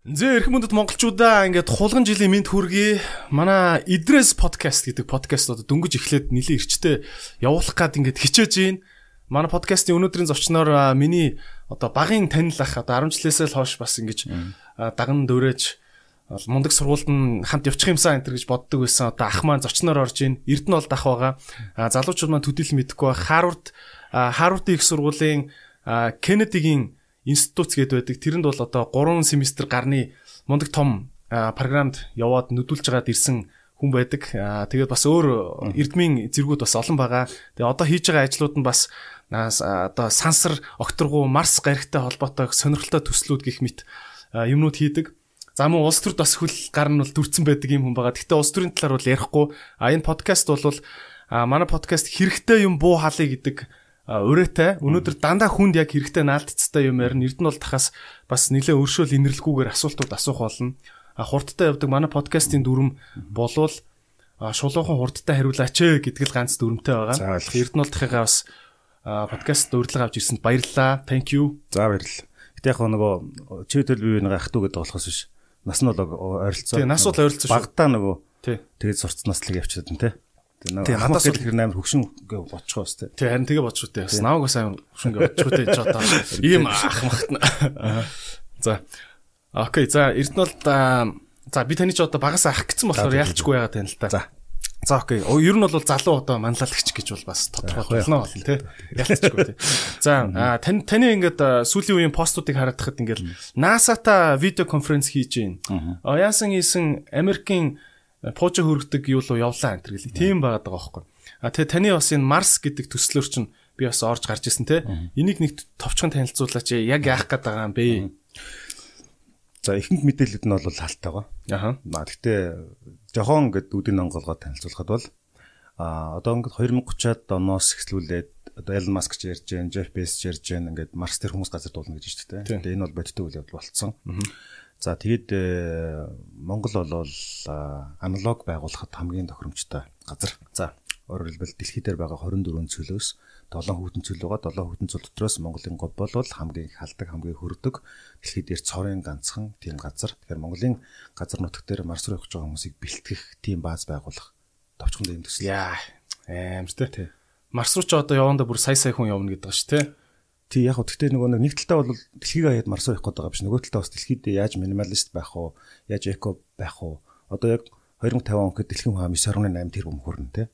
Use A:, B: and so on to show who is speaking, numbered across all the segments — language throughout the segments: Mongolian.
A: Зээ эрх мөндөд монголчуудаа ингээд хулган жилийн мэд хүргэе. Манай Идрес подкаст гэдэг подкаст одоо дөнгөж эхлээд нэлийн эрчтэй явуулах гад ингээд хичээж байна. Манай подкастын өнөөдрийн зочноор миний одоо багын танил ах одоо 10 жилээсээ л хойш бас ингэж даган дөрөөж мундаг сургуульд нь хамт явчих юмсан энэ гэж боддог байсан. Одоо ах маань зочноор орж ийн. Эрдэнэ бол дах байгаа. Залуучууд маань төдийл мэдэхгүй ба Харвард Харвардын их сургуулийн Кеннедигийн институц гэдэг байдаг. Тэрэнд бол одоо 3 семестр гарны мундаг том програмд яваад нүдүүлж байгаад ирсэн хүн байдаг. Тэгээд бас өөр эрдмийн зэргүүд бас олон байгаа. Тэгээд одоо хийж байгаа ажлууд нь бас одоо сансар, окторгуу, Марс гаригтай холбоотой сонирхолтой төслүүд гих мэт юмнууд хийдэг. За мөн улс төрд бас хөл гар нь бол дүрцэн байдаг юм хүн байгаа. Гэхдээ улс төрийн талаар бол ярихгүй. А энэ подкаст бол манай подкаст хэрэгтэй юм буу халыг гэдэг урээтай өнөөдөр дандаа хүнд яг хэрэгтэй наалтцтай юм ярина. Эрдэнэ бол тахаас бас нэлээ өршөөл инэрлэггүйгээр асуултууд асуух болно. Хурдтай явдаг манай подкастын дүрм болвол шулуухан хурдтай хариулаач гэдэг л ганц дүрмтэй байгаа.
B: За ойлгох.
A: Эрдэнэ бол тахыгаа бас подкаст урилга авч ирсэнд баярлалаа. Thank you.
B: За баярлалаа. Гэтэ яг нөгөө чивтэл бие биенээ ах トゥ гэдэг болохоос биш. Нас нь бол ойролцоо.
A: Тий, нас бол ойролцоо шүү.
B: Багтаа нөгөө
A: Тий.
B: тэгээд сурцснаас л те.
A: Тий,
B: Тэгээ
A: надаас
B: надаас л нээр хөгшин боцгоо бас те.
A: Тий харин тэгээ бодчих үтэй. Бас намайг бас амар шүнгээ бодчих үтэй ч одоо ийм ах махтна. За. Окей, за Эрдэнэ бол за би таны ч одоо багаас ах гэсэн болохоор яалчгүй байгаа тань л та.
B: За.
A: За окей. Ер нь бол залуу одоо манлайлагч гэж бол бас тодорхой болно болно тий. Ялцчихгүй тий. За тань таны ингээд сүүлийн үеийн постуудыг хараад хахад ингээд NASA-та видео конференц хийж гин. Яасан хийсэн Америкийн пуужа хөргдөг юу руу явлаа энэ гэлээ. Тийм байгаад байгаа байхгүй. А тэгээ таны бас энэ Марс гэдэг төслөөр чинь би бас орж гарч исэн те. Энийг нэг товчхон танилцуулаач яг яах гээд байгаа юм бэ?
B: За ихэнх мэдээлэлд нь бол халтайгаа.
A: Аха.
B: Наа гэхдээ жохон ингээд үүдийн онголгоо танилцуулахад бол а одоо ингээд 2030-аад оноос эхлүүлээд одоо Elon Musk ч ярьж байна, Jeff Bezos ч ярьж байна. Ингээд Марс дээр хүмүүс газар дуулна гэж байна шүү дээ. Тэгээ энэ бол бодиттой үйл явдал болцсон. За тэгээд э, Монгол бол аналог байгуулахад хамгийн тохиромжтой газар. За өөрөөр хэлбэл дэлхий дээр байгаа 24 цөлөөс 7 хүүтэн цөл байгаа. 7 хүүтэн цөл дотроос Монголын гол бол хамгийн халдаг, хамгийн хөрдөг дэлхий дээр цорын ганцхан тийм газар. Тэгэхээр Монголын газар нутаг дээр Марс руу явж байгаа хүмүүсийг бэлтгэх тийм бааз байгуулах товчхон дэм төсөл.
A: Яа. Аимс те. Марс руу ч одоо явандаа бүр сая сая хүн явна гэдэг ба ш те.
B: Тий яг хөө гэхдээ нөгөө нэг талдаа бол дэлхийг хаяад Марс руу явах гээд байгаа биш. Нөгөө талдаа бас дэлхийд яаж минималист байх уу, яаж эко байх уу. Одоо яг 2050 он гэхэд дэлхийн хүн 9.8 тэрбум хүрнэ тий.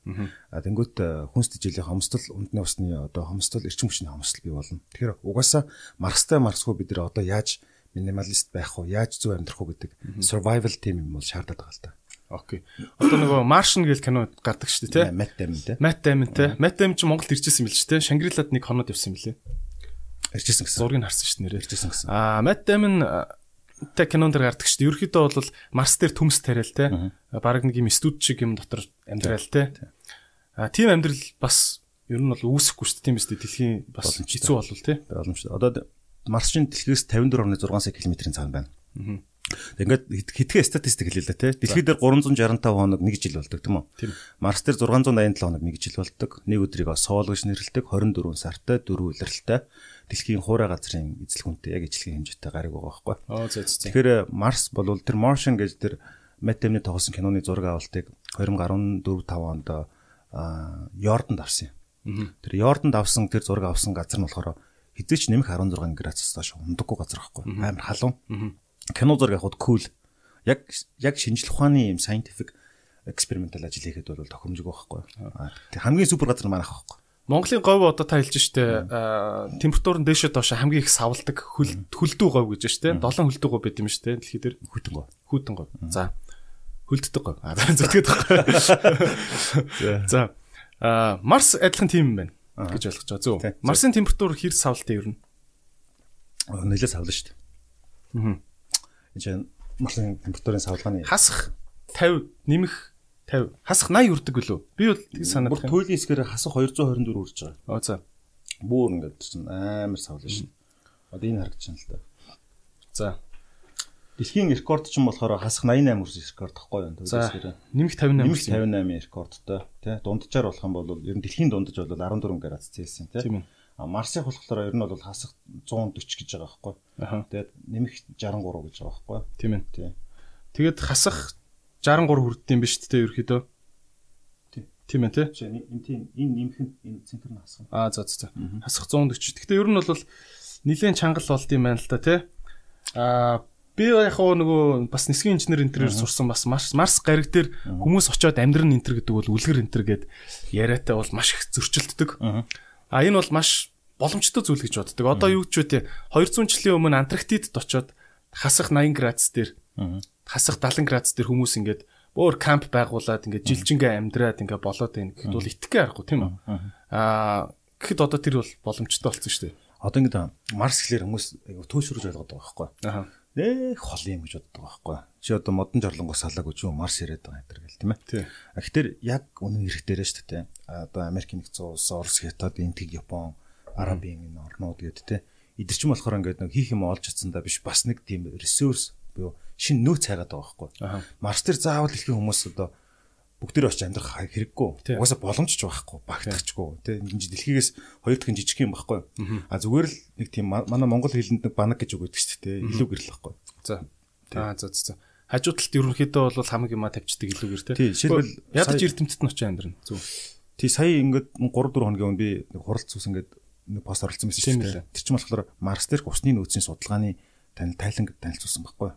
B: А тэнгуут хүнс тэжээлийн хомсдол үндэсний усны одоо хомсдол эрчим хүчний хомсдол бий болно. Тэгэхээр угаасаа Марстай Марсгүй бид нэр одоо яаж минималист байх уу, яаж зөв амьдрах уу гэдэг survival team юм бол шаардаад байгаа л та.
A: Окей. Одоо нөгөө Martian гэл кино гардаг шүү дээ те.
B: Matt Damon тий.
A: Matt Damon те. Matt Damon ч Монголд ирчихсэн юм л шүү дээ. Шангрилад нэг хоноод явсан юм лээ.
B: Иржсэн гэсэн.
A: Зургийг харсан шүү дээ нэрээ.
B: Иржсэн гэсэн.
A: Аа, Matt Damon тэ кинон дэр гардаг шүү дээ. Ерөнхийдөө бол Марс дээр төмс тариал те. Бараг нэг юм студ шиг юм дотор амьдрал те. Аа, тийм амьдрал бас ер нь бол үүсэхгүй шүү дээ. Тийм үстэй дэлхийн бас хэцүү болвол те.
B: Боломжтой. Одоо Марсын дэлхийс 54.6 сая км-ийн цаана байна. Ингээд хитгэн статистик хэлээ л да тий. Дэлхий дээр 365 хоног 1 жил болдог тийм үү? Марс дээр 687 хоног 1 жил болдог. Нэг өдрийг соол гэж нэрлэдэг 24 сартай 4 улиралтай. Дэлхийн хуурай газрын эзлэх хүнтэй яг ижлэгийн хэмжээтэй гариг байгаа байхгүй. Тэгэхээр Марс бол тэр Martian гэж тэр Damon тоглосон киноны зураг авалтыг 2014 5 онд Йорданд авсан юм. Тэр Йорданд авсан тэр зураг авсан газар нь болохоор хизээч нэмэх 16 градусаас доош ундаггүй газар байхгүй. Амар халуун. Кино зураг авахд cool. Яг яг шинжлэх ухааны юм scientific experimental ажил хийхэд бол тохиромжгүй байхгүй. Хамгийн супер газар маань ах байхгүй.
A: Монголын говь одоо та хэлж штэ температур нь дээшээ доош хамгийн их савладаг хөл хөлдөө говь гэж штэ. Долоон хөлдөө говь байт юм штэ дэлхий дээр.
B: Хүтэн гоо.
A: Хүүтэн говь. За. Хөлддөг говь. А зүтгээд байхгүй. За. А Марс адилхан тийм юм байна гэж ойлгож байгаа. Зөв. Марсын температур хэр савлтай ер нь?
B: Нэлээд савлаа штэ.
A: Аа.
B: Энд чинь Марсын температурын савлгааны
A: хасах 50 нэмэх 50 хасах 80 үрдэг гэлөө. Би бол тийг санаад
B: бүр туйлын хэсгээр хасах 224 үрж байгаа.
A: Оо за.
B: Бүүр ингээд чинь амар савлаа шин. Одоо энэ харагдаж байна л да.
A: За.
B: Дэлхийн рекорд ч юм болохоор хасах 88 үрс рекорд тахгүй юу?
A: За. Нэмэх 58
B: нэмэх 58 рекордтой тий. Дунджаар болох юм бол ер нь дэлхийн дундаж бол 14 градус Цельсийн тий.
A: Тийм ээ.
B: Марсыг болохоор ер нь бол хасах 140 гэж байгаа байхгүй. Тэгээд нэмэх 63 гэж байгаа байхгүй.
A: Тийм ээ. Тий. Тэгээд хасах 63 хүрддэм биш үү ерөөхдөө? Тийм ээ тий.
B: Энэ тийм энэ нэмэх нь энэ центр нь хасах.
A: Аа за за. Хасах 140. Гэхдээ ер нь бол нилээн чангал болд юм байна л да тий. Аа би яг хоо нөгөө бас нисгийн инженер энтерээр сурсан бас Марс Марс гариг дээр хүмүүс очиод амьдрын энтер гэдэг бол үлгэр энтер гэд яриатай бол маш их зөрчилддөг. А энэ бол маш боломжтой зүйл гэж боддог. Одоо юу ч те 200 жилийн өмнө Антарктидд очиод хасах 80 градус дээр хасах 70 градус дээр хүмүүс ингээд өөр камп байгуулад ингээд жилжингээ амьдраад ингээд болоод байна гэхэд бол итгэхгүй аргагүй тийм үү? Аа гэхэд одоо тэр бол боломжтой болсон шүү дээ.
B: Одоо ингээд Марс гэхэлэр хүмүүс төөшрөж ойлгоод байгаа байхгүй. Аа. Нэх хол юм гэж боддог байхгүй. Чи одоо модон жорлонгоос салаагүй ч юм Марс яриад байгаа энэ гэл тийм ээ.
A: Тийм.
B: Тэгэхээр яг үнэн хэрэгтээрээ шүү дээ. Одоо Америк нэгдсэн улс, Орос, Хятад, Индиг, Япон, Арабын энэ орнууд гэдэг тийм. Идэр чинь болохоор ингээд нэг хийх юм олж чадсандаа биш бас нэг тийм ресурс буюу шинэ нөөц хайгаад байгаа байхгүй. Марс дээр заавал дэлхийн хүмүүс одоо бүгд очиж амьдрах хэрэггүй. Угаасаа боломжч байхгүй, багтахчгүй. Тэ ингэж дэлхийгээс хоёр дахин жижиг юм байхгүй. А зүгээр л нэг тийм манай монгол хэлэнд нэг банаг гэж үг өгдөг шүү дээ. Илүү гэрэл байхгүй.
A: За. Аа за за. Хажуу талд ерөнхийдөө бол хамаг юма тавьчихдаг илүүгээр те.
B: Тий, жишээлбэл
A: ядаж эрдэмтэд нь очиж амьдрна. Зөв.
B: Тий, сая ингээд 3 4 хоногийн өмнө би хуралц ус ингээд нэг пост оруулсан байсан шүү дээ. Тэр чинь болохоор Марс дээрх усны нөөцийн судалгааны танил тайлан танилцуулсан байхгүй.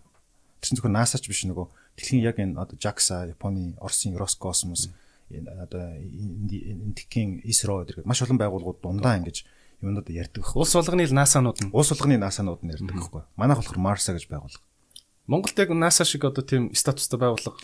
B: Тэр чинь зөвхөн NASA ч биш нөгөө дэлхийн яг энэ одоо JAXA, Японы, Оросын Роскосмос энэ одоо Индикийн ISRO гэдэг маш олон байгууллагууд дундаа ингэж юмнууд ярьдаг.
A: Улс болгоны NASA-нууд нь.
B: Улс болгоны NASA-нууд нь ярьдаг байхгүй. Манайх болохоор Марса гэж байгууллага.
A: Монголд яг NASA шиг одоо тийм статустай байгууллага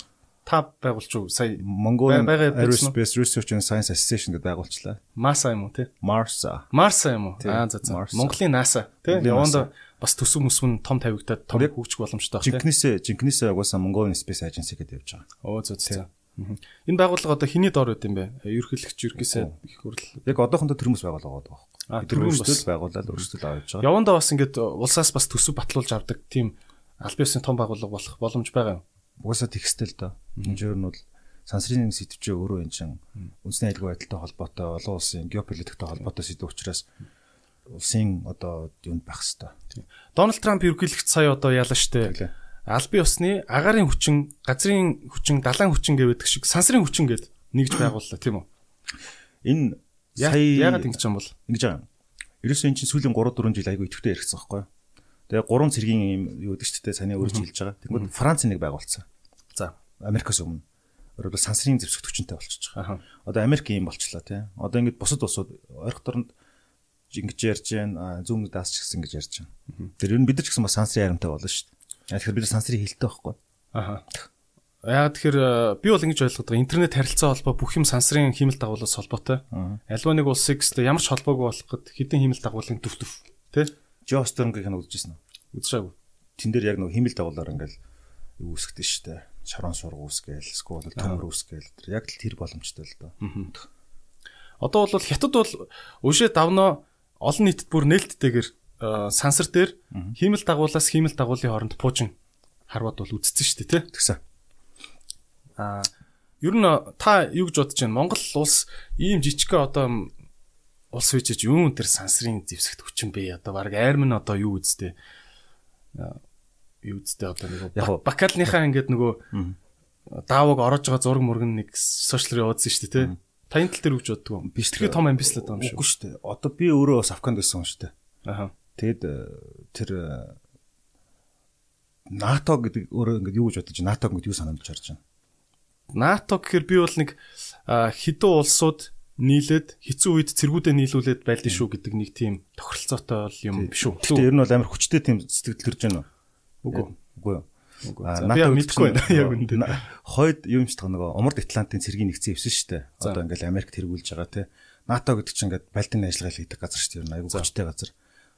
A: та байгуулж уу сая
B: Mongolian Aerospace Research and Science Association гэдэг байгуулчлаа.
A: Masa юм уу те?
B: Marsa.
A: Marsa юм уу? Аа за за. Монголын NASA те? Яванда бас төсөв мөсвөн том тавигдаад том хөгжих боломжтой
B: байна. Жинкнээсээ жинкнээсээ угаасаа Mongolian Space Agency гэдэг явж байгаа.
A: Оо зөв зөв. Энэ байгууллага одоо хэний дор байд юм бэ? Ерхийлэгч ерхийсээ их хурл.
B: Яг одоохондоо төрмөс байгууллага байгаа байхгүй. Тэр өөрсдөө байгуулаад өөрсдөө авч байгаа.
A: Явандаа бас ингээд улсаас бас төсөв батлуулж авдаг тийм аль биесийн том байгууллага болох боломж байгаа юм.
B: Угаасаа тэгстэй л доо. Энэ жөр нь бол сансрын сэтвчээ өөрөө энэ чин үндэсний аюулгүй байдалтай холбоотой олон улсын геополитиктэй холбоотой сэдв учраас улсын одоо юунд байх хэвээр.
A: Дональд Трамп ерөнхийлөгч сая одоо яалаа штэ. Албан ёсны агарын хүчин, газрын хүчин, далайн хүчин гэдэг шиг сансрын хүчин гэд нэгж байгууллаа тийм үү?
B: Энэ
A: сая яагаад ингэж юм бол?
B: Ингэж байгаа. Ерөөсөө эн чинь сүүлийн 3 4 жил айгүй идэвхтэй яригдсан байхгүй юу? Тэгээ гурван цэргийн юм юу гэдэг ч тийм саний өөрөж хэлж байгаа. Тэгмээд Франц нэг байгуулсан.
A: За,
B: Америкаас өмнө. Өөрөөр сансрын зэвсэгт хүчинтэй болчихж байгаа. Одоо Америк юм болчлаа тийм. Одоо ингэж бусад улсууд ойрох дорнд ингэж ярьж байна. Зүүн даас ч гэсэн ингэж ярьж байна. Тэр ер нь бид нар ч гэсэн бас сансрын харамтай болно шүү дээ. Тэгэхээр бид нар сансрын хилтэй байхгүй.
A: Аха. Яг тэгэхээр би бол ингэж ойлгоод байгаа. Интернет харилцаа холбоо бүх юм сансрын хиймэл дагуулаас холбоотой. Альва нэг улсыг ч ямар ч холбоогүй болгоход хэдэн хиймэл дагуулын төв төв тий.
B: Жостернгийг нь үзчихсэн
A: үү? Үзшаагүй.
B: Тэн дээр яг нэг хиймэл дагуулаар ингээл юу үсгдэж штэ. Шарон сургуу үсгээл, скол төмөр үсгээл. Яг л тэр боломжтой л доо.
A: Одоо бол хятад бол өшөө давнаа олон нийтэд бүр нээлттэйгээр сансар дээр хиймэл дагуулаас хиймэл дагуулын хооронд пуужин харваад бол үдцсэн шүү дээ тий.
B: Тэгсэн.
A: Аа ер нь та юу гэж бодож байна? Монгол улс ийм жижигхэн одоо улс үжиж юун тэр сансрын зэвсэгт хүчин бэ? Одоо баг айрмын одоо юу үздэй? Юу үздэй одоо нэг бакалныхаа ингээд нөгөө дааваг орож байгаа зураг мөргөн нэг сошиалрын уудсан шүү дээ тий. Та энэ тал дээр үгж боддгоо. Биш тэрхий том амбицлаад байгаа юм шүү.
B: Үгүй шүү дээ. Одоо би өөрөө бас Афганд байсан юм шүү дээ.
A: Аха.
B: Тэгэд э, тэр э, НАТО гэдэг өөрөө ингээд юу гэж бодож НАТО гэдэг юу санамж харж байна.
A: НАТО гэхээр би бол нэг хэдэн улсууд нийлээд хэцүү үед цэргүүдээ нийлүүлээд байлдаа шүү гэдэг нэг тийм тохиролцоотой юм биш үү?
B: Тэр нь бол амар хүчтэй тийм сэтгэл төрж байна уу?
A: Үгүй.
B: Үгүй.
A: НАТО мэдгүй байна яг үндэ.
B: Хойд юм таг нөгөө Умард Атлантын цэргийн нэгцэн ивсэн шүү дээ. Одоо ингээл Америк тэргүүлж байгаа те. НАТО гэдэг чинь ингээд Балтийн ажиллагаа хийдэг газар шүү дээ. Айгуу хүчтэй газар.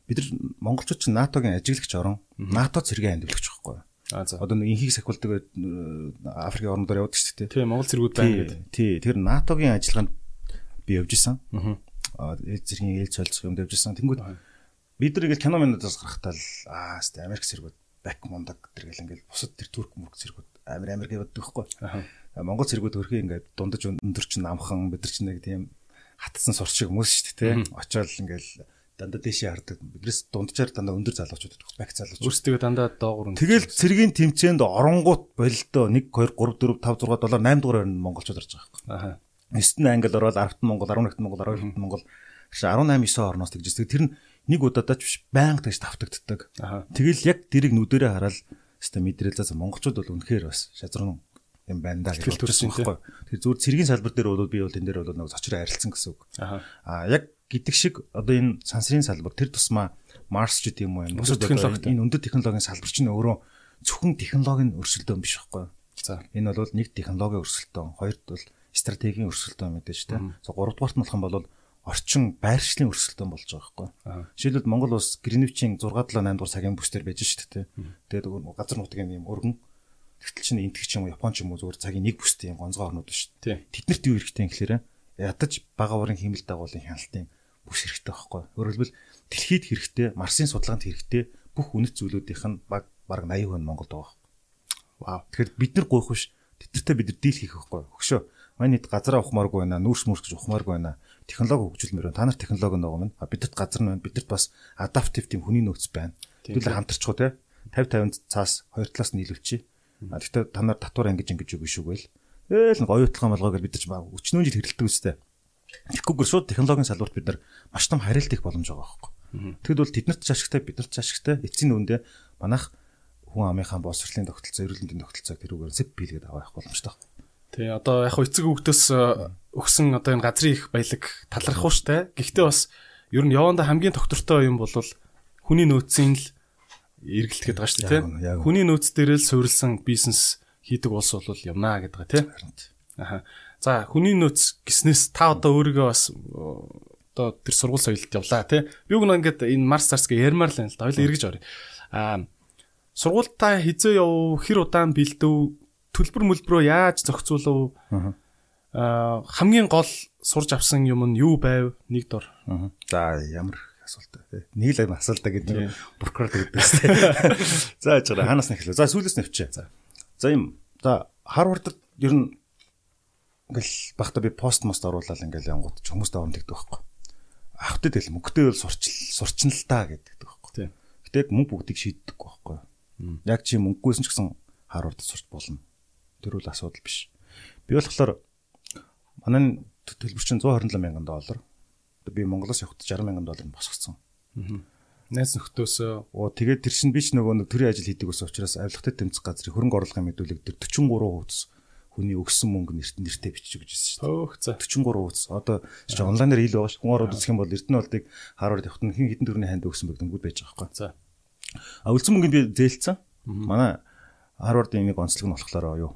B: Бид нар монголчууд чинь НАТОгийн ажиглагч орон, НАТО цэргийн андивлагч байхгүй юу?
A: А за.
B: Одоо нэг инхийг сахиулдаг Африкийн орнуудаар явдаг шүү дээ.
A: Тий, Монгол цэргүүд байна гэдэг.
B: Тий, тэр НАТОгийн ажиллагаанд би явж исэн. Аа зэргийн ээлж солилцох юмд явж исэн. Тэнгүүд бид нар ингээл кино минутаас гарахтаа л аа сте Америк цэргүүд бак мундаг тэр гэл ингээл бусад тэр турк мөрк цэргүүд амир амир гэвд байхгүй. Монгол цэргүүд хөрхий ингээд дундаж өндөр чинь намхан бид нар чинь нэг тийм хатсан сурч шиг хүмүүс шүү дээ тий. Очоод ингээл дандаа дээшээ хардаг. Биднээс дунджаар дандаа өндөр залуучууд байдаг. Бак залуучууд.
A: Өөрсдөө дандаа доогуур
B: өндөр. Тэгэл цэргийн тэмцээнд оронгууд бололдоо 1 2 3 4 5 6 7 8 дугаар нь монголчууд орж байгаа юм. Аха. 9 нь англи ороод 10-т Монгол, 11-т Монгол, 12-т Монгол 18 9 орноос тэгжсэн. Тэр нь нэг удаадач биш байнга тэгж тавтагддаг. Тэгэл яг дэрийг нүдэрээ хараад өстө мэдрэл за монголчууд бол үнэхээр бас шазрын юм байна да гэж бодсон байхгүй. Тэр зүгээр цэргийн салбар дээр бол би бол энэ дээр бол нэг зочроо арилцсан гэсэн үг. Аа яг гэдэг шиг одоо энэ сансрын салбар тэр тусмаа Марс ч гэдэг юм уу бусад технологи энэ өндөр технологийн салбар чинь өөрөө зөвхөн технологийн өрсөлдөөн биш байхгүй. За энэ бол нэг технологийн өрсөлдөөн, хоёрт бол стратегийн өрсөлдөөн мэдээж тэ. За гуравдугаарт нь болох юм бол орчин байршлын өрсөлдөөн болж байгаа байхгүй. Жишээлбэл Монгол улс Гринвичийн 6 7 8 дугаар цагийн бүсдэр байж шүү дээ. Тэгээд газар нутгийн юм өргөн тэгтэл чинь энтэг ч юм уу Япон ч юм уу зүгээр цагийн нэг бүстэй юм гонцгой орнууд шүү дээ. Тэднэрт юу хэрэгтэй юм гэхээр ядаж бага уурын хэмэл дагуулын хяналтын бүс хэрэгтэй байхгүй. Хэлбэл дэлхийд хэрэгтэй, Марсын судалгаанд хэрэгтэй бүх үнэт зүйлүүдийнх нь баг баг 80% нь Монголд байгаа. Вау. Тэгэхээр бид нар гойх биш. Тэдэртээ бид нар дийл хийх байхгүй. Хөшөө. Манай хэд газараа ухмааргүй байна, нүүрс мөрс гэж ухмааргүй байна. Технологи хөгжүүлмээр байна. Та нар технологи нөгөө минь. Бидэрт газар нь байна. Бидэрт бас адаптив тийм хүний нөөц байна. Тэгвэл хамтарчихуу те. 50 50 цаас хоёр талаас нь нийлүүлчихье. А гэхдээ та нар татвар ангиж ингэж үг шүү гээл. Ээл оюутлага малгай гэж бид ч өчнөө жил хэрэлдэг үстэй. Тэгэхгүйгээр шууд технологийн салбарт бид нар маш том харилт их боломж байгаа байхгүй. Тэгэд бол тэднэрт ч ашигтай биднэрт ч ашигтай эцсийн үүндээ манайх хүн амынхаа боловсролын тогтолцоо, эрүүл мэндийн тогтолцоог тэрүүгээр сэп биелгээд авах боломжтой.
A: Тий одоо яг эцэг хүүхдөөс э, өгсөн одоо энэ газрын их баялаг талархах штэ. Гэхдээ бас ер нь яванда хамгийн доктортой юм бол хүний нөөцийн л эргэлт гэдэг шүү дээ. Хүний нөөц дээрээ л суурилсан бизнес хийдэг улс бол юмнаа гэдэг тийм. Аха. За хүний нөөц гиснээс та одоо өөрийгөө бас одоо тэр сургууль соёлд явлаа тий. Би үг нэг ингээд энэ Марс Царсгээ ярмаар л байна л да. Хоёул эргэж орё. Аа сургуультаа хизээ яв хэр удаан бэлдэв төлбөр мөлбрөө яаж зохицуулав? Аа хамгийн гол сурж авсан юм нь юу байв? Нэг дор.
B: За ямар асуултаа тий. Нэг л асуултаа гэдэг прокурор гэдэг дээ. За яж байгаа ханаас нэхлээ. За сүүлээс нэвчээ. За. За юм. За Харвардд ер нь ингээл багта би пост мост оруулаад ингээл янгууд ч хүмүүст оромддаг байхгүй. Ахтай тэл мөнгөтэй бол сурчил сурчин л та гэдэг байхгүй. Тийм. Гэтэ яг мөнгө бүгдийг шийддэг байхгүй. Яг чи мөнгөгүйсэн ч гэсэн Харвард сурч болно. Тэр үл асуудал биш. Би болохоор манай төлбөр чинь 127 мянган доллар. Би Монголоос явахдаа 60 мянган доллар босгоцсон. Аа.
A: Найз нөхдөөсөө
B: оо тэгээд тэр чинь би ч нөгөө төрийн ажил хийдэг ус учраас авилгатай тэмцэх газрын хөрөнгө оруулалтын мэдүүлэг дээр 43% хүний өгсөн мөнгө нэрт нэртээ бичиж өгч байсан шүү дээ. 43 үз. Одоо чи онлайнаар хэл байгаа ш. Хүн ороод үзэх юм бол Эрдэнэ болдыг Харвард явахт нь хин хитэн төрний ханд өгсөн бэгдэнгүүд байж байгаа байхгүй. За. А үлдсэн мөнгөнд би зээлцсэн. Манай Харвардын нэг онцлог нь болохоор юу?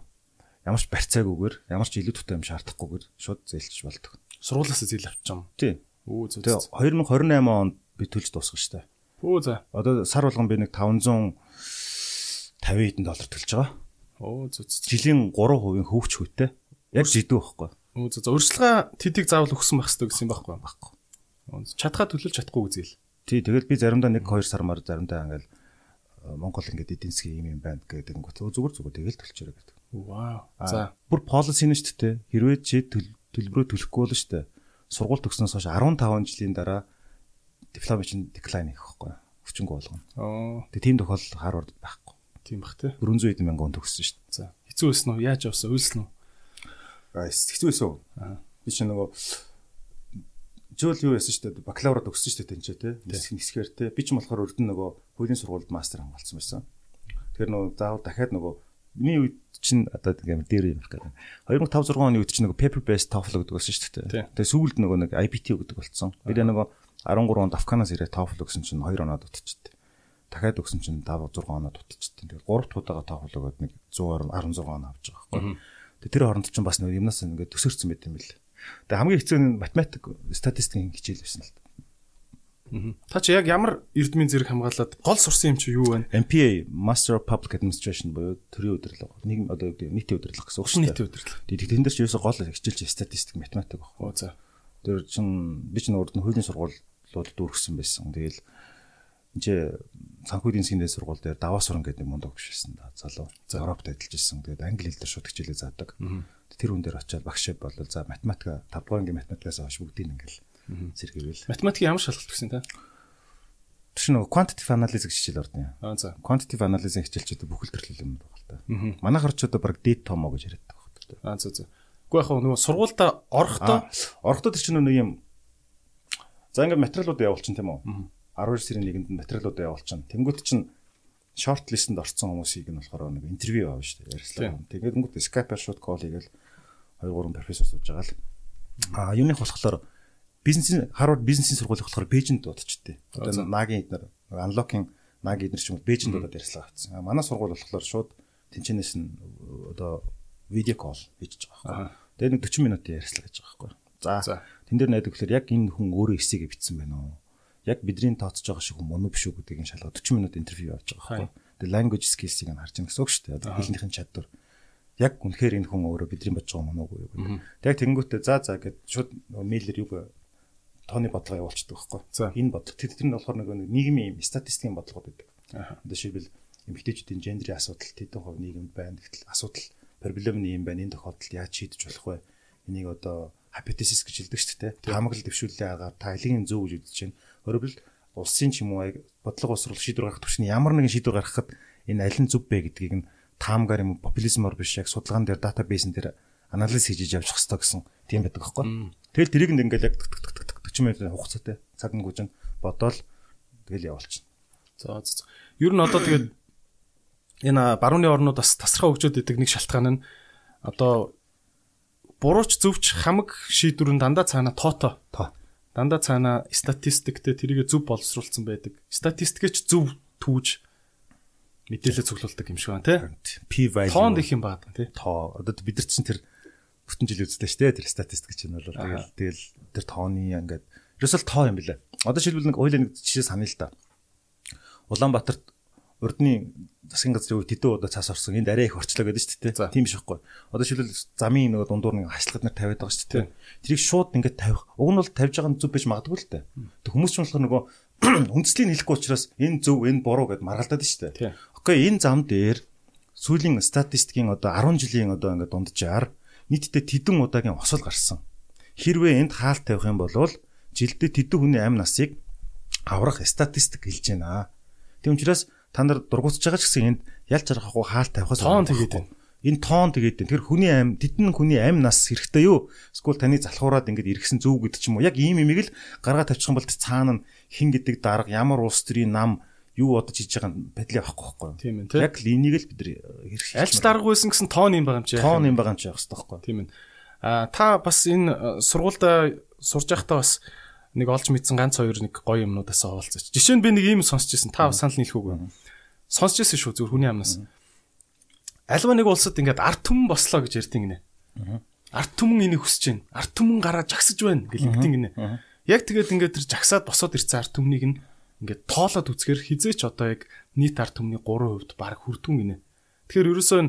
B: Ямар ч барьцаагүйгээр, ямар ч илүү тутай юм шаардахгүйгээр шууд зээлчих болдог.
A: Сургуулиас зээл авчих юм.
B: Тий. Өө зөв. Тэгээ 2028 онд би төлж дуусгах штэ.
A: Өө за.
B: Одоо сар болгон би нэг 550 хэдэн доллар төлж байгаа.
A: Оо зү.
B: Жилийн 3% хөвч хөтэй. Яг жидүү байхгүй.
A: Оо зү. Өрсөлгөө тэдийг заавал өгсөн байх хэрэгтэй гэсэн юм байхгүй байхгүй. Чадхаа төлөөлж чадахгүй үзээл.
B: Тий, тэгэл би заримдаа 1 2 сар мар заримдаа ингээл Монгол ингээд эдийн засгийн юм юм байна гэдэг нь зүгээр зүгээр тэгэл төлчөөрэй гэдэг.
A: Вау. За.
B: Бүр policy нь шүү дээ. Хэрвээ чи төлбөрөө төлөхгүй бол шүү дээ. Сургууль төгснөөс хойш 15 жилийн дараа диплом чинь decline хийх байхгүй. Өвчнгөө болгоно.
A: Оо.
B: Тэгээ тийм тохиолдол Харвард байхгүй.
A: Тийм бах тий.
B: 400 хэдэн мянган төгссөн шүү дээ.
A: За. Хэцүү байсан уу? Яаж явсан? Үйлсэн үү?
B: Аа, хэцүү байсан уу? Аа. Би чи нөгөө жил юу яасан шүү дээ. Бакалавра төгссөн шүү дээ тэнцээ тий. Нисэх нисгээр тий. Би ч болохоор өрдөн нөгөө хуулийн сургуульд мастер хамгаалсан байсан. Тэгэхээр нөгөө заавал дахиад нөгөө миний үед чинь одоо ингээм дээр юм байна. 2005 6 оны үед чинь нөгөө paper based TOEFL гэдэг болсон шүү дээ. Тэгээ сүүлд нөгөө нэг IBT гэдэг болсон. Би нөгөө 13 онд Афганаас ирээд TOEFL өгсөн чинь 2 оноо дутчихд дахиад өгсөн чинь 5 6 оноо дутчихсан. Тэгээд 3 тудаага тоохол өгөөд нэг 100 16 оноо авч байгаа байхгүй. Тэгээд тэр хооронд чинь бас нэг юмнаас ингээд төсөрсөн байт юм бэл. Тэгээд хамгийн хэцүү нь математик статистикийн хичээл байсан л та.
A: Та чи яг ямар эрдмийн зэрэг хамгаалаад гол сурсан юм чи юу вэ?
B: MPA Master of Public Administration буюу төрийн удирдлага. Нийгэм одоо нийтийн удирдлага гэсэн үг
A: шүү дээ. Нийтийн удирдлага.
B: Тэгээд тэн дээр чи ерөөсө гол хичээл чи статистик математик байхгүй.
A: Оо за.
B: Тэр чин би ч нөрд нь хуулийн сургуулиуд дүүргэсэн байсан. Тэгээл энэ санхүү эдийн засгийн дэд сургууль дээр даваа суран гэдэг юм ундаг биш байсан да залуу. Европт ажиллаж ирсэн. Тэгээд англи хэл дээр шууд хичээлээ заадаг. Тэр хүн дээр очиад багш бол за математика 5 дугаар ангийн математикаас хойш бүгдийг ингээл сэргээвэл.
A: Математик ямар шалгалт өгсөн та?
B: Тэр нэг quantitative analysis гэж хичээл ордно.
A: Аа за.
B: Quantitative analysis хичээлчүүд бүхэл төрлийн юм байна л та. Манайх орчууд баг data томо гэж яриад байгаа.
A: Аа за за. Гэхдээ яг нөгөө сургуультай орохдоо
B: орохдоо тэр чинь нэг юм За ингээд материалууд явуулчин тийм үү? 12 сарын 1-нд материалууд явуулчин. Тэнгүүт чинь short list-энд орсон хүмүүсийг нь болохоор нэг интервью авна шүү дээ. Ярьслаа. Тэгээд тэнгүүт Skype-аар шууд call хийгээл 2 3 профессор сууж байгаа л. А юуных болохоор бизнесийн Harvard бизнесийн сургууль болохоор Бээжинд дуудчихтэй. Одоо нагийн эднэр unlocking нагийн эднэр ч юм уу Бээжинд дуудаад ярьслаа авцсан. Манай сургууль болохоор шууд тэнчэнээс нь одоо видео кол хийж байгаа байхгүй. Тэгээд нэг 40 минутын ярьслаа гэж байгаа байхгүй. За тэн дээр найдаг гэхээр яг энэ хүн өөрөө эсэгээ битсэн байна уу? Яг бидний тооцож байгаа шиг хүн мөн үү биш үү гэдгийг шалгаад 40 минут интервью авч байгаа байхгүй. Тэгээ language skills-ийг нь харж байгаа гэсэн үг шүү дээ. Одоо хэлнийхэн чадвар. Яг үнэхээр энэ хүн өөрөө бидний бодож байгаа мөн үгүй юу? Тэг яг тэнгуүтээ за за гэд шууд мэйлэр юу тооны бодлого явуулчихдаг байхгүй. Энэ бодлого тэр тэр нь болохоор нэг нийгмийн статистикийн бодлогод байдаг. Одоо шийбэл эмэгтэйчүүдийн гендрийн асуудал тэдэн хувь нийгэмд байна. Гэтэл асуудал проблем нь юм байна. Энэ тохиолдолд яаж шийдэж болох вэ? Энийг одоо hypothesis гэж хэлдэг шүү дээ. Таамаглал дэвшүүлээ агаар та элийн зөв гэж үзэж байна. Хэлбэл улсын ч юм уу бодлого боловсрол шийдвэр гаргах төвчний ямар нэгэн шийдвэр гаргахад энэ аль нь зөв бэ гэдгийг нь таамгаар юм популизмор биш яг судалгаан дээр датабейсэн дээр анализ хийж явж явах хэрэгтэй гэсэн тийм байдаг байхгүй. Тэгэл тэрийг ингээл яг 40 минутын хугацаатай цаг нь гүйж бодоол тэгэл явуулчихна.
A: За за. Ер нь одоо тэгээд энэ барууны орнууд бас тасархаа хөгжөөд идэг нэг шалтгаан нь одоо бурууч зөвч хамаг шийдвэр нь дандаа цаана тоото.
B: Тоо.
A: Дандаа цаана статистиктэй тэрийг зөв боловсруулсан байдаг. Статистикч зөв түүж мэдээлэл цуглуулдаг юм шиг байна тий.
B: P value.
A: Тоонд их юм байна тий.
B: Тоо. Одоо бид нар чинь тэр бүтэн жил үзлээ шүү дээ. Тэр статистик чинь бол тэгэл тэгэл тэр тооны ингээд ерөөсөл тоо юм билээ. Одоо жишээлбэл нэг ойлоо нэг жишээ санаа л да. Улаанбаатарт урдны засгийн газрын үед тэдэн удаа цаас орсон. Энд арай их орчлоо гэдэг шүү дээ. Тийм биш байхгүй. Одоо шилбэл замын нөгөө дундуур нэг хашлахад нар тавиад байгаа шүү дээ. Тэрийг шууд ингээд тавих. Уг нь бол тавьж байгаа нь зүв биш магадгүй л дээ. Тэг хүмүүс ч болохоор нөгөө үндслийг хэлэхгүй учраас энэ зөв энэ буруу гэд маргалдаад шүү дээ. Окей, энэ зам дээр сүүлийн статистикийн одоо 10 жилийн одоо ингээд дунджаар нийтдээ тэдэн удаагийн осол гарсан. Хэрвээ энд хаалт тавих юм бол жилдээ тэдэн хүний амь насыг аврах статистик хэлж байна. Тийм учраас та нар дургуутж байгаа ч гэсэн энд ялж харахгүй хаалт тавихаас
A: тоон тэгээд байна.
B: Энэ тоон тэгээд байна. Тэр хүний аим тэдэн хүний аим нас хэрэгтэй юу? Эсвэл таны залхуураад ингэж иргэсэн зөв гэдэг ч юм уу. Яг ийм имийг л гаргаа тавьчих юм бол цаана нь хин гэдэг дарга ямар улс төрийн нам юу бодож хийж байгаа байдлыг авахгүй байхгүй юу?
A: Тийм ээ.
B: Яг л энийг л бид нар
A: хэрэг Альч дарга байсан гэсэн тоон юм байгаа юм чи.
B: Тоон юм байгаа юм чи явах хэрэгтэй байхгүй юу?
A: Тийм ээ. А та бас энэ сургуультай сурж байхдаа бас нэг олж мэдсэн ганц хоёр нэг гоё юмнуудаас оолцооч. Жишээ нь би нэг ийм сонсч ирсэн. Та бас санал нийлэх үгүй сонсч ирсэн шүү зүгээр хүний амнаас. Альва нэг улсад ингээд арт түмэн бослоо гэж ярьдیں۔ гинэ. Арт түмэн энийг хүсэж байна. Арт түмэн гараа жагсаж байна гэж ингэдэг гинэ. Яг тэгээд ингээд тэр жагсаад босоод ирсэн арт түмнийг нь ингээд тоолоод үзэхэр хизээч одоо яг нийт арт түмний 3% баг хүрдүн гинэ. Тэгэхээр ерөөсөө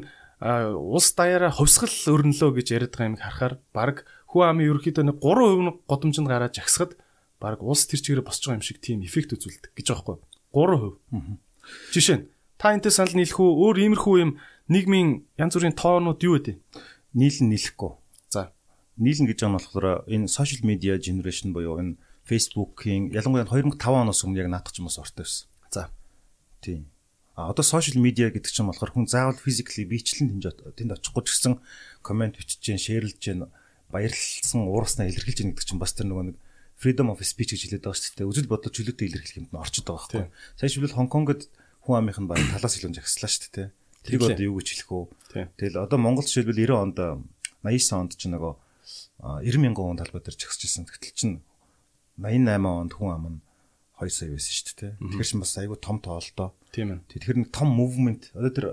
A: улс даяараа хувьсгал өрнөлөө гэж яриад байгаа юм харахаар баг хүү амын ерөөхдөө нэг 3% нь годомжинд гараа жагсахад баг улс тэр чигээр босч байгаа юм шиг тийм эффект үзүүлдэг гэж байгаа байхгүй 3%. Жишээ нь Та энэтэй санал нийлэх үү? Өөр иймэрхүү юм нийгмийн янз бүрийн тоонууд юу вэ?
B: Нийлэн нийлэхгүй.
A: За.
B: Нийлэн гэж байгаа нь болохоор энэ social media generation буюу энэ Facebook-ийн ялангуяа 2005 оноос өмнө яг наадах юм уу ортой байсан.
A: За.
B: Тийм. А одоо сошиал медиа гэдэг чинь болохоор хүн заавал физикли бичлэн тэнд тэнд очихгүй ч гэсэн комент бичиж, шеэрлж, баярлсан уурснаа илэрхийлж гэнэ гэдэг чинь бас тэр нөгөө нэг freedom of speech гэж хэлээд байгаа шүү дээ. Үзэл бодлоо чөлөөтэй илэрхийлэх юмд нь орчод байгаа байхгүй. Сайн шивэл Хонконгод хүн амийнх нь баг талаас илүү жагслаа шүү дээ. Тэрийг одоо юу гэж хэлэх вэ? Тэгэл одоо Монгол жишээлбэл 90 онд 89 онд ч нөгөө 90 мянган хүн талбай дээр жагсчихсан. Тэгтэл чинь 88 онд хүн ам нь 2 сая байсан шүү дээ. Тэгэхээр чинь бас айгүй том тоолтоо
A: Тийм ээ.
B: Тэгэхээр нэг том мувмент одоо тэр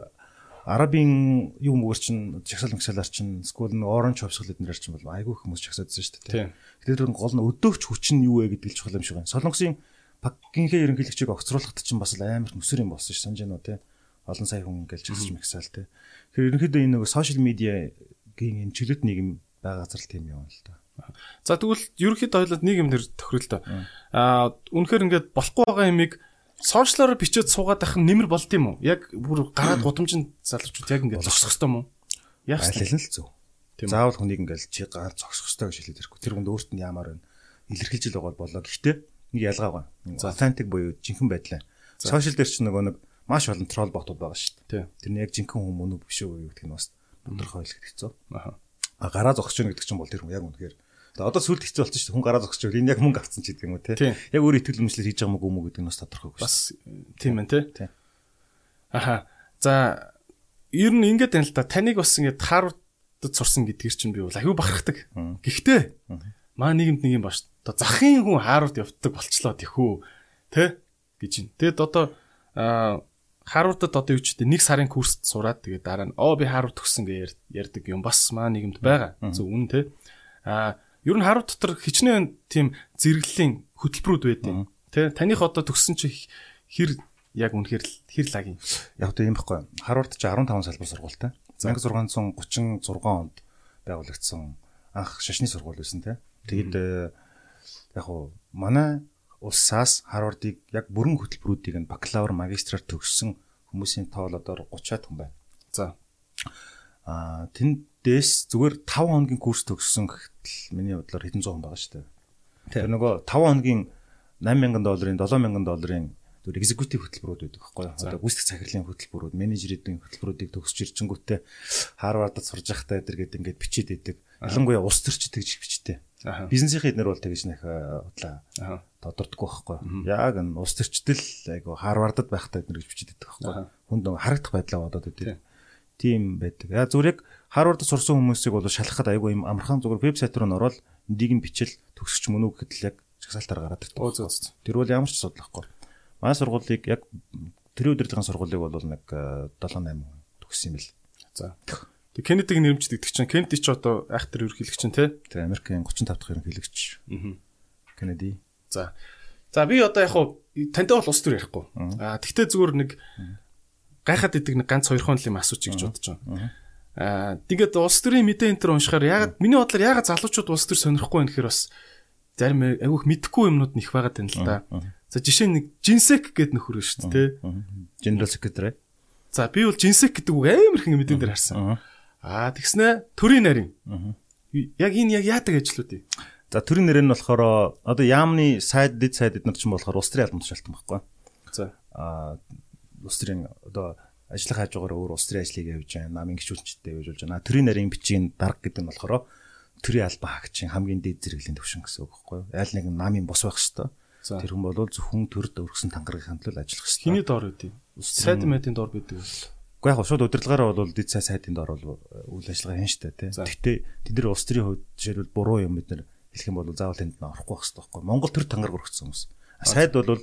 B: арабын юу мөр чинь жагсаал мэгсэлэр чинь скул нэг оранж хувьсгал эднэр чинь бол айгүй хүмүүс жагсаадсан шүү дээ. Тэгэхээр тэр гол нь өдөөгч хүч нь юу вэ гэдэг л чухал юм шиг байна. Солонгосын Пакинхээ ерөнхийлөгчийг огцруулахад чинь бас амар нүсэр юм болсон ш санаж байна уу те. Олон сая хүн ингээл чигсэж мэгсаал те. Тэгэхээр ерөнхийдөө энэ нэг сошиал медиагийн энэ чөлөөт нийгэм байгаа газар л тийм юм л та.
A: За тэгвэл ерөнхийдөө ойлоод юм нэр тохирол тоо. Аа үнэхээр ингээд болохгүй байгаа юмыг сошиалоор бичээд суугаад ах нэмэр болд юм уу? Яг бүр гараад гудамжинд залуучууд яг ингээд зогсох хэвээр юм уу?
B: Яг л л зөв. Заавал хүнийг ингээд чи ганц зогсох хэвээр гэж хэлээд ирэхгүй. Тэр хүнд өөрт нь ямар вэ? Илэрхийлж л байгаа болоо. Гэхдээ нэг ялгаа байна. Authentic буюу жинхэнэ байдлаа. Сошиал дээр чинь нөгөө нэг маш олон трол ботууд байгаа шүү дээ. Тэр нь яг жинхэнэ хүн мөн үү биш үү гэдэг нь бас тодорхой хэлэх хэцүү. Аа. Гараа зогсож гэнэ гэдэг чинь бол тэр хүн яг үнэхээр одоо сүлд хэцүү болсон шүү дээ. Хүн гараа зогсож байвал энэ яг мөнгө авсан ч гэдэг юм уу те. Яг өөр итгэл өмчлөл хийж байгаа мөг уу гэдэг нь бас тодорхойгүй.
A: Бас тийм ээ те. Аха. За ер нь ингээд байна л да. Таныг бас ингээд Харвардд сурсан гэдгээр чинь би бол аюу бахархдаг. Гэхдээ маа нийгэмд нэг юм бааш. Одоо захын хүн Харвард явдаг болчлоо тэхүү. Тэ гэж юм. Тэгэд одоо Харвардд одоо юу ч гэдэг нэг сарын курст сураад тэгээд дараа нь оо би Харвард төгссөн гэж ярьдаг юм бас маа нийгэмд байгаа. Зөв үн тэ. А ер нь Харвард дотор хичнээн тийм зэрэглэлийн хөтөлбөрүүд байдیں۔ Тэ таних одоо төгссөн чи хэр яг үнэхээр хэр лаг юм.
B: Яг тийм байхгүй. Харвард чи 15 салбар сургуультай. 1636 онд байгуулагдсан анх шашны сургууль байсан те. Тэгээд э, яг уу манай улсаас Харвардыг яг бүрэн хөтөлбөрүүдийг нь бакалавр, магистраар төгссөн хүмүүсийн тоол одоо 30-аад хүн байна.
A: За.
B: Аа тэндээс зүгээр 5 хоногийн курс төгссөн гэхтэл миний бодлоор хэдэн зуун байгаа шүү дээ. Тэр нөгөө 5 хоногийн 8000 долларын 7000 долларын зөв экзекутив хөтөлбөрүүд байдаг байхгүй юу? Одоо гүйцэтгэх захирлын хөтөлбөрүүд, менежерийн хөтөлбөрүүдийг төгсөж ирчингүүтээ Харвардад сурж байхдаа эдэр гээд ингээд бичээд идэг. Ялангуяа улс төрч тэгж бичтэй. Бизнесийн эднэр бол тэгж нэх удлаа тодордоггүй байхгүй юу? Яг энэ улс төрчдөл айгу Харвардад байхдаа эднэр гэж бичээд идэг байхгүй юу? Хүнд харагдах байдлаа бодоод идэг. Тийм байдаг. Яа зүгээр Харвардд сурсан хүмүүсийг бол шалгахад айгу юм амархан зүгээр вебсайт руу н ороод эндийг нь бичил төгсөж мөн үү гэхэд л яг чагсаалтаар гараад ирдэг. Тэр бол ямар ч судлахгүй. Манай сургуулийг яг тэр өдрийн сургуулийг бол нэг 7 8 төгссөн юм бэл.
A: За. Тэг Кеннедиг нэрмждэг чинь Кеннеди ч одоо айхтар ерөнхийлөгч чинь тий.
B: Тэг Америкийн 35 дахь ерөнхийлөгч. Аа. Кеннеди.
A: За. За би одоо яг хуу тантай бол ус төр ярихгүй. Аа тэгтээ зүгээр нэг гайхаад идэг нэг ганц хоёр хон юм асууч гэж бодож байна. Аа тэгээд улс төрийн мэдээ энэ төр уншихаар ягаад миний бодлоор ягаад залуучууд улс төр сонирхгүй юм гэхээр бас зарим айгүйх мэдэхгүй юмнууд нэх байгаад байна л да. За жишээ нэг Jinsek гэдэг нөхөр шүү дээ, тэ.
B: General Secretary.
A: За би бол Jinsek гэдэг үг амар их мэдэн дээр харсан. Аа тэгснэ төрийн нарийн. Яг энэ яг яадаг ажлууд юм.
B: За төрийн нэр нь болохоор одоо яамны сайд дэд сайд эднэр чинь болохоор улс төрийн албан тушаалтан байхгүй.
A: За
B: аа улс төрийн одоо ажиллах хажуугаар өөр улс төрийн ажлыг явьж байна. Намын гişүүлчтэй явьж болж байна. Төрийн нарийн бичгийн дарга гэдэг нь болохоор төрийн албан хаагчийн хамгийн дээд зэрэглэлийн төвшин гэсэн үг байхгүй. Айл нэг намын бос байх хэвээр Тэр хүн бол зөвхөн төрд өргөсөн тангаргийн төлөө ажиллах хэрэгтэй.
A: Хиний доор үгүй. Сайд мэдийн доор бидэг бол.
B: Уу яг шууд удирдлагаараа бол дид цай сайдын доор бол үйл ажиллагаа хийн штэ тий. Гэхдээ тэд нар улс төрийн хувьд жишээлбэл буруу юм бид нар хэлэх юм бол заавал тэнд нь орохгүй байх хэрэгтэй байхгүй. Монгол төр тангараг өргөцсөн хүмүүс. Сайд бол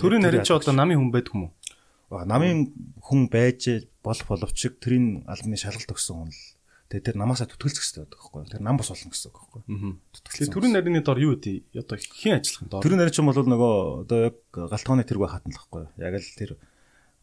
A: төрийн нарийн чи одоо намын хүн байдаг юм уу?
B: Намын хүн байж болох боловч тэрийн албаны шалгалт өгсөн хүн л Тэгээ тэр намаасаа түтгэлцэх хэрэгтэй байдаг байхгүй юу? Тэр нам бос болно гэсэн үг байхгүй юу?
A: Түтгэлцээ төрийн нарийн дор юу үгүй одоо хэн ажиллах юм дор?
B: Төрийн нарийн ч юм бол нөгөө одоо яг галтгооны тэргүй хатна л байхгүй юу? Яг л тэр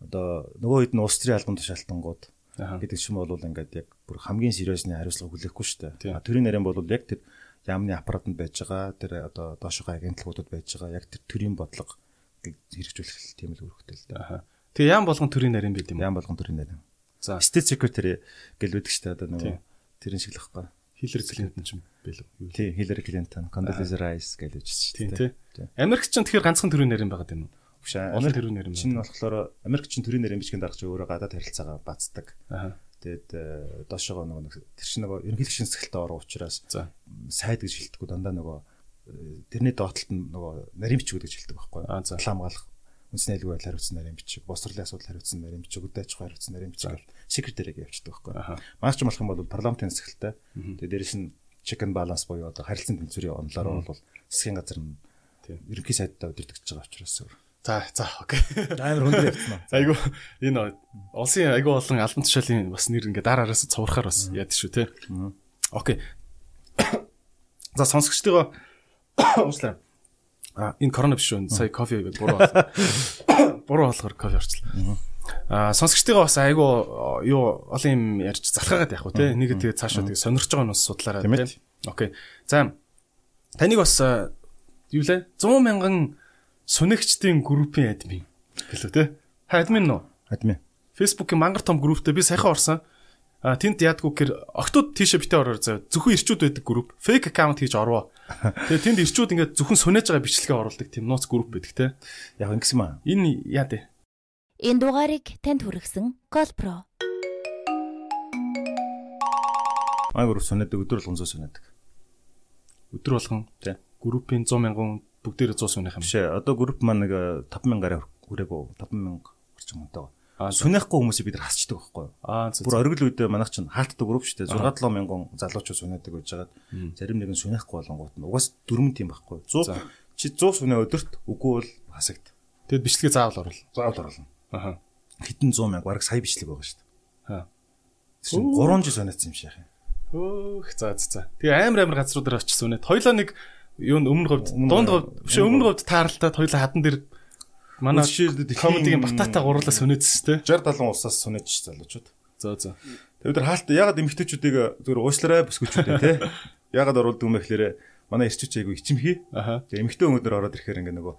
B: одоо нөгөө хэд нь улс төрийн албан тушаалтангууд гэдэг ч юм бол ингээд яг бүр хамгийн сериусны хариуцлага хүлээхгүй шүү дээ. Төрийн нарийн бол яг тэр яамны аппаратанд байж байгаа тэр одоо доошогоо агентлагуудад байж байгаа яг тэр төрийн бодлого хэрэгжүүлэх тийм л үүрэгтэй л дээ.
A: Тэгээ яам болгон төрийн нарийн байд юм.
B: Яам болгон төрийн нарийн. За state secretary гэл үүдэг шүү дээ одоо нөгөө тэрэн шиг л байхгүй.
A: Hillary Clinton ч юм бэлээ.
B: Тий, Hillary Clinton, Condoleezza Rice гэл үүжсэн
A: шүү дээ. Америк ч тэгэхээр ганцхан төрийн нэрийн байгаа юм уу?
B: Биш. Олон төрийн нэр юм. Чин болохоор Америк чин төрийн нэрийн бичгийн даргач өөрөө гадаад харилцаагаа бацдаг. Аа. Тэгээд э, доошогоо нөгөө тэр чинь нөгөө ерөнхийлөгчийн цэцгэлтэй орох учраас сайд гэж хэлдэггүй дандаа нөгөө э, тэрний доотлолт нь нөгөө нарийн бичгүүд гэж хэлдэг байхгүй. Плам галах үндэсний айлгүй байдлаар хариуцсан нарийн бичиг, босрлын асуудал хариуцсан нарийн бичиг, үдэ аж ахуй хариуцсан нарийн бичиг секретарийг явуулдаг байхгүй. Маш ч болох юм бол парламентын засаглалтай. Тэгээд дээрэс нь check and balance буюу одоо харилцан тэнцвэрийн онолоор бол засгийн газар нь ерөнхий сайдтай удирдахж байгаа учраас
A: За за окей.
B: Амар хөндөр явцсан.
A: Айгу энэ улсын айгу олон албан тушаалын бас нэр ингээ дараараас цуврахаар бас яд шүү те. Окей. За сонсогчдоо уучлаарай. А энэ корона биш шүү. Сая кофе буруу. Буруу болохоор кофе орчлоо. А сонсогчдойгоо бас айгу юу олон юм ярьж залхаагаад явах уу те нэг тэгээ цаашаа тэгээ сонирч байгаа нь бас судлаарай те. Окей. За таныг бас юу лээ 100 мянган сүнэгчдийн группийн админ гэлөө те. Ха админ нөө?
B: Админ.
A: Facebook-ийн мангар том групптэй би саяхан орсон. А тэнд яадгүй гэхээр октод тийшээ битээ ороор заяа. Зөвхөн ирчүүд байдаг групп. Fake account хийж орвоо. Тэгээ тэнд ирчүүд ингээд зөвхөн сүнэж байгаа бичлэгээ оруулдаг тийм нууц групп байдаг те.
B: Яг ингэсэн маа.
A: Энэ яа дээ.
C: Энэ дугаарыг танд хүргэсэн.
B: Маа групп сүнэдэг өдөр болгон сүнэдэг.
A: Өдөр болгон
B: тий.
A: Группийн 100 мянган бүгдээр 100 сүнэх юм.
B: Биш ээ. Одоо групп маань нэг 5000 гараа хүрээгүй 5000 орчим онтойгоо. Сүнэхгүй хүмүүсийг бид нар хасчдаг байхгүй юу?
A: Аа зөв.
B: Бүр оргил үедээ манайх чинь хаалтдаг групп шүү дээ. 6 7 мянган залуучууд сүнэдэг байж байгаад зарим нэг нь сүнэхгүй болонгууд нь угаас дөрмөн тийм байхгүй юу? 100 чи 100 сүнэ өдөрт үгүй бол хасагд.
A: Тэгэд бичлэгээ заавал оруулна.
B: Заавал оруулна.
A: Аха.
B: Хитэн 100 мянга бараг сая бичлэг байгаа шүү дээ.
A: Аа.
B: Чинь 3 жил сүнэцсэн юм шиг юм.
A: Өөх за за. Тэгээ амар амар газруудаар очсон үнэ. Хоёлоо нэг юу өмнө говьд дунд говьд биш өмнө говьд тааралтай хоёлоо хадан дээр Манай комедигийн батата гурлаа сүнэдсэн
B: те. 60 70 усаас сүнэж залуучууд.
A: За за.
B: Тэр хаалт ягаад эмгтээчүүдийг зөвөр уушлаарай бүсгүүчүүдээ те. Ягаад оруулдаг юм бэ гэхээр манай ирчүүч айгу ичимхий. Тэгээд эмгтээ өнөдөр ороод ирэхээр ингээ нөгөө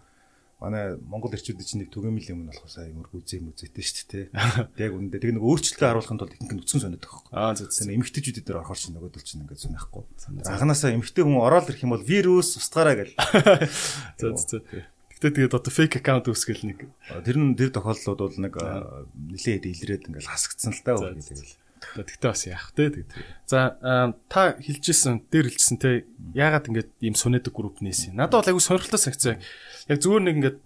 B: манай Монгол ирчүүд чинь нэг түгээмэл юм болох сая юмр гүзээ мүзэтэй шүү дээ. Яг үнэндээ тэг нэг өөрчлөлтөө харуулахын тулд ихэнх нь үтсэн сонирдог байхгүй.
A: Аа зөв.
B: Тэг эмгтээчүүд дээр орохоор чинь нөгөөдөл чинь ингээ сонирхгүй. Анханасаа эмгтээ хүн ороод ирэх юм бол вирус устгаараа гэл.
A: За за. Гэтэ тэгээд одоо fake аккаунт үүсгэл нэг
B: тэр нь тэр тохиолдлууд бол нэг нэлээд илрээд ингээл хасагдсан л та үг тэгэл.
A: Тэгтээ бас яах те тэгээд. За та хэлжсэн дээр хэлжсэн те яагаад ингээд ийм сүнэдэг групп нээсэн. Надад бол айгүй сонирхолтой санагцсан. Яг зүгээр нэг ингээд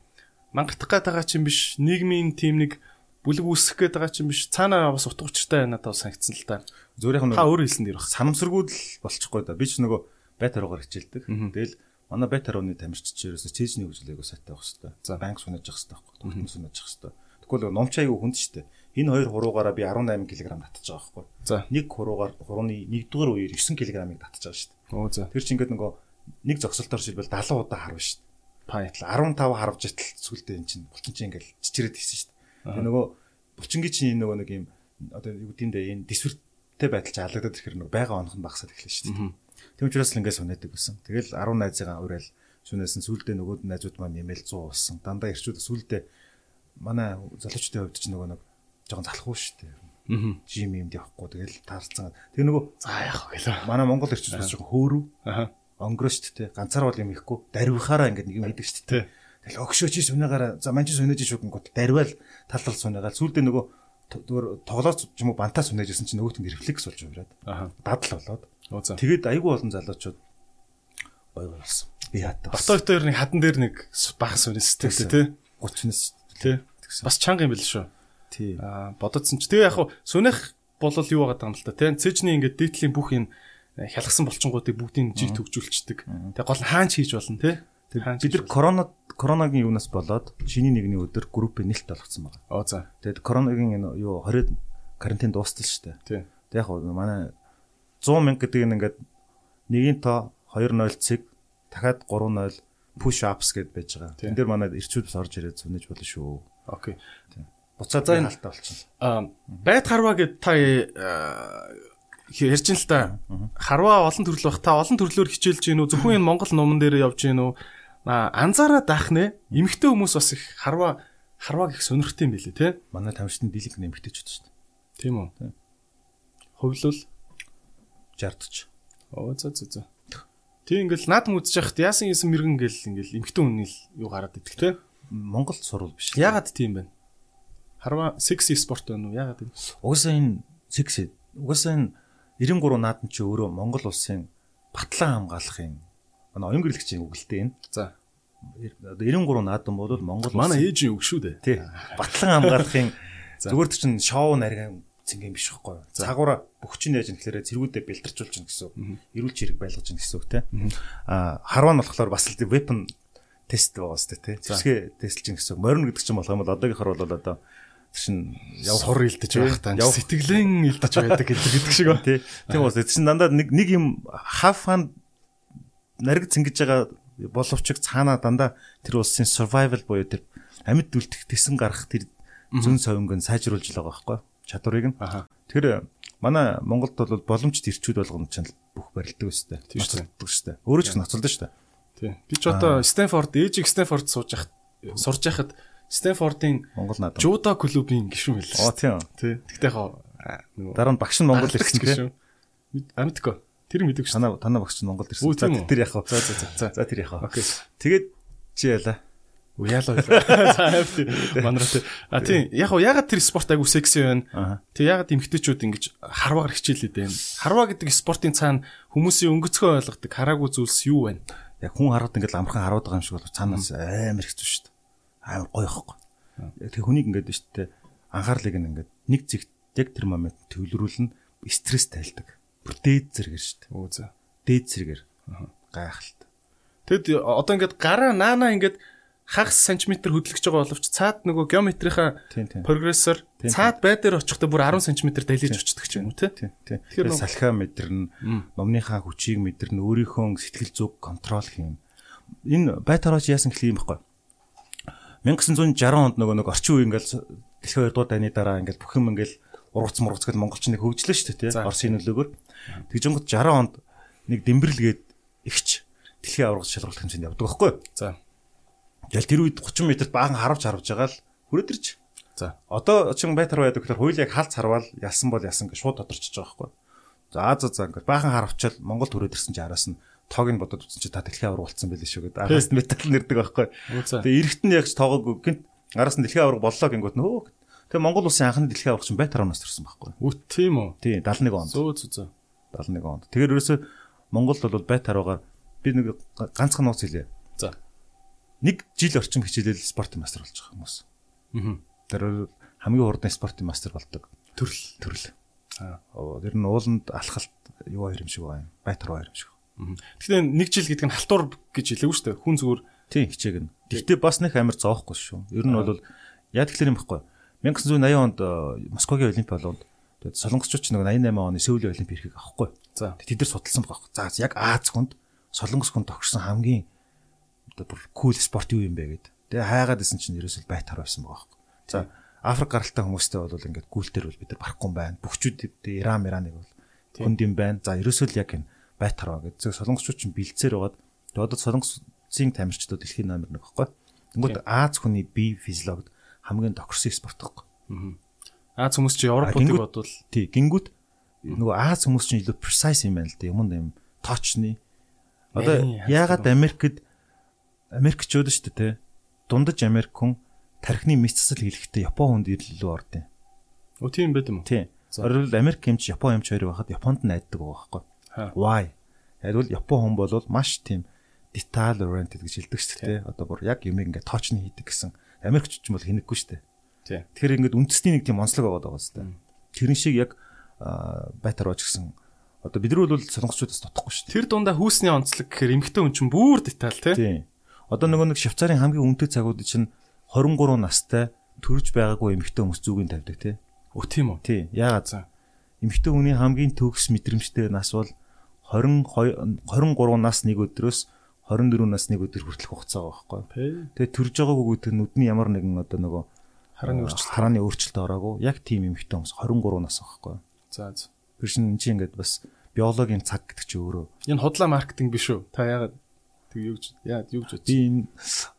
A: мангатах гээд байгаа чинь биш нийгмийн тим нэг бүлэг үүсгэх гээд байгаа чинь биш цаанаа бас утга учиртай надад санагдсан л та.
B: Зүгээр яг
A: та өөр хэлсэн дээр баг.
B: Санамсаргууд л болчихгүй да. Би ч нөгөө байтаргаар хичээлдэг. Тэгэл Манай байтар ууны тамирчид ч ерөөсө чэйжний хөгжлөөгөө сайтай байх хэрэгтэй. За банк сунаж явах хэрэгтэй байхгүй. Төгтөн сунаж явах хэрэгтэй. Тэгвэл номч аягүй хүнд шүү дээ. Энэ хоёр хуруугаараа би 18 кг татчих байгаа байхгүй. За нэг хуруугаар хурууны 1-р үеэр 9 кг-ыг татчих байгаа дээ.
A: Оо за.
B: Тэр чинь ингээд нөгөө нэг зогсолтоор шилбэл 70 удаа харна дээ. Пайтл 15 харвж итл сүлдээ эн чинь булчин чинь ингээд чичрээд хийсэн дээ. Тэгээ нөгөө булчингийн чинь нөгөө нэг юм одоо юу гэмдэ энэ дисвэртэй байдал чи алагдаад ирэхээр нөгөө байга онох нь багасаад эхлэв шүү Тэм учраас л ингээс унаадаг байсан. Тэгэл 10 найзыгаа уриал шүнээсэн сүулдэ нөгөөд найзууд маань нэмэл 100 болсон. Дандаа ирчүүд сүулдэ манай залуучдын хувьд ч нөгөө нэг жоохон залахгүй шүү дээ. Аа. Жим юмд явахгүй тэгэл таарцсан. Тэгээ нөгөө
A: за яах вэ гэлээ.
B: Манай Монгол ирчүүд бас жоохон хөөрөв. Аа. Онгороо шүү дээ. Ганцаар бол юм ихгүй. Дарвихаараа ингээд нэг юм хийдэг шүү дээ. Тэгэл өгшөөч сүнээгаараа за манч сүнэж шүү гингот дарвал таллал сүнээгаал сүулдэ нөгөө зүгээр тоглооч юм уу бантаа сүнэжсэн чинь нөгөөт нь рефлекс болж. Аа. Дадал болоод. Тэгээд айгүй олон залуучууд гоё болсон. Би хатаа.
A: Батойт дээр нэг хадан дээр нэг баг сүнэстэй тий.
B: 30-наас
A: тий. Бас чанга юм бэл шүү.
B: Тий.
A: Аа бодоцсон ч. Тэгээ яг хуу сүнэх болол юу байгаа юм л та тий. Цэжний ингээд дээдлийн бүх юм хялгсан болчингуудыг бүгдийг жиг төгжүүлчихдэг. Тэгээ гол нь хаанч хийж болно тий.
B: Бид нар корона коронагийн юунаас болоод шиний нэгний өдөр группийн нэлт болгоцсон байна.
A: Оо за.
B: Тэгээд коронагийн юу 20 карантин дуустал шүү дээ. Тэг яг манай 100 мянга гэдэг нь ингээд нэгийн тоо 2.0 цэг дахиад 3.0 push ups гэдээ байж байгаа. Тэн дээр манай ирчүүд бас орж ирээд сүнэж болно шүү.
A: Окей.
B: Буцаад за энэ хальтаа болчихно.
A: Аа байд харваа гэд та ярьж ин л та. Харваа олон төрлөө бах та олон төрлөөр хичээлж гин үү? Зөвхөн энэ Монгол номон дээр явж гин үү? Аа анзаараад ах нэ. Эмэгтэй хүмүүс бас их харваа харваа гих сонирхтой юм билэ те.
B: Манай тамирчны дийлэнх нэмэгтэйчүүд шүү дээ.
A: Тийм үү? Хувлал
B: 60
A: Оо за за за. Тэг ингээл наадам үзэж яхад яасан яасан мэрэгэн гэл ингээл эмхтэн үнний юу гараад идэх те.
B: Монголд сурвал биш.
A: Ягаад тийм бэ? Харва секси спорт байна уу? Ягаад юм?
B: Угаасаа энэ секси. Угаасаа энэ 93 наадам чи өөрөө Монгол улсын батлан хамгаалахын манай оюун гэрлэгчийн үгэлтэй энэ.
A: За.
B: 93 наадам бол Монгол
A: манай ээжийн үг шүү дээ.
B: Тий. Батлан хамгаалахын зүгээр чинь шоу нарийн цэнгийн биш байхгүй юу. Цагуура бөхчин яаж нэхлээрээ зэргүүдээ бэлтэрчүүлж чинь гэсэн. Эрүүл чирэг байлгаж чинь гэсэн үг те. А харваа нь болохоор бас л weapon тест байгаа сте те. Зэвсгээ тестэлж чинь гэсэн. Морин гэдэг чинь болох юм бол одоогийнхор бол одоо чинь
A: явах хор илдэж байх таа. Сэтгэлэн илдэж байдаг гэдэг шиг ба.
B: Тий. Тийм бас чинь дандаа нэг нэг юм half fun нариг цэнгэж байгаа боловч цаана дандаа тэр улсын survival буюу тэр амьд үлдэх тесэн гарах тэр зүн совинг нь сайжруулж л байгаа байхгүй чадварыг нь. Тэр манай Монголд бол боломжит ирчүүд болгоно ч бүх барилдаг өстэй. Тийм шүү дээ. Өөрөө ч ноцолдог шүү дээ.
A: Тийм. Би ч одоо Стэнфорд, ээжиг Стэнфорд сууж яхад сурж яхад Стэнфордын
B: Монгол надад
A: жудо клубын гишүүн байлаа.
B: Оо тийм.
A: Тий. Тэгтээ яг
B: Дараа нь багш нь Монгол ирсэн тийм.
A: Амтко. Тэр мэдээгүй шүү.
B: Танаа танаа багш нь Монголд ирсэн. За тэр яах вэ?
A: За за за.
B: За тэр яах вэ? Окей. Тэгээд чи яла.
A: Уяалаа. За хэвти. Манараа. А тийм яг уу ягаад тэр спорт айгу секси байна. Тэг ягаад эмгтээчүүд ингэж харваагаар хичээлээд байна. Харваа гэдэг спортын цаана хүмүүсийн өнгөцгөө ойлгодог хараагүй зүйлс юу байна?
B: Яг хүн хараад ингэж амархан хараад байгаа юм шиг бол цаанаас амар хэцүү шүү дээ. Амар гоё ихгүй. Тэг хүнийг ингэж шүү дээ. Анхаарлыг ингэж нэг зэгт яг тэр момент төвлөрүүлнэ стресс тайлдаг. Бүр дээд зэрэгэр шүү дээ.
A: Үу за.
B: Дээд зэрэгэр. Гайхалтай.
A: Тэгэд одоо ингэж гараа наана ингэж хагас сантиметр хөдлөж байгаа боловч цаад нөгөө геометрийнхаа прогрессор цаад бай дээр очихдоо бүр 10 см далиж очдөг ч юм уу
B: тий. Тэгэхээр салхиа мэдэрнэ, номныхаа хүчийг мэдэрнэ, өөрийнхөө сэтгэл зүг контрол хийн. Энэ байтараач яасан гэх юм бэ? 1960 онд нөгөө нэг орчин үе ингээл дэлхийн 2 дугаар дайны дараа ингээл бүх юм ингээл ургац мургац гэж монголчныг хөгжлөө шүү дээ тий. Оросын нөлөөгөөр. Тэгжэнгот 60 онд нэг дэмбэрлгээд ихч дэлхийн аврагч шалралт хэмжээнд явдаг байхгүй юу?
A: За.
B: Тэгэл тэр үед 30 метрт баахан харавж харавж байгаа л хүрээд ирж.
A: За.
B: Одоо чин байтар байдаг гэхээр хууль яг халц харвал ялсан бол ялсан гэж шууд тодорчж байгаа байхгүй. За за за ингээд баахан харавчаал Монгол төрөөд ирсэн чи араас нь тоог нь бодоод утсан чи та дэлхийн авраг болцсон байлээ шүү гэдэг. Араас нь метал нэрдэг байхгүй. Тэгээ эргät нь яг ч тоогоогүй гинт араас нь дэлхийн авраг боллоо гингүүт нөө. Тэгээ Монгол улсын анхны дэлхийн аврагч байтар оноос төрсэн байхгүй.
A: Үт тийм үү.
B: Тий 71 онд.
A: Зөө зөө зөө.
B: 71 онд. Тэгэхээр ерөөсө Монголд бол байтар аваагаар би нэг ганцхан нууц хэлье нэг жил орчим хичээлэл спортын мастер болж байгаа хүмүүс. Аа. Тэр хамгийн хурдан спортын мастер болдог.
A: Төрөл
B: төрөл. Аа. Тэр нь ууланд алхалт юу хоёр юм шиг байна. Байтар хоёр юм шиг.
A: Тэгэхээр нэг жил гэдэг нь халтур гэж хэлээгүй шүү дээ. Хүн зүгээр
B: тийм хичээгнэ. Гэхдээ бас нэг амар зоохгүй шүү. Ер нь бол яа тэгэхээр юм байхгүй. 1980 онд Москвагийн олимпиад тэгээд солонгосчууд ч нэг 88 оны Сеулийн олимпиад ирэхийг авахгүй. За тэд нар судалсан байгаа. За яг Аз хүнд солонгос хүнд тогтсон хамгийн одоо бүр кул спорт юу юм бэ гэд. Тэгээ хайгаад исэн чинь ерөөсөө байтар байсан байгаа байхгүй. За Африк гаралтай хүмүүстэй бол ингээд гүйлтэр бол бид нар барахгүй юм байна. Бүгчүүд Иран Ираныг бол хүнд юм байна. За ерөөсөө л яг энэ байтар байгаа гэдэг. Солонгосчууд чинь бэлдсээр байгаад одоо солонгосын тамирчдууд дэлхийн номер 1 байхгүй. Тэнгүүд Аз хүний бие физиологид хамгийн тохирсон спорт байхгүй.
A: Аз хүмүүс чи Европуудыг бодвол
B: тий гингүүд нөгөө Аз хүмүүс чинь илүү precise юм байна л да. Юм юм точны. Одоо яагаад Америкт Америкчууд шүү дээ те. Дундаж Америк хүн тархины мэс засал хийлэхдээ Япон хүнд илүү ордын.
A: Өө тийм байд юм уу?
B: Тийм. Орвол Америк хэмч Япон хэмч хоёр байхад Японд найддаг байгаа байхгүй. Why? Ягвал Япон хүн бол маш тийм detail oriented гэж хэлдэг шүү дээ. Одоо бүр яг юм ингээд тоочны хийдэг гэсэн. Америкч ч бол хинэггүй шүү дээ. Тэгэхээр ингээд үндэсний нэг тийм онцлог байгаа даа шүү дээ. Тэрэн шиг яг байтар ууч гэсэн одоо бид нар бол солонгосчуудаас дутхгүй шүү
A: дээ. Тэр дундаа хүүсний онцлог гэхээр эмгтэн хүн чинь бүр деталь
B: тийм. Одоо нөгөө нэг Швейцарын хамгийн үнэтэй цагууд чинь 23 настай төрж байгаагүй эмэгтэй хүмүүс зүгийн тавьдаг тий.
A: Өө тийм үү?
B: Тий. Яагаад за? Эмэгтэй хүний хамгийн төгс мэдрэмжтэй нас бол 22 23 нас нэг өдрөөс 24 нас нэг өдөр хүртэлх хугацаа байгаа байхгүй. Тэгээ төрж байгаагүй гэдэг нүдний ямар нэгэн одоо нөгөө
A: харааны өөрчлөлт
B: харааны өөрчлөлт ороогүй яг тийм эмэгтэй хүмүүс 23 нас байхгүй.
A: За за.
B: Тэр чинь чи ингээд бас биологийн цаг гэдэг чи өөрөө.
A: Энэ худлаа маркетинг биш үү? Та яагаад Тэг юу гэж яа юу гэж
B: би энэ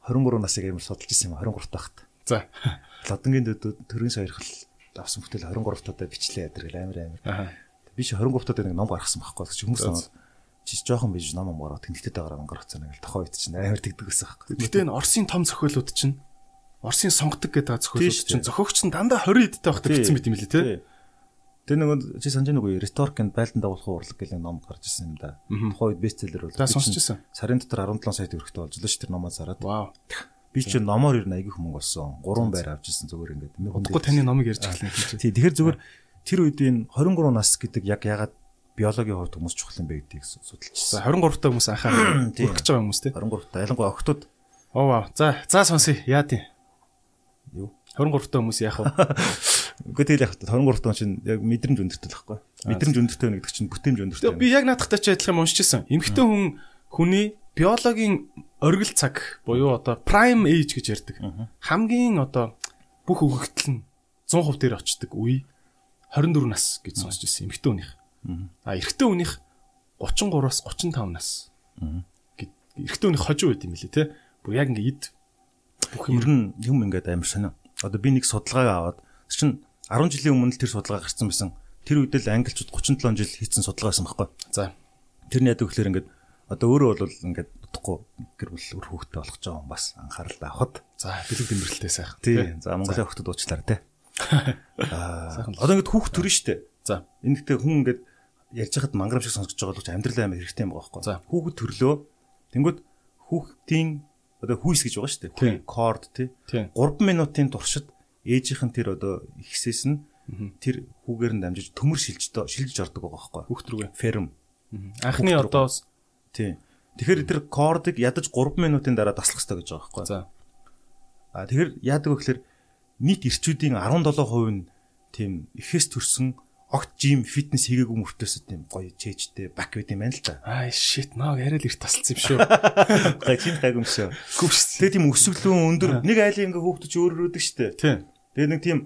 B: 23 насыг амар судалж ирсэн юм 23 тахт.
A: За.
B: Лодонгийн дөдөө төрийн сойрхол авсан бүтэл 23 татаа бичлээ гэл амар амар. Би чи 23 татаа нэг ном гаргасан байхгүй ч хүмүүс санаад чи жоохон биж ном гаргаад тэнхтэд байгаа ном гаргацсан нэг л тохоо ит чинь амар тэгдэг гэсэн байхгүй.
A: Гэтэ энэ Оросын том зохиолууд чинь Оросын сонгодог гэдэг зохиолууд чинь зохиогч нь дандаа 20 эдтэй багт бичсэн мэт юм лээ тий.
B: Тэр нэг чи санаж нэг үе Rhetoric and байлдан дагуулах урлаг гэх ном гарч ирсэн юм да. Тухайн үед бестселлер бол.
A: За сонсч ирсэн.
B: Сарын дотор 17 сая төгрөгтэй болж л ш тэр номоо зараад.
A: Вау.
B: Би чи номоор ер нь айгүйх мөнгө олсон. Гурван байр авч ирсэн зүгээр ингээд.
A: Удахгүй таны номыг ярьж эхэлнэ
B: гэж. Тий, тэгэхээр зүгээр тэр үед энэ 23 нас гэдэг яг ягаад биологийн хувьд хүмүүс чухал юм бэ гэдгийг судалчихсан.
A: 23 та хүмүүс анхаа хүрэх гэж байгаа хүмүүс тий.
B: 23 та ялангуяа охтууд.
A: Оо вау. За, за сонсъё. Яа тий.
B: Юу?
A: 23 та хүмүүс яах вэ?
B: Үгүй тэгэл яг 23 он чинь яг мэдрэмж өндөртэй л байхгүй. Мэдрэмж өндөртэй байна гэдэг чинь бүтээмж өндөртэй.
A: Би яг наадахтай ч адилхан уншижсэн. Эмэгтэй хүн хүний биологийн оргил цаг буюу одоо prime age гэж ярьдаг. Хамгийн одоо бүх өгөгдөл нь 100% дээр очдог үе 24 нас гэж сонсч ирсэн эмэгтэй хүнийх. А эрэгтэй хүнийх 33-аас 35 нас. Эрэгтэй хүнийх хожуу байт юм лээ те. Бүр яг ингээ ид
B: бүх юм ер нь юм ингээд амар сонио. Одоо би нэг судалгааг аваад чинь 10 жилийн өмнө тэр судалгаа гарсан байсан. Тэр үед л англичууд 37 жил хийсэн судалгаа байсан байхгүй.
A: За.
B: Тэр нь яд гэхээр ингээд одоо өөрөө бол ингээд утахгүй гэр бүл өр хүүхдтэй болох ч юм бас анхаарал авахд.
A: За бэлэг тэмдэглэлтэй сайхан.
B: Тий. За Монголын хүүхдүүд уучлаарай те. Аа. Одоо ингээд хүүхд төрн штэ.
A: За.
B: Энэ гэхдээ хүн ингээд ярьж хахад мангар шиг сонсож байгаа л ч амьдрал амар хэрэгтэй юм байгаа байхгүй.
A: За.
B: Хүүхэд төрлөө. Тэнгүүд хүүхдийн одоо хүйс гэж байгаа шүү дээ. Корд тий. 3 минутын туршид ээжийнх нь тэр одоо ихсээс нь тэр хүүгээр нь дамжиж төмөр шилж шилж ордог байгаа байхгүй.
A: Хүүхд рүүгээ.
B: Ферм.
A: Анхны одоо
B: тий. Тэгэхээр тэр кордыг ядаж 3 минутын дараа таслах хэрэгтэй гэж байгаа байхгүй.
A: За.
B: А тэгэхээр яадаг вэ гэхээр нийт ирчүүдийн 17% нь тийм ихээс төрсэн огт жим фитнес хийгээгүй мөртөөс тийм гоё чэжтэй бак байт юм байна л та.
A: Аа shit наа яриа л их тасалсан юм шүү.
B: Гай чинь гайгүй юм шүү.
A: Гүвс.
B: Тэгээ тийм өсвөлөө өндөр нэг айлын ингээ хөөхдөж өөр өрөөдөг штэ.
A: Тийм.
B: Тэгээ нэг тийм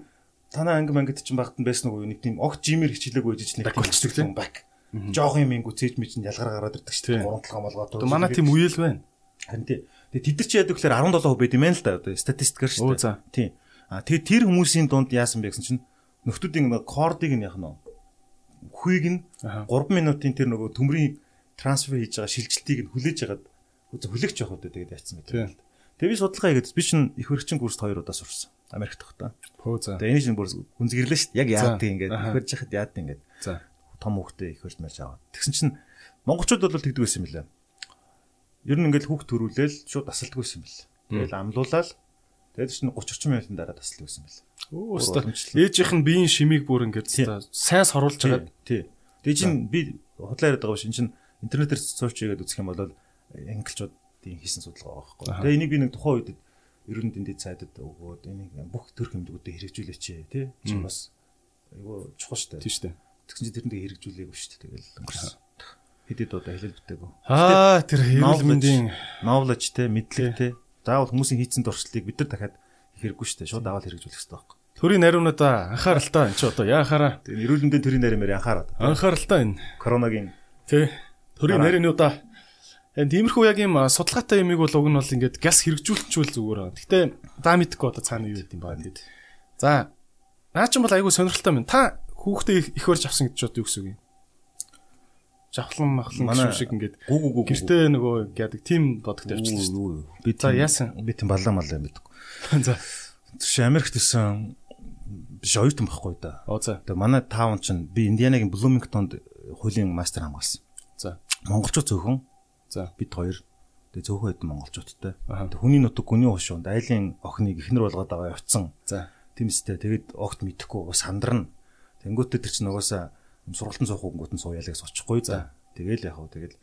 B: танаа анги мангад чинь багт нь байсан уу нэг тийм огт жимэр хичээлээгүй гэж нэг
A: болчихдог тийм
B: бак. Жохон юм ингүү цээж мэд чинь ялгаар гараад ирдэг штэ. Гурван толгой молгоо.
A: Одоо манай тийм үеэл байна.
B: Харин тий. Тэгээ тэд нар чи яадаг гэхээр 17% байд юм байна л да одоо статистикаар штэ.
A: Оо за.
B: Тий. А тэгээ тэр хүмүүсийн дунд яасан бэ гэсэн чинь нөхдүүдийн кордыг нь яах нь хүйг нь 3 минутын тэр нөгөө төмрийн трансфер хийж байгаа шилжилтийг нь хүлээж агаад хүлээгч явах удаа тэгээд яцсан мэт. Тэгээ би судалгаа хийгээд би чинь их хөрөгчин курст 2 удаа сурсан. Америкт тогтоо.
A: Хөө за.
B: Тэгээ энэ чинь бүр гүнзгирлээ шүү дээ. Яг яадаг ингээд их хөрж яхад яадаг ингээд.
A: За.
B: Том хүүхдээ их хөрж мэрж аваад. Тэгсэн чинь монголчууд бол тэгдэг байсан юм лээ. Ер нь ингээд хүүхд төрүүлээл шууд тасалдаг байсан юм лээ. Тэгэл амлуулаад тэгээд чинь 30 40 минутын дараа юм лээ.
A: Оо өстө. Ээжийнх нь биеийн шимийг бүр ингээд сайн соруулж байгаа.
B: Тий. Тэгээ чинь би худлаа яриад байгаа биш. Энэ чинь интернетээр сууч хийгээд үзэх юм бол англичуудын хийсэн судалгаа байгаа байхгүй. Тэгээ энийг би нэг тухайн үед ерөн дэндээ цайдад өгөөд энийг бүх төр хэмжүүдэд хэрэгжүүлээч тий. Чи бас айгу чухал шүү дээ.
A: Тий шүү дээ.
B: Тэгсэн чинь тэрэндээ хэрэгжүүлээгүй шүү дээ. Тэгэл өнгөрсөн. Хэдэд одоо хэлэл бүтээгөө.
A: Аа тэр эрүүл мэндийн
B: knowledge те мэдлэг те заавал хүмүүсийн хийцэн дуршлыг бид нар дахиад хэрэггүй шүү дээ. Шууд аваад хэрэгжүүлэх хэрэгтэй байхгүй.
A: Төрийн нариунуудаа анхааралтай энэ ч одоо яахаараа.
B: Тэгээ эрүүл мэндийн төрийн нарийн анхаарат.
A: Анхааралтай энэ.
B: Коронагийн
A: тий. Төрийн нариунуудаа энэ тиймэрхүү яг юм судалгаатай юмыг бол уг нь бол ингээд газ хэрэгжүүлчихвэл зүгээр. Гэтэ даа мэдхгүй одоо цаана юу гэдэм баа тий. За. Наа ч юм бол айгүй сонирхолтой байна. Та хүүхдээ их барьж авсан гэж бод юу гэсэн үг юм? Жавхлан махлан гişүү шиг ингээд
B: гүү гүү
A: гэртээ нөгөө яадаг тим бодогт явчихсан шүү
B: дээ. Би за яасан? Би тийм балаа малаа мэдгүй.
A: За.
B: Тийш Америкт исэн биш оюутан байхгүй да. Тэгээ манай таун чинь би Индианагийн Блумингтонд хуулийн мастер хамгаалсан.
A: За.
B: Монголчууд зөвхөн.
A: За.
B: Бид хоёр. Тэгээ зөвхөн хэдэн монголчуудтай. Тэгээ хүний нутаг гүний хушуунд айлын охиныг ихнэр болгоод аваа явцсан.
A: За.
B: Тэмстэй тэгээд огт мэдхгүй сандарна. Тэнгүүтээ тэр чинь угаасаа сургалтын суух хөнгөт нь сууяалаг очихгүй за. Тэгэл яг хөө тэгэл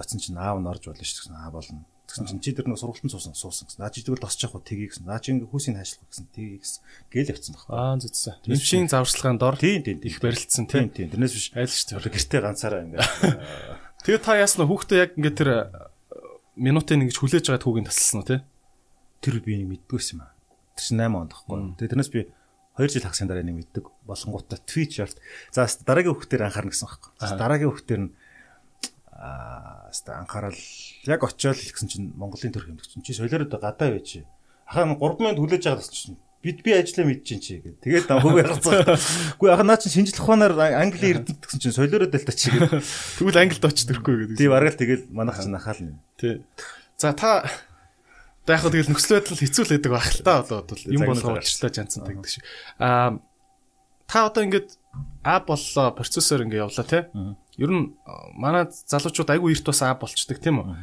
B: оцсон чинь аав нь орж болно шүү гэсэн аа болно. Тэгсэн чинь чи тэр нэг сургалтын суусан суусан гэсэн. Наа чи тэгвэл тосч явах тгий гэсэн. Наа чи ингээ хүүсийг хайшлах гэсэн тгий гэсэн. Гээл явцсан баг.
A: Аа зүтсэн. Эмчийн завшлагын дор
B: тийм тийм
A: их барилдсан тийм
B: тийм. Тэрнээс биш
A: айл шүү
B: дээ. Гэртээ ганцаараа ингээ.
A: Тэгээ та яасна хүүхдээ яг ингээ тэр минутын ингэж хүлээж байгаад хүүгийн тасалсан уу те?
B: Тэр би нэг мэддгүйсэн юм аа. Тэр чинь 8 онд тахгүй. Тэгээ тэрнээс би 2 жил хагасны дараа нэг мэддэг болонгуудаа Twitch ярт. За дараагийн хүүхдээр анхаарна гэсэн байхгүй. Дараагийн хүүхдээр нь аа анхаарал яг очиод хэлсэн чинь Монголын төр хэмдэг чинь чи солиороо гадаа байж. Ахаа 3 минут хүлээж байгаа гэсэн чинь бид би ажиллаа мэдчихин чи гэдэг. Тэгээд хөөг яргацгаа. Үгүй яхаа наа чи шинжлэх ухаанаар Англи эрдэнэ гэсэн чинь солиороо дэлтэ чи гэдэг.
A: Тэгвэл Англид очиж төрөхгүй гэдэг.
B: Тийм аргаал тэгэл манайх чинь анхаална.
A: Тий. За та Одоо яг хөө тэгэл нөхцөл байдал хэцүү л байдаг байх л та одоо бол юм болгоо учиртай жанцсан тагдаг шиг. Аа та одоо ингээд А боллоо процессор ингээ явлаа те. Ер нь манай залуучууд айгүй эрт бас А болчдөг тийм үү?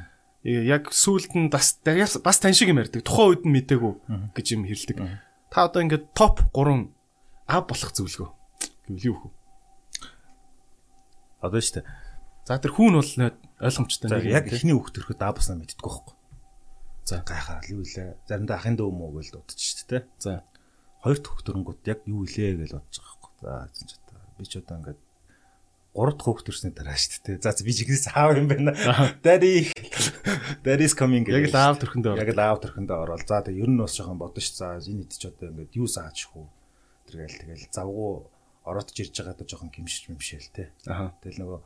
A: Яг сүүлд нь бас бас тань шиг юм ярьдаг. Тухайн үед нь мдээгүй гэж юм хэлдэг. Та одоо ингээд топ 3 А болох зөвлөгөө гэвэл юу вэ?
B: Одоо шүү дээ.
A: За тэр хүүн бол ойлгомжтой
B: нэг яг эхний хүүхд төрөхөд А басна мэддэг байхгүй.
A: За
B: гайхаад юу илээ. Заримдаа ахын дөө мүү гэж дуудчих шүү дээ.
A: За
B: хоёр төгт дөрөнгөд яг юу илээ гэж бодож байгаа байхгүй. За эзэн ч одоо би ч одоо ингээд гурав дахь хүүхд төрсний дараа шүү дээ. За би жигнэс аав юм байна. Daddy Daddy is coming
A: яг л аав төрхөндөө
B: яг л аав төрхөндөө орол. За тэгээ ер нь бас жоохон бодно ш. За энэ ч одоо ингээд юу саачих уу. Тэргээл тэгэл завгуу ороодж ирж байгаа даа жоохон гимшиж мэмшээл те. Тэгэл нөгөө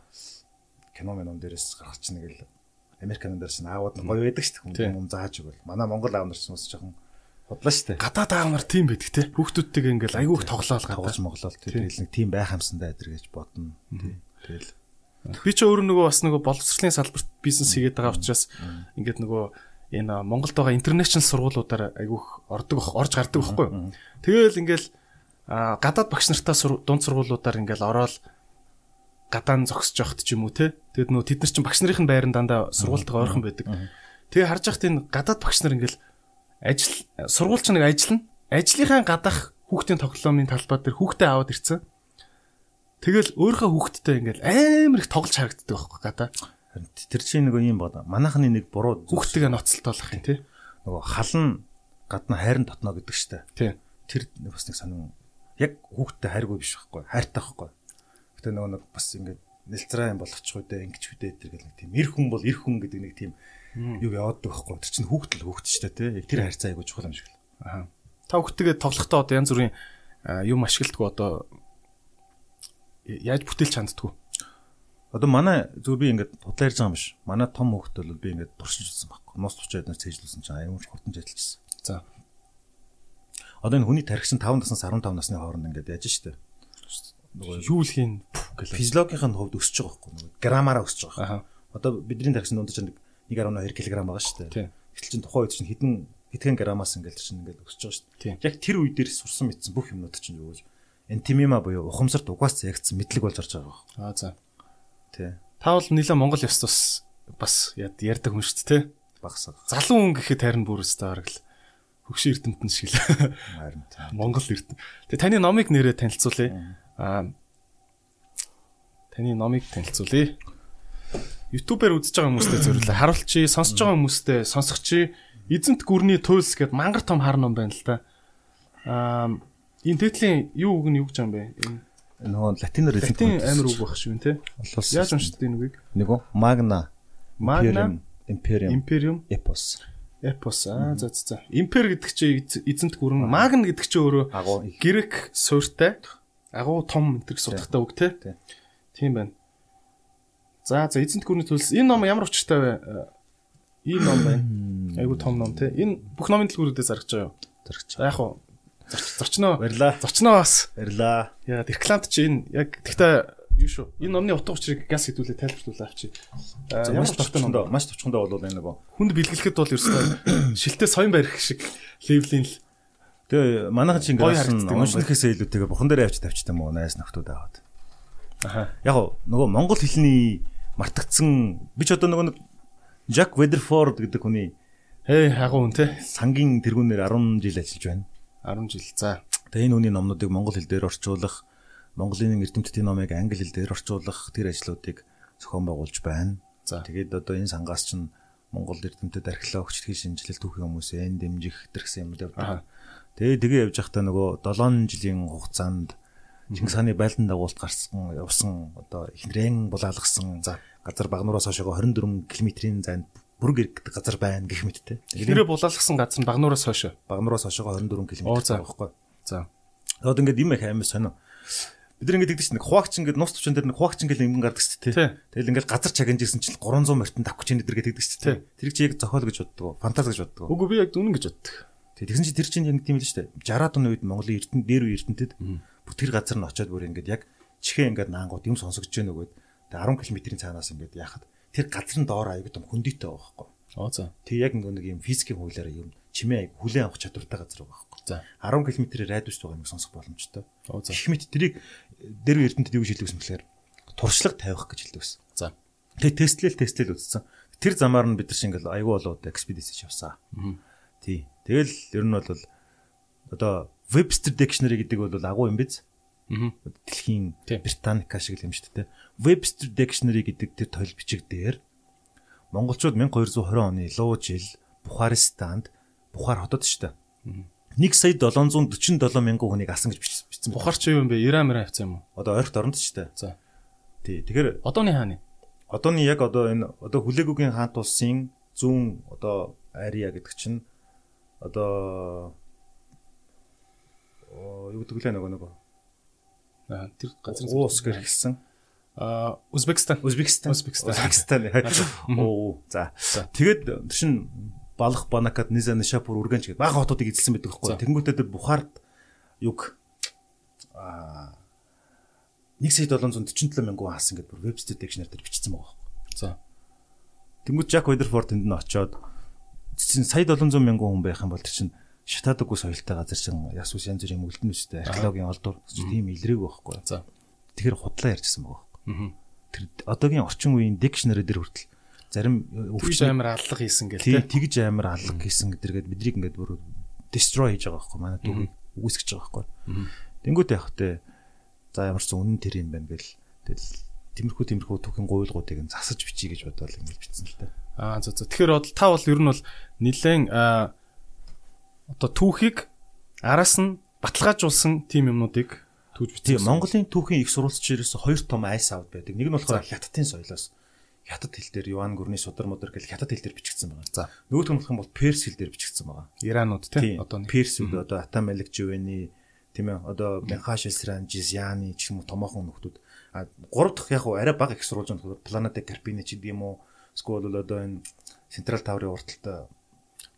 B: кино минон дээрээс гаргач нэг л Американ дээрс аауд нь гоё байдаг шүү дээ. Хүн зааж өгвөл. Манай Монгол аав нар ч бас жоохон бодлоо шүү дээ.
A: Гадаад аав нар тийм байдаг те. Хүүхдүүдтэйгээ ингээл айгүйх тоглоал
B: тоглож моглол. Тэгэл нэг тийм байх юмсандаа адэр гэж бодно. Тэгэл.
A: Би ч өөр нөгөө бас нөгөө боловсролын салбарт бизнес хийгээд байгаа учраас ингээд нөгөө энэ Монголд байгаа интернэшнл сургуулиудаар айгүйх ордог орж гардаг байхгүй юу. Тэгэл ингээл гадаад багш нартай дунд сургуулиудаар ингээл ороод гадаан зогсож явахт ч юм уу те. Тэгэд нөө тэд нар чинь багш нарын байран дандаа сургуультайгаа ойрхон байдаг. Тэгээ харж яхад энэ гадаад багш нар ингээл ажил сургуульч нэг ажиллана. Ажлынхаа гадах хүүхдийн тоглоомын талбай дээр хүүхдээ аваад ирцэн. Тэгэл өөрийнхөө хүүхдтэй ингээл амар их тоглож харагддаг байхгүй гадаа.
B: Тэр чинь нөгөө юм бод. Манайхны нэг буруу
A: хүүхдтэйгээ ноцтолтолох юм тий.
B: Нөгөө халан гадна хайрын дотно гэдэг штэ. Тэр бас нэг сонин яг хүүхдтэй хайргүй биш байхгүй. Хайртай байхгүй. Гэтэ нөгөө нэг бас ингээд нэлцраа юм болгочих ингэж үү дээ тэр гэл нэг тийм эр хүн бол эр хүн гэдэг нэг тийм юу яваад байхгүй. Тэр чинь хүүхдэл хүүхд ч дээ тий. Тэр харьцаа айгуу чухал юм шиг л.
A: Аа. Та хүүхдтэйгээ тоглохдоо одоо янз бүрийн юм ашигладаг одоо яаж бүтээлч ханддаггүй.
B: Одоо манай зүгээр би ингээд худлаа ярьж байгаа юм биш. Манай том хүүхд бол би ингээд туршиж үзсэн байхгүй. Нус 30-аад нар цээжлүүлсэн чинь аюул хурдан ажиллажсэн.
A: За.
B: Одоо энэ хүний тархич нь 5 наснаас 15 насны хооронд ингээд яаж штэ.
A: Нөгөө юу л хийн.
B: Физиологийн хувьд өсөж байгаа байхгүй. Нөгөө грамаараа өсөж байгаа. Одоо бидний тархич нь дундаж нэг 1.2 кг байгаа шүү дээ. Гэтэл чин тухайн үед чинь хэдэн хэдхэн граммаас ингээл чинь ингээл өсөж байгаа шүү дээ. Яг тэр үе дээр сурсан мэдсэн бүх юмнууд чинь юу вэ? Энтимима буюу ухамсарт угаас ягдсан мэдлэг болж орж байгаа
A: байна. Аа за.
B: Тий.
A: Та бол нэлээ Монгол ёс тус бас ярьдаг хүн шүү дээ?
B: Багсаа.
A: Залуу хүн гэхэд харин бүр өстэй хараг л хөгшин эрдэмтэн шиг л.
B: Харин.
A: Монгол эрдэм. Тэгээ таны номыг нэрээ танилцуулъя. Аа таны номыг танилцуулъя. YouTube-ээр үзэж байгаа хүмүүстээ зөвлөлөө. Харуулчи, сонсож байгаа хүмүүстээ сонсогчи эзэнт гүрний туйлс гэд мангар том хар ном байна л да. Аа энэ тэтлийн юу үг нь юу гэж юм бэ?
B: Энэ нөгөө латинаар
A: эзэнт латин амир үг байх шүү нэ. Яаж уншдаг энэ үгийг?
B: Нөгөө Magna
A: Magna
B: Imperium
A: Imperium
B: Epos.
A: Epos аа за за за. Импер гэдэг чинь эзэнт гүрэн, Magna гэдэг чинь өөрөө грек суурьтай агуу том энэ сутгатай үг те. Тийм байна. За за эзэнт гүрний төлс энэ ном ямар учиртай вэ? Энэ ном байна. Айгу том ном те. Энэ бүх номын дэлгүүрүүдээ зарж байгаа юу?
B: Зарж.
A: Яг уу зочноо.
B: Баярлаа.
A: Зочноо бас.
B: Баярлаа.
A: Яа, рекламт чи энэ яг тэгтээ юу шүү. Энэ номны утга учирыг газ хэдүүлээ тайлбарлуулаа авчи.
B: Ямар товчхондоо маш товчхондоо бол энэ нөгөө
A: хүнд бэлгэлэхэд бол ерөөсөө шилтээ соён барих шиг левлийн л
B: Тэгээ манайхан чинь ингээд уншлагээс илүүтэйгээ бухан дээр явж тавьчихсан юм уу найс нөхдүүд аваад.
A: Аха.
B: Яг нөгөө монгол хэлний мартагдсан би ч одоо нөгөө Жак Ведерфорд гэдэг хүний
A: ээ хагуу хүн те
B: сангийн тэргүүнээр 10 жил ажиллаж байна.
A: 10 жил. За.
B: Тэгээ энэ хүний номнуудыг монгол хэл дээр орчуулах, Монголын эрдэмтдийн номыг англи хэл дээр орчуулах тэр ажлуудыг зохион байгуулж байна.
A: За.
B: Тэгээд одоо энэ сангаас чинь Монгол эрдэмтэд археологч, дэлхийн шинжилэл түүхийн хүмүүсээ дэмжих гэсэн юмуд явдаг. Тэгээ тэгээ явж байхдаа нөгөө 7 жилийн хугацаанд Чингис хааны байлдан дагуулт гарсан явсан одоо ихнэрэн булаалгасан за газар багнуураас хойшоо 24 км-ийн зайд бүрэг гэдэг газар байна гэх мэттэй.
A: Ихнэрээ булаалгасан газар нь багнуураас хойшоо.
B: Багнуураас хойшоо 24 км
A: байхгүй. За.
B: Одоо ингээд юм их амар сонио. Бид ингээд гэдэг чинь нэг хуваагч ингээд нус төвчөн дээр нэг хуваагч ингээд ингэн гардаг шүү дээ. Тэгэл ингээд газар чагнажсэн чинь 300 морьтон давх чинь эдэр гэдэг шүү дээ. Тэр чи яг зохиол гэж боддог. Фантаз гэж боддог.
A: Үгүй би яг үнэн гэж боддог.
B: Тэгсэн чи тэр чинь яг тийм л шүү дээ. 60-аад оны үед Монголын эрдэнэ дээр үе эрдэнэтэд бүтгэр газар нь очиод бүр ингээд яг чихээ ингээд наангууд юм сонсогдож байна нөгөөд 10 км-ийн цаанаас ингээд яхад тэр газар нь доор аягүй том хөндийтэй байгаа байхгүй.
A: Оо за.
B: Тэг яг нэг юм физикийн хуулиараа юм чимээ аяг хүлээн авах чадвартай газар байгаа байхгүй.
A: За.
B: 10 км-ээр радиус байгаа юм сонсох боломжтой.
A: Оо за.
B: Их мэт тэрийг дэр эрдэнэтэд юу гэж хэлдэг юм бэхээр туршлага тавих гэж хэлдэг байсан.
A: За.
B: Тэг тестлэл тестлэл үзсэн. Тэр замаар нь бид нар шиг ингээл аягүй болоод экспедиц явсан. Тий. Тэгэл ер нь бол одоо Webster Dictionary гэдэг бол агуу юм биз?
A: Аа.
B: Дэлхийн Британика шиг юм шүү дээ. Webster Dictionary гэдэг тэр тойл бичиг дээр монголчууд 1220 оны луу жил Бухаристанд Бухар хотод шүү дээ. 1 сая 747 мянган хүнийг алсан гэж бичсэн.
A: Бухар чи юу юм бэ? Иран мэрэ авсан юм уу?
B: Одоо ойрхт оронд шүү дээ.
A: За.
B: Тий. Тэгэхээр
A: одооны хааны.
B: Одооны яг одоо энэ одоо хүлээгүүгийн хаант улсын зүүн одоо Ария гэдэг чинь одоо юу гэдэг лээ нөгөө нөгөө
A: тэр газар
B: уус гэр хэлсэн
A: а Узбекистан.
B: Узбекистан.
A: Узбекистан.
B: Оо за. Тэгээд чин балах банакад низа нишапур үргэнч гэдэг бага хотуудыг эзэлсэн байдаг байхгүй. Тэнгүүтээ тэр Бухард юг аа 1 сая 747 мянган хаасан гэдэг бүр вебсайт дикшнер дээр бичсэн байгаа байхгүй.
A: За.
B: Тэнгүүд Жак Ведерфорд тэнд нь очоод чинь сая 700 мянган хүн байх юм бол чинь шатаадаг ус соёлтой газар чинь ясус янз бүрийн мөлдөн үстэй археологийн олдвор тийм илрээг байхгүй.
A: За.
B: Тэгэхээр худлаа ярьжсэн байгаа байхгүй. Тэр одоогийн орчин үеийн дикшнери дээр хүртэл зарим
A: өвч амар аллах хийсэн
B: тийм тэгж амар аллах хийсэн гэдэргээд биднийг ингээд бүр destroy хийж байгаа байхгүй манай түүхийг үүсгэж байгаа байхгүй. Тэнгүүт явах те за ямар ч үнэн тэр юм байна гэл тэгэл тиймэрхүү тиймэрхүү түүхийн гуйлгуудыг нь засаж бичиж гэж бодоод ингэж бичсэн л та.
A: Аа за за. Тэгэхээр та бол ер нь бол нилээн одоо түүхийг араас нь баталгаажуулсан тим юмнуудыг түүж.
B: Тийм Монголын түүхийн их сурвалжч ерөөсө хоёр том айс авд байдаг. Нэг нь болохоор хятадын соёлоос хятад хэл дээр Юан гүрний судар мудар гэл хятад хэл дээр бичигдсэн байгаа. За. Нөгөөх нь болох юм бол перс хэл дээр бичигдсэн байгаа.
A: Иранууд тийм
B: одоо перс үг одоо Атамалик Живэний тийм ээ одоо Мянхаш Элсран Жизяны ч юм уу томоохон нөхдүүд а гурав дахь яг арай бага их сурвалж байгаа Планета Карпини ч гэдэг юм уу эсвэл одоо энэ Централ таврын урталтай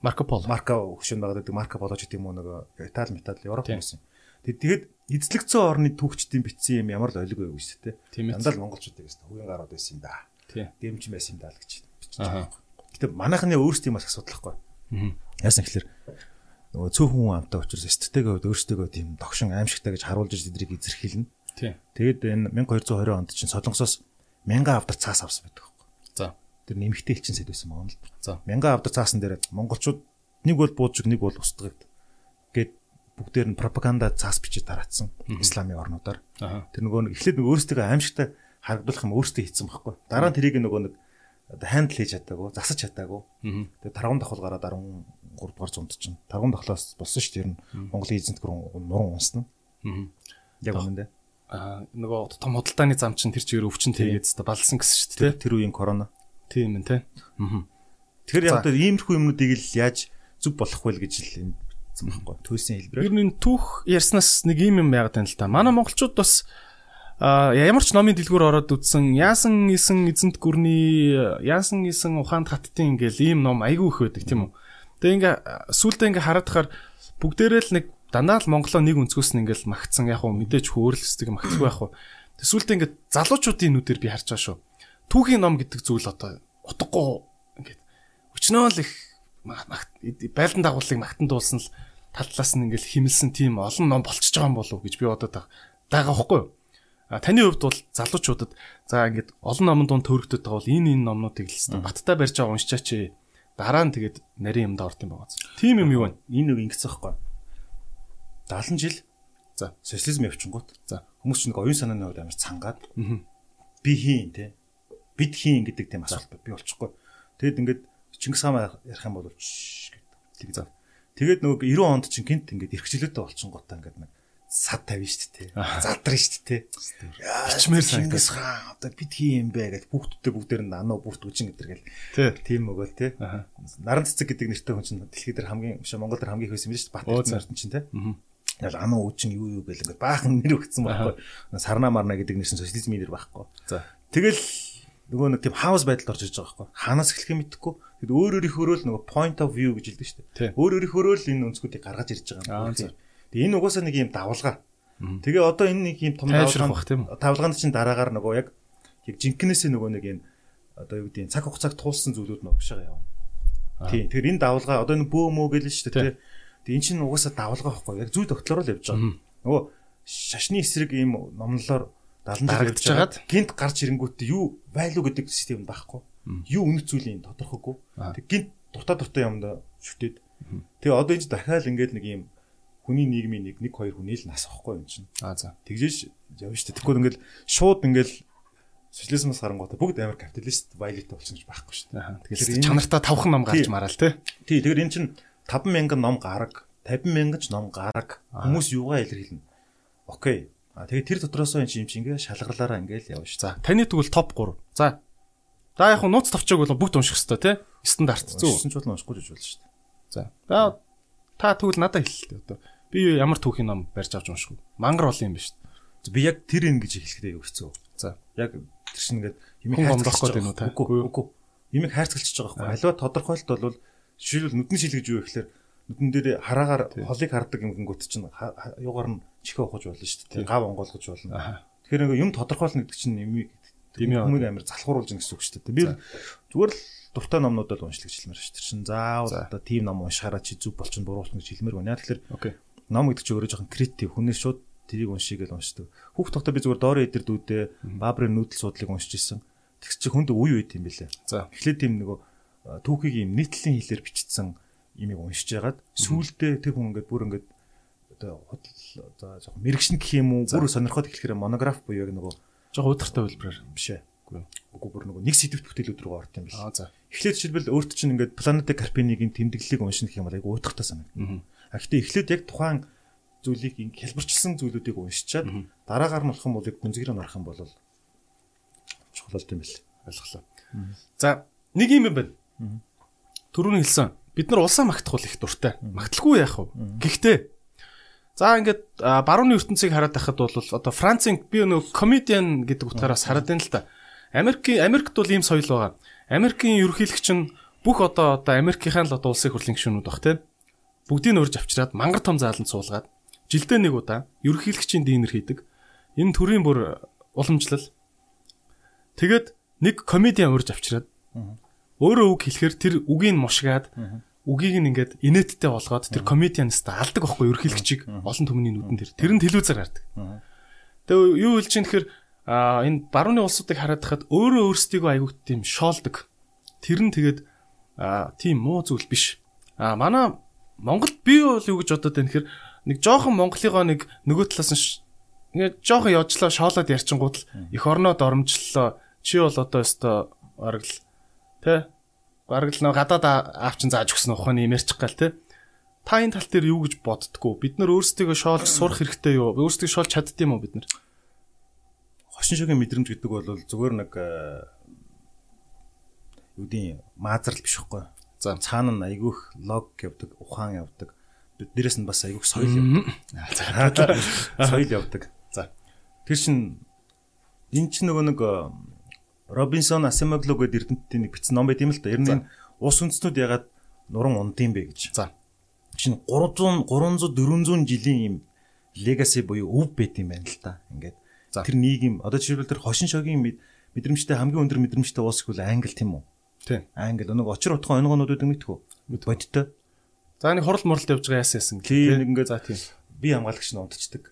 A: Марко Поло
B: Марко хөшөнд байгаа гэдэг Марко Поло ч гэдэг юм уу нэг Итали метал Европ хүмүүс юм. Тэгээд эзлэгцэн орны түүхчдийн бичсэн юм ямар л олиг байв шүү дээ. Дандаа л монголчуудыг гэсэн хувийн гарууд байсан юм да дэмж байсан юм даа л гэж бичиж байгаа. Гэтэ манайхны өөрсдийн бас асуудал байхгүй. Яасан гэхэлэр нөгөө цөөхөн хүн амтай учраас эстетэйгээ хувьд өөрсдөө тийм догшин аимшигтай гэж харуулж тэдрийг эзэрхийлнэ. Тэгээд энэ 1220 онд чинь Солонгосоос мянган авдар цаас авсан байдаг. Тэр нэмэгтэй элчин сэд байсан байгаа юм л. За. Мянган авдар цаасан дээр монголчууд нэг бол буужиг нэг бол устгагд. Гэт бүгдээр нь пропаганда цаас бичиж тараацсан исламын орнуудаар. Тэр нөгөө эхлээд нөгөө өөрсдөө аимшигтай харагдуулах юм өөртөө хийцэн байхгүй. Дараа нь тэрийг нөгөө нэг хандл хийж чадаагүй, засаж чадаагүй. Тэгээ таргун давхал гараад 13 дугаар зуунд чинь таргун давхлаас болсон шүү дээ. Монголын эзэнт гүрэн нуран унсна. Яг үнэндээ.
A: Аа нөгөө том худалдааны зам чинь тэр чигээр өвчин тэгээд балсан гэсэн шүү дээ.
B: Тэр үеийн корона.
A: Тийм ээ, тий.
B: Тэгэхээр яг одоо иймэрхүү юмнуудыг л яаж зүг болох вэ гэж л энэ байхгүй. Төлсөн хэлбэрээр.
A: Ер нь түүх ярьснаас нэг юм юм яагаад тань л та. Манай монголчууд бас А ямар ч номын дэлгүүр ороод үтсэн яасан исэн эзэнт гүрний яасан исэн ухаанд хаттын ингээл ийм ном айгүй их байдаг тийм үү. Тэгээ ингээ сүултээ ингээ хараад бүгдээрээ л нэг дандаа л Монголоо нэг өнцгөөс нь ингээл магтсан яг уу мэдээж хөөрөлсдөг магтгүй яг уу. Тэг сүултээ ингээ залуучуудын нүдээр би харж байгаа шүү. Түүхийн ном гэдэг зүйл одоо утгагүй ингээд өчнөө л их байлдан дагуулыг магтан дуулсан л таллаас нь ингээл химэлсэн тийм олон ном болчихж байгаа юм болов уу гэж би бодоод байгаа байхгүй юу? таны хувьд бол залуучуудад за ингээд олон номон дунд төрөгдөд байгаа бол энэ энэ номнуудыг л баттай барьж байгаа уншчаач дараа нь тэгээд нарийн юмд орд юм байгаа. Тийм юм юу вэ?
B: Энэ нэг ингэсэн байхгүй. 70 жил
A: за
B: социализм явчихгоот.
A: За
B: хүмүүс чинь нэг оюун санааны хувьд амар цангаад би хийн те бид хийн гэдэг тийм асуулт би болчихгүй. Тэгэд ингээд Чингис хаан ярих юм бол гэдэг. За. Тэгээд нөгөө 90 онд чинь гинт ингээд эрхчлөлтөд болчихгоотаа ингээд нэг сад тавина шүү дээ. Залдарна шүү дээ.
A: Ичмээр
B: Чингис хаан одоо бид хий юм бэ гэж хүүхдүүдтэй бүгдээр нь анаа бүрт үжин гэдэр гэл. Тийм өгөөл те. Наран цэцэг гэдэг нэртэй хүн чинь дэлхийд хамгийн биш Монгол дээр хамгийн их байсан юм шүү дээ. Бат нарт чинь те. Яг анаа үжин юу юу гэл ингээд баахан нэр өгсөн байхгүй. Сарна марна гэдэг нэрсэн социализмын нэр байхгүй.
A: За.
B: Тэгэл нөгөө нэг тийм хаус байдалд орж иж байгаа байхгүй. Хаанаас эхлэхээ мэдэхгүй. Тэгэд өөр өөрийнхөө л нөгөө point of view гэж хэлдэг шүү дээ. Өөр өөрийнхөө л энэ өнцгүүдийг гаргаж ирж байгаа юм. Тэгээ энэ угаасаа нэг юм давлгаа. Тэгээ одоо энэ нэг юм том
A: давлгаа
B: давлгаанд чинь дараагаар нөгөө яг яг жинкнээсээ нөгөө нэг юм одоо юу гэдэг цаг хугацааг туулсан зүйлүүд нь байгаа юм. Тийм. Тэгэхээр энэ давлгаа одоо энэ бөө мөө гэлэн шүү дээ. Тэгээ энэ чинь угаасаа давлгаа байхгүй. Яг зүй тогтлороо л явж байгаа. Нөгөө шашны эсрэг ийм номлолоор 70
A: дарагдж хагаад
B: гинт гарч ирэнгүүтээ юу value гэдэг систем байхгүй. Юу үнэт зүйлийн тодорхойгүй. Тэг гинт дуртай дуртай юмдаа шүтээд. Тэгээ одоо энэ дахиад ингээд нэг юм хүний нийгмийн нэг нэг хоёр хүний л нас ахгүй юм чинь.
A: Аа за.
B: Тэгжээш явна шүү дээ. Тэгвэл ингээл шууд ингээл социализмоос харангуйта бүгд амар капиталист вайлет болсон гэж байхгүй шүү
A: дээ. Тэгэхээр чанартаа тавхан ном гарч мараал те.
B: Тий, тэгэхээр эн чинь 50000 ном гараг, 50000 ч ном гараг. Хүмүүс юугаа илэрхийлнэ. Окей. А тэгээ тэр дотроос энэ юм чи ингээ шалгарлаараа ингээл явна шүү.
A: За, таны тэгвэл топ 3. За. За яг нууц тавчааг бол бүгд унших хэрэгтэй те. Стандарт
B: зүг. Уншсан ч бол уншихгүй гэж болно шүү дээ.
A: За. За та тэгвэл надад хэлээ одоо. Би ямар түүхийн ном барьж авч вэ? Мангар олон юм
B: дээ. Би яг тэр энэ гэж хэлэхдээ хэцүү.
A: За.
B: Яг тэр чинь ингээд
A: юмыг хайцгалах гээд байна уу та?
B: Үгүй үгүй. Юмыг хайцгалчихж байгаа байхгүй. Аливаа тодорхойлт бол Жишээлбэл нүдний шил гэж юу гэхээр нүдэн дээр хараагаар холыг хардаг юм гингүүт чинь юугаар нь чихээ ухаж болно шүү дээ. Гав онгойлгож болно. Тэгэхээр нэг юм тодорхойлно гэдэг чинь юм хүмүүс амар залхууруулж гин гэсэн үг шүү дээ. Би зүгээр л дуртай номнуудад уншлагч хэлмээр шүү дээ. Чин заавал одоо тим ном уншихаараа чи зүг болчихно буруутна гэж хэлмээр байна. Тэгэхээр ном гэдэг чинь өөрөө жоохон креатив хүнээс шууд тэрийг уншиг гэж уншдаг. Хүүхд тогтоо би зүгээр доорын эдэр дүүдээ баабрын нүүдэл суудлыг уншиж исэн. Тэгс чи хүнд үе үйт юм бэлээ. За эхлээд тийм нөгөө түүхийг юм нийтлэлийн хэлээр бичсэн имийг уншиж ягаад сүүлдээ тэр хүн ингээд бүр ингээд одоо за жоохон мэрэгшин гэх юм уу бүр сонирхоод эхлэхээр монограф буюу яг нөгөө
A: жоохон удиртай хэлбэрээр
B: биш ээ. Үгүй бүр нөгөө нэг сэдвт бүтээлүүд рүү орд юм биш. Эхлээд жишээлбэл өөрт чинь ингээд планета Карпинигийн тэмдэглэлийг унших гэх юм бол айгу уйтахтай санагдана. А гэхдээ эхлээд яг тухайн зүйлийг ин хэлбэрчилсэн зүйлүүдийг уншичаад дараагаар нь болох юм бол гүнзгийрээ нарах юм бол чухал болт юм бэл.
A: Ойлголоо. За нэг юм байна. Төрөний хэлсэн. Бид нар улсаа магтахул их дуртай. Магталгүй яах вэ? Гэхдээ За ингээд барууны ертөнцийг хараад байхад бол одоо Францын би нөгөө комедиан гэдэг утгаараас хараад байна л да. Америкийн Америкт бол ийм соёл байгаа. Америкийн ерөнхийлөгч нь бүх одоо одоо Америкийн л одоо улсын хурлын гишүүнүүд баг тийм бүгдийг нь урьж авчираад мангар том зааланд суулгаад жилдээ нэг удаа ерөнхийлөгчийн диинер хийдэг. Энэ төрийн бүр уламжлал. Тэгээд нэг комедиан урьж авчираад өөрөө үг хэлэхээр тэр үгийг мушгаад үгийг нь ингээд инээдтэй болгоод тэр комедианиста алдаг байхгүй ерөнхийлөгчийг олон түмний нүдэн тэр. Тэр нь телевизээр гардаг. Тэгээ юу хэлж чинь тэгэхээр энэ барууны улсуудыг хараад хахад өөрөө өөрсдийгөө айгуух тийм шоолдог. Тэр нь тэгээд тийм муу зүйл биш. А манай Монголд би бол юу гэж бодод байна гэхээр нэг жоохон Монголыгоо нэг нөгөө талаас нь ингээд жоохон явжлаа шоолоод ярьчингууд л их орноод оромжллоо. Чи бол одоо өстой бараг л тэ бараг л нөө гадаад аавчин зааж өгсөн ухааны имэрчих гал тэ. Та энэ тал дээр юу гэж боддгоо? Бид нар өөрсдийгөө шоолж сурах хэрэгтэй юу? Өөрсдийгөө шоолж чаддсан юм уу бид нар?
B: Хошин шогийн мэдрэмж гэдэг бол зүгээр нэг юу гэдэг маазрал биш байхгүй. За цаана нь айгүйх лог явдаг, ухаан явдаг дээрээс нь бас айгүйх соёл явдаг. Соёл явдаг. За. Тэр чин эн чинь нөгөө нэг Робинсон Асимогло гэдэг эрдэмтдийн нэг бичсэн ном байт юм л та. Ер нь ус үндэстнүүд ягаад нуран унд юм бэ гэж. За. Чин 300 300 400 жилийн юм легаси буюу өв байт юм байна л та. Ингээд тэр нийгэм одоо жишээлбэл тэр хошин шогийн мэдрэмжтэй хамгийн өндөр мэдрэмжтэй уус гэвэл англи тийм үү? Тийм. Англи нэг очир утхан онгонуудыг мэдтгүү. Бодтой.
A: За нэг хурал муралд явж байгаа яасан яасан.
B: Тийм нэг ингээ за тийм. Би хамгаалагч нь унтцдаг.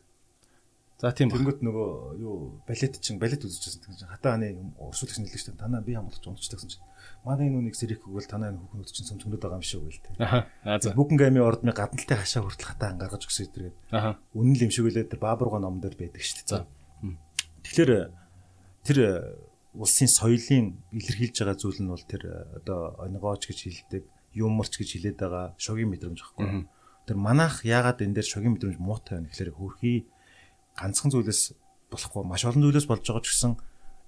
A: За тийм.
B: Тэнгөт нөгөө юу балет чинь балет үзчихсэн тийм хатаа аны урсуулагч нэлээ шүү дээ. Танаа би хамгаалагч унтцдаг гэсэн чинь манай нүуник зэрэг өгвөл танаа хүүхнүүд чинь цөмцгнөд байгаа юм шиг үйл тээ. Аха. За. Бүхэн гами ордны гадналтай хашаа хүртэл хатаа ангаргаж өгсөн идэргээд. Аха. Үнэн л юм шиг үлээ тэр баабурга ном дээр байдаг шүү дээ. За. Тэгэхээр тэр улсын соёлын илэрхийлж байгаа зүйл нь бол тэр одоо онигооч гэж хэлдэг юмарч гэж хэлээд байгаа шогийн мэдрэмж аахгүй. Тэр манайх яагаад энэ дээр шогийн мэдрэмж муутай байна гэхээр хөрхий ганцхан зүйлээс болохгүй маш олон зүйлээс болж байгаа ч гэсэн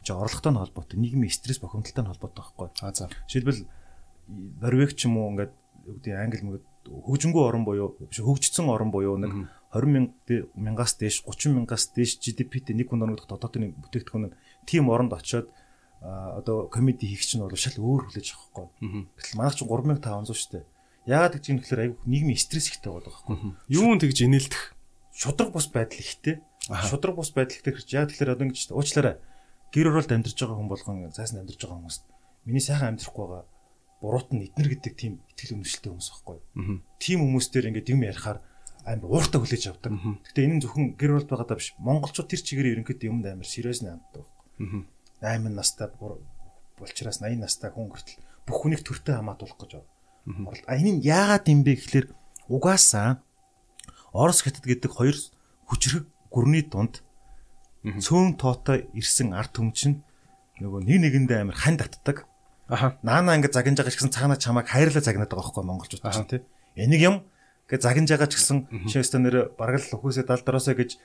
B: чи орлоготой нь холбоотой нийгмийн стресс бохимдолтой нь холбоотой байхгүй. А за. Жишээлбэл Норвег ч юм уу ингээд үгдийн англи мөгөд хөгжингүү орн буюу хөгжсөн орн буюу нэг 20 мянгаас дээш 30 мянгаас дээш GDP-тэй нэг хүн оногдох дотоодын бүтээгдэхүүн нь тийм оронд очиод одоо комеди хийх чинь бол шал өөр хүлээж авах байхгүй. Гэтэл манайх чинь 3500 шүү дээ. Яагаад гэж юм гэхээр айгүй нийгмийн стресс ихтэй байгаа байхгүй.
A: Юун тэгж инээлдэх
B: шудраг бус байдал ихтэй. Шудраг бус байдал ихтэй гэж яа тэгэхээр одоо ингэж уучлаарай. Гэр оролт амьдарч байгаа хүн болгон цаасан амьдарч байгаа хүмүүс миний сайхан амьдрахгүй байгаа буруут нь эднэр гэдэг тийм итгэл үнэмшилтэй хүмүүс байхгүй. Тийм хүмүүс дээр ингээд юм ярихаар амар ууртаа хүлээж авдаг. Гэтэ энэ нь зөвхөн гэр оролт байгаадаа биш. Монголчууд тэр чигээр ерөнхийдөө юмд амар сериэс нааддаг. 8 настай болчраас 80 настай хүн хүртэл бүх хүнийг төртөө хамаатуулах гэж байна. А энэ нь яагаад юм бэ гэхэлэр угаасаа Орос хятад гэдэг хоёр хүчрэг гүрний дунд цөөн тоотой ирсэн арт түмчин нөгөө нэг нэгэндээ амар хань татдаг. Аха. Наана ингэ загинж байгаа ч гэсэн цаана чамайг хайрлаа загнаад байгаа байхгүй монголчууд чинь тий. Энийг юм гэ загинж байгаа ч гэсэн шинэстэ нэр бараг л өхөөсөө далдараасаа гэж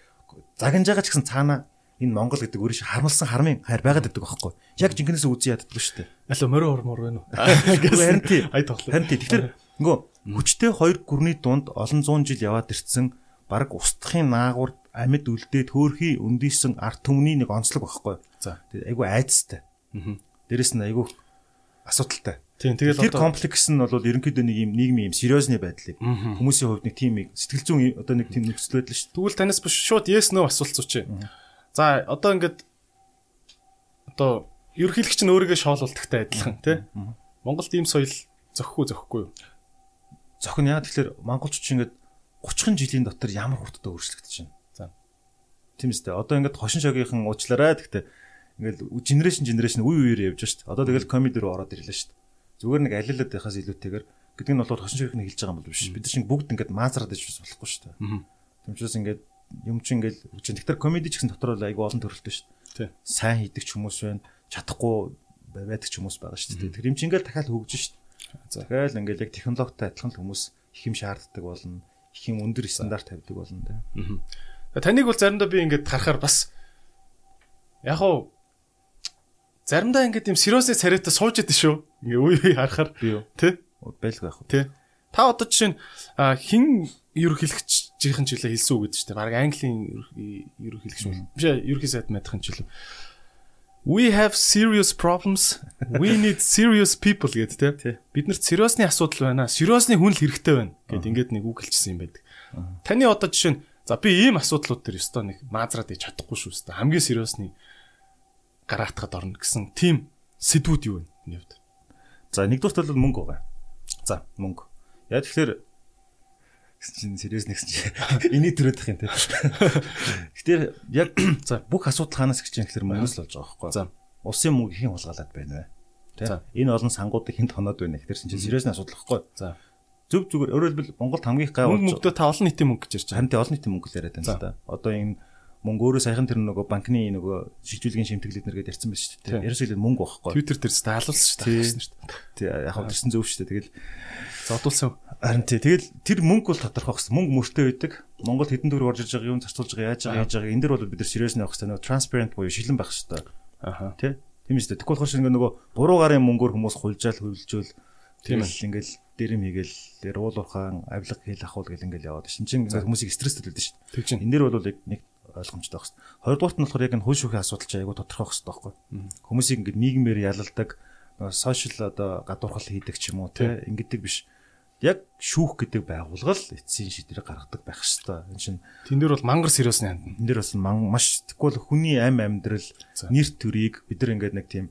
B: загинж байгаа ч гэсэн цаана энэ Монгол гэдэг өөрөөр шиг харамлсан хармын хайр байгаад байдаг байхгүй. Яг жинкнээс үзий яддаг шүү дээ.
A: Алуу морин хормор байна уу?
B: Харин тий. Ай тоглоо. Харин тий. Тэгэхээр нөгөө хүчтэй хоёр гүрний дунд олон зуун жил яваад ирсэн баг устдахын наагур амьд үлдээд хөөхий өндийсэн арт түмний нэг онцлог байхгүй. За. Тэгээд айгүй айцтай. Аа. Дээрэс нь айгүй асуудалтай.
A: Тийм тэгэл
B: тэр комплекс нь бол ерөнхийдөө нэг юм нийгмийн юм сериосны байдлыг хүмүүсийн хувьд нэг тийм сэтгэл зүйн одоо нэг тийм нөхцөл байдал шүү.
A: Тэгвэл танаас биш шууд yes no асуулт зүүч. За одоо ингээд одоо ерөнхийлөгч нь өөрийгөө шоолуулдагтай адилхан тий. Монголд ийм соёл зөхгүй зөхгүй юу?
B: Зохин яа тэгэхээр монголчууд чинь ингээд 30 жилийн дотор ямар хурдтай өөрчлөгдөж байна. Тийм үстэй. Одоо ингээд хошин шогийнхан уучлаарай гэхдээ ингээд генерашн генерашн үе үеэр явж байна шүү дээ. Одоо тэгэл комеди руу ороод ирлээ шүү дээ. Зүгээр нэг алилаад байхаас илүүтэйгээр гэдэг нь бол хошин шогийнхан хэлж байгаа юм бол биш. Бид нар чинь бүгд ингээд маазраад иж болохгүй шүү дээ. Тэмчээс ингээд юм чинь ингээд үчин. Тэгэхээр комеди ч гэсэн дотор бол айгүй олон төрөлтэй шүү дээ. Сайн хийдэг ч хүмүүс байна. Чадахгүй байдаг ч хүмүүс байгаа шүү дээ. Тэр юм чинь ингээд дахиад хөгжиж шүү дээ. Тэгэл ингээд яг технологитой адилхан хүмүүс их юм шаарддаг болно их юм өндөр стандарт тавьдаг болно
A: да. Таныг бол заримдаа би ингээд харахаар бас яг уу заримдаа ингээд юм сериосны царайтай сууж идэв шүү. Ингээ үе үе харахаар тий
B: байлгүй яг.
A: Тий. Та одоо жишээ нь хин ерөнхийлөгчийн жилээ хэлсэн үг гэдэг чинь баг Английн ерөнхийлөгч бол биш ерөнхий сайд мэдхэн жилээ. We have serious problems. We need serious people гэдэг тий. Биднэрт сериосны асуудал байна. Сериосны хүн л хэрэгтэй байна гэд ингээд нэг үг хэлчихсэн юм байдаг. Таны одоо жишээ нь за би ийм асуудлууд төр өстой нэг маазраад ий чадахгүй шүү өстой. Хамгийн сериосны гараатахад орно гэсэн тийм сэдвүүд юу вэ? Хувьд.
B: За нэгдүгээр бол мөнгө байгаа. За мөнгө. Яа тэгэхээр чинь сериус нэгсэн чинь энийг төрөдөх юм те. Тэгэхээр яг за бүх асуудал хаанаас гэж юм гэхээр мөнгөс л болж байгаа байхгүй. За улсын мөнгө хийн хулгайлаад байна вэ? Тэ. Энэ олон сангуудыг хэн тоноод байна гэхээр чинь сериусны асуудал байхгүй. За зөв зүгээр өөрөөр хэлбэл Монголд хамгийн их гай
A: болж мөнгөдөө та олон нийтийн мөнгө гэж ярьж
B: байгаа. Харин олон нийтийн мөнгө л яриад байна л да. Одоо энэ мөнгө өөрөө саяхан тэр нөгөө банкны нөгөө шилжүүлгийн шимтгэлүүд нэргээд ярьсан байсан шүү дээ. Ерөөсөө л мөнгө байхгүй.
A: Twitter дээр ч таалуулсан шүү дээ.
B: Тий. Яг хав тэрсэн зөв шүү дээ. Тэгэл
A: зодуулсан.
B: Харин тий. Тэгэл тэр мөнгө бол тодорхой хэвчээ. Мөнгө мөртөө байдаг. Монгол хэдэн төгрөг орж иж байгаа юм зарцуулж байгаа яаж байгаа яаж байгаа. Энд дэр бол бид нар сериус нэх хэвчээ. Нөгөө transparent буюу шилэн байх хэвчээ. Аха. Тий. Тийм шүү дээ. Тэгвэл болохоор шинэ нөгөө буруу гарын мөнгөөр хүмүүс хулжаал хөвлөжөөл тийм ингээл дэрэм хийгээл уул уурхаан авилга хийл ахуул гэл ингээл яваад шин чин хүмүүсийг стресс төлөд шүү дээ. Тэг чинь энэ дэр бол яг нэг ойлгомжтой байх хэрэгтэй. Хоёрдугаарт нь болохоор яг энэ хөл шүүхийн асуудал чинь айгүй тодорхой байх хэрэгтэй байхгүй. Хүмүүсийг ингээд нийгмээр ялалдаг, сошиал одоо гадуурхал хийдэг ч юм уу те ингэдэг биш. Яг шүүх гэдэг байгууллага л эцсийн шийдвэр гаргадаг байх хэрэгтэй. Энэ чинь
A: тэн дээр бол мангар сериусны ханд.
B: Тэн дээр бас маш тэгвэл хүний амь амьдрал, нэр төрийг бид нар ингээд нэг тийм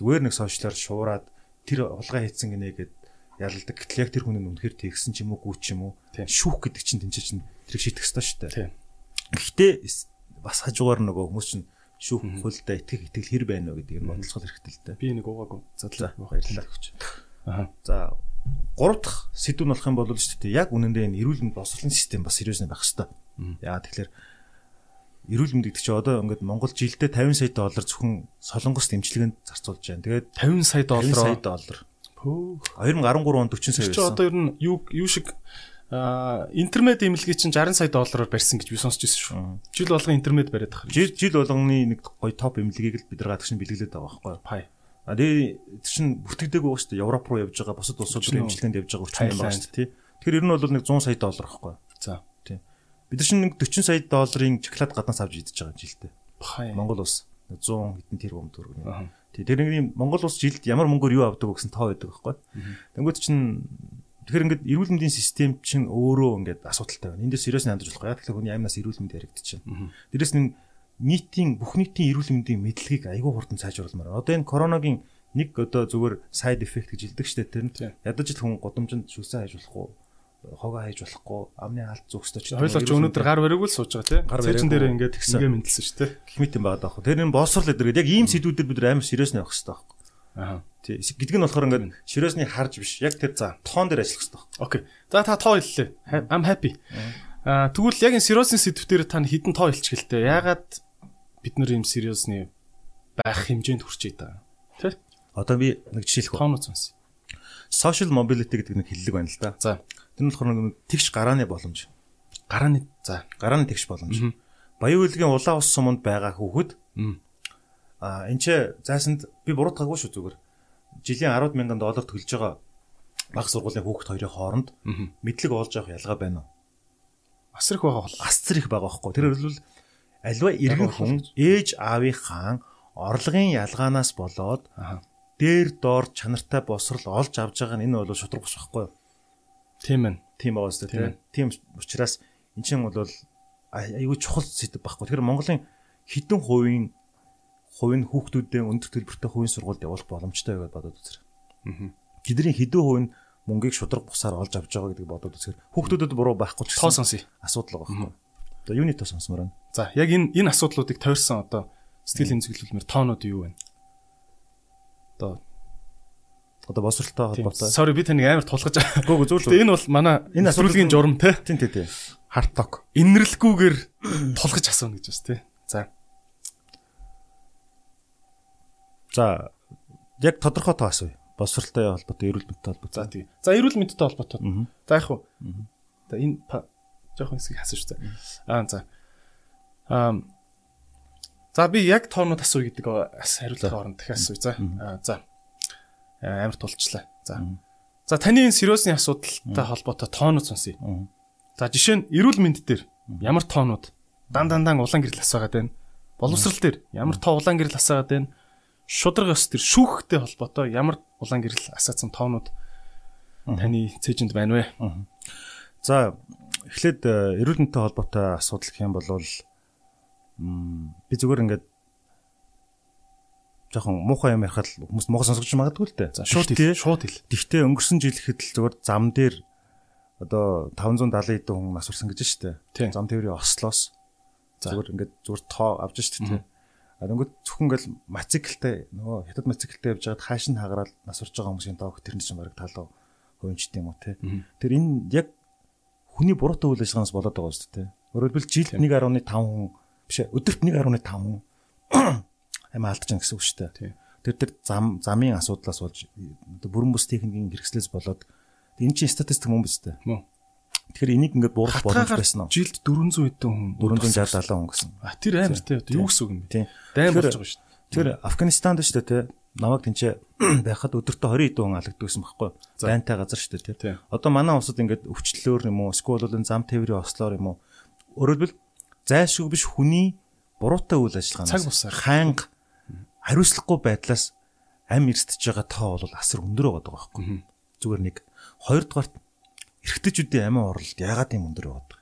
B: зүгээр нэг сошиалар шуураад тэр улгаа хийцэн гинэ гэд ялалдаг. Гэтэл яг тэр хүн нь үнэхээр тэгсэн ч юм уу, гүү ч юм уу. Шүүх гэдэг чинь тэнцээ чинь тэр шийдэх ёстой шүү дээ. Гэхдээ бас хажуугаар нөгөө хүмүүс чинь шүүх хөлдөө итгэх итгэл хэр байна вэ гэдгийг бодлоход хэрэгтэй л дээ.
A: Би нэг уугаагүй.
B: Задлаа. Баярлалаа гэж. Аа. За гурав дахь сэдв нь болох юм бол шүү дээ. Яг үнэндээ энэ эрүүл мэнд боловсролын систем бас сериусны байх хэвээр. Яа тэгэхээр эрүүл мэнд гэдэг чинь одоо ингээд Монгол жилдээ 50 сая доллар зөвхөн солонгос дэмжлэгэнд зарцуулж байна. Тэгээд
A: 50 сая доллар
B: 50 сая доллар. Пөө 2013 онд 40 сая
A: байсан. Чи одоо ер нь юу юу шиг интернет имлэгийг чинь 60 сая доллараар барьсан гэж би сонсч байсан шүү. Жил болгон интернет бариад байгаа.
B: Жил жил болгоны нэг гоё топ имлэгийг л бид нар гадагш нь бэлгэлээд байгаа байхгүй юу?
A: Пай.
B: А тэр чинь бүртгэдэг байгаа шүү дээ. Европ руу явж байгаа, бусад улсууд руу имжлэнд явж байгаа хүчин байна шүү дээ. Тэгэхээр ер нь бол нэг 100 сая доллар байхгүй юу?
A: За.
B: Тийм. Бид нар чинь нэг 40 сая долларын шоколад гаднаас авч идэж байгаа жилдээ. Монгол улс 100 хэдэн тэрбум төгрөг. Тэр нэг Монгол улс жилд ямар мөнгөөр юу авдаг гэсэн тоо байдаг байхгүй. Тэнгүүд чинь Тэгэхээр ингээд эрүүл мэндийн систем чинь өөрөө ингээд асуудалтай байна. Эндээс сериус хандж болохгүй. Яг тэгэхээр хүний амнаас эрүүл мэнд яригдчихэв. Дээрэс нь нийтийн бүх нийтийн эрүүл мэндийн мэдлэгийг айгүй хурдан сайжруулмаар. Одоо энэ коронавигийн нэг одоо зүгээр side effect гэж хэлдэг штэ тэр нь. Ядаж л хүн годомжинд шүлсэн хайж болохгүй хогоо хайж болохгүй амны хаалт зүгстэй ч
A: ойлгож өнөөдөр гар бариггүй л сууж байгаа тий гар баригын дээр ингээд ингээ мэдлсэн шүү тий
B: гэх мэт юм байгаа даах. Тэр боловсрол эдэр гэдэг яг ийм сэдвүүдээр бид амар сериус нэх хэрэгтэй байхгүй. Аа Тий. Гэдг нь болохоор ингээд ширөөсний харж биш. Яг тэр за тоон дээр ажиллах хэрэгтэй.
A: Окей. За та тоо хэллээ. I'm happy. Аа тэгвэл яг энэ сериосны сэдвээр та хідэн тоо хэлчих гэлтэй. Яагаад бид нар ийм сериосны байх хэмжээнд хүрчээ та. Тэ?
B: Одоо би нэг жишээлх.
A: Тоонууд сонс.
B: Social mobility гэдэг нэг хиллэг байна л да.
A: За.
B: Тэр нь болохоор нэг тэгш гарааны боломж.
A: Гарааны за
B: гарааны тэгш боломж. Баян үйлгийн улаан ус суманд байгаа хүүхэд аа энэ ч заасанд би буруутгаагүй шүү зүгээр жилийн 10 мянган доллар төлж байгаа баг сургуулийн хүүхд хоёрын хооронд мэдлэг олж авах ялгаа байна уу?
A: Асар их байгаа бол
B: асар их байгаа байхгүй. Тэр бол альва иргэн хүн ээж аавынхаа орлогын ялгаанаас болоод дээр доор чанартай босрал олж авж байгаа нь энэ бол шудраг бус байхгүй юу?
A: Тийм ээ.
B: Тийм байгаа үстэй тийм. Тийм учраас эн чинь бол аюу чухал сэдв байхгүй. Тэгэхээр Монголын хідэн хувийн хувийн хүүхдүүдээ өндөр төлбөртэй хувийн сургуульд явуулах боломжтой байгаад бодоод үзэр. Аа. Тэдний хідэн хувийн мөнгийг шудраг бусаар олж авч байгаа гэдэг бодоод үзэхээр хүүхдүүдэд буруу байхгүй ч
A: тоо сонсъё.
B: Асуудал байгаа байхгүй. Одоо юуны тоо сонсмоор байна.
A: За яг энэ энэ асуудлуудыг тойрсон одоо сэтгэл хэмжүүлэлмэр тоонууд юу вэ? Одоо
B: одоо босролтой холбоотой.
A: Sorry би таныг амар тулгаж байгаа.
B: Гүг зүгээр.
A: Энэ бол манай энэ асуулгийн журам те.
B: Тийм тийм тийм.
A: Харток. Инэрлэггүйгээр тулгаж асууна гэж байна те. За.
B: За яг тодорхой тоо асууя. Босролтой холбоотой, эрүүл мэндтэй холбоотой.
A: За тий. За эрүүл мэндтэй холбоотой. За яг уу. За энэ жоохон хэсгийг асууж за. Аа за. Аа За би яг тоонууд асууя гэдэг хариултын оронд дахиад асууя. За. Аа за. Амар тулчлаа. За. За таны энэ сериосны асуудалтай холбоотой тоонууд сонсъё. За жишээ нь эрүүл мэнд дээр ямар тоонууд дан дандан улаан гэрэл асаагаад байна. Боловсрал дээр ямар тоо улаан гэрэл асаагаад байна шудраг ёс төр шүүхтэй холбоотой ямар улаан гэрэл асаацсан тоонууд таны цэжинд байна вэ?
B: За эхлээд э, эрүүл мэндтэй холбоотой асуудал гэх юм бол би зүгээр ингээд жоохон муухай юм ярихад хүмүүс монгол сонсогч магадгүй л дээ.
A: За шууд хэл шууд хэл.
B: Тэгтээ өнгөрсөн жилэхэд л зүгээр зам дээр одоо 570 хэдэн хүн нас урсан гэж штэ. Зам тээврийн ослоос зүгээр ингээд зүгээр тоо авч штэ. А нөгөө зөвхөн ингээл мотоциклтэй нөгөө хятад мотоциклтэй явж байгаад хааш нь хагараад нас урж байгаа хүмүүсийн тоог тэр нь чинь бараг талуу хувьчт юм уу те. Тэр энэ яг хүний буруутай үйл ажиллагаанаас болоод байгаа шүү дээ. Хэлбэл жилд 1.5 хүн биш өдөрт 1.5 хүн амиа алдаж байгаа гэсэн үг шүү дээ. Тэр тэр зам замын асуудлаас болж бүрэн бүс техникийн хэрэгслээс болоод энэ чинь статистик мөн биз дээ. Мөн. Тэгэхээр энийг ингээд буурах боломж байсан уу?
A: Жилд 400 хэдэн хүн
B: 460 70 хүн гэсэн.
A: А тэр амар тий юу гэсэн үг юм бэ?
B: Тийм.
A: Дайм болж байгаа шүү дээ.
B: Тэр Афганистанд шүү дээ тий. Намайг тэнцээ байхад өдөртөө 20 хэдэн хүн алагддаг гэсэн байхгүй юу? Байнтай газар шүү дээ тий. Одоо манай улсад ингээд өвчлөлөөр юм уу? Эсвэл бол зам тээврийн ослоор юм уу? Өөрөлдвөл зайлшгүй биш хүний буруутай үйл ажиллагаанаас
A: цаг
B: хариуцлагагүй байдлаас ам эрсдэж байгаа тоо бол асар өндөр байгаа даа байхгүй. Зүгээр нэг хоёрдугаарт эрэгтэйчүүдийн амиа орлолт яагаад юм өндөр байгаа.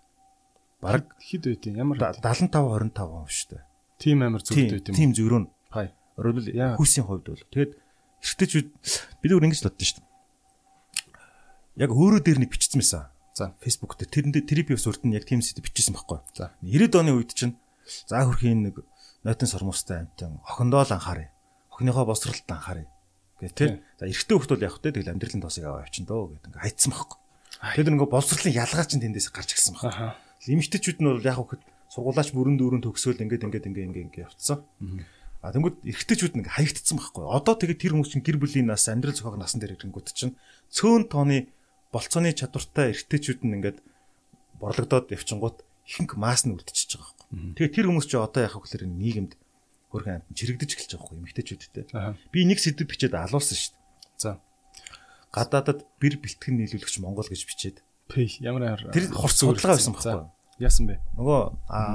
A: Бараг хэд байд юм ямар
B: 75 25% шүү дээ.
A: Тим амир зөвхөн байд юм.
B: Тим зөрөө нь.
A: Хай.
B: Өөрөлдөл хүүсийн хувьд бол тэгээд эрэгтэйчүүд бид өөр ингэж боддоо шүү дээ. Яг өөрөө дээр нэг бичсэн байсан. За Facebook дээр тэрэнд тэр би бас урд нь яг тийм сэдв бичсэн байхгүй. За 90-ад оны үед чинь за хөрхийн нэг нойтон сормостой амтан охиндоо л анхаарай. Охиныхоо босролт анхаарай. Гэх тээ. За эрэгтэй хөлт бол яг хөтэй тэгэл амьдралын тоосыг аваа явчихна дөө гэдэг ингээ хайцсан байхгүй. Тэгэхээр нөгөө боловсролын ялгаа чинь тэндээс гарч ирсэн байна. Лимитэчүүд нь бол яг хөөхд сургуулаач бүрэн дүүрэн төгсөөл ингээд ингээд ингээд ингээд ингээд явцсан. А тэнгууд эргэжтэйчүүд нэг хаягдцсан байхгүй. Одоо тэгээд тэр хүмүүс чинь гэр бүлийн нас, амьдрал зохиог насан дээр ирэнгүүт чинь цөөн тооны болцооны чадвартай эргэжтэйчүүд нь ингээд борлогдоод явчингууд ихэнх масс нь үлдчихэж байгаа Тэгээд тэр хүмүүс чинь одоо яг хөөхлөр нийгэмд хөрхэн амт чирэгдэж эхэлж байгаа байхгүй эмэгтэйчүүдтэй. Би нэг сэдв бичээд алуулсан шүү дээ. За гадаадад бэр бэлтгэн нийлүүлэгч Монгол гэж бичээд.
A: Пэй ямар
B: тэр хурц судалгаа байсан байхгүй?
A: Яасан бэ?
B: Нөгөө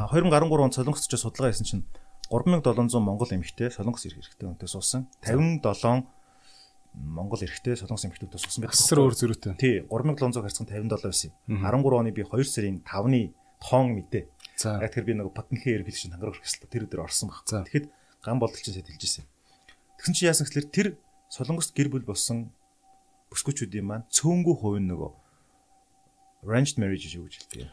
B: 2013 онд Солонгост ч судалгаа хийсэн чинь 3700 монгол эмэгтэй Солонгос ирэх эрхтэй хүнтэй суусан. 57 монгол эрхтэй Солонгос эмэгтэйдээ суусан
A: байдаг. Асар өөр зөрүүтэй.
B: Тий, 3700 харьцан 57 байсан. 13 оны би 2 сарын 5-ны тоон мэдээ. За. Яг тэр би нөгөө потенхийн эрх хэлж хангарах хэрэгсэл тэр өдөр орсон баг. Тэгэхэд ган болтолч сайд хэлж ирсэн. Тэгсэн чи яасан гэхэлэр тэр Солонгост гэр бүл болсон бүсгүүчүүдийн маань цөөнгүү хувь нь нөгөө arranged marriage гэж хэлдэг.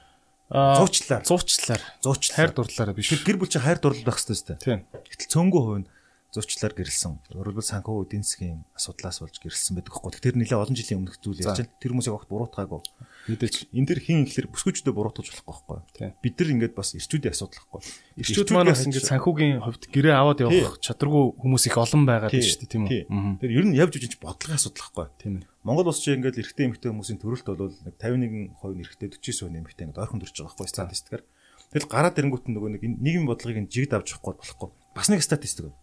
B: Зуучлаар.
A: Зуучлаар.
B: Зуучлаар.
A: Хайр дурлалаараа биш.
B: Гэр бүл чинь хайр дурлал байх хэрэгтэй.
A: Тийм.
B: Гэтэл цөөнгөө хувь нь зурчлаар гэрэлсэн. Өөрөлдвөл санхүү эдийн засгийн асуудлаас болж гэрэлсэн байдаг хгүй. Тэр нэлээ олон жилийн өмнөх зүйл яаж байна. Тэр хүмүүсийг огт буруутгаагүй. Мэдээж энэ дэр хин ихлэр бүсгүйчдээ буруутгаж болохгүй байхгүй. Бид нар ингээд бас ирчүүдийн асуудал байхгүй.
A: Ирчүүд маань бас ингээд санхүүгийн хувьд гэрээ аваад явах чадваргүй хүмүүс их олон байгаа гэж шүү дээ тийм үү.
B: Тэр ер нь явж үжиж бодлогын асуудал байхгүй. Тийм ээ. Монгол улс чинь ингээд эрэгтэй эмэгтэй хүмүүсийн төрөлт бол нэг 51% эрэгтэй 49% эмэгтэй ингээд ойрхон төрж байгаа байхгүй статистикаар. Тэгэл гараад ирэнгүүт нөгөө нэг нийгмийн бодлогыг жигд авч явахгүй болохгүй. Бас нэг статистик байна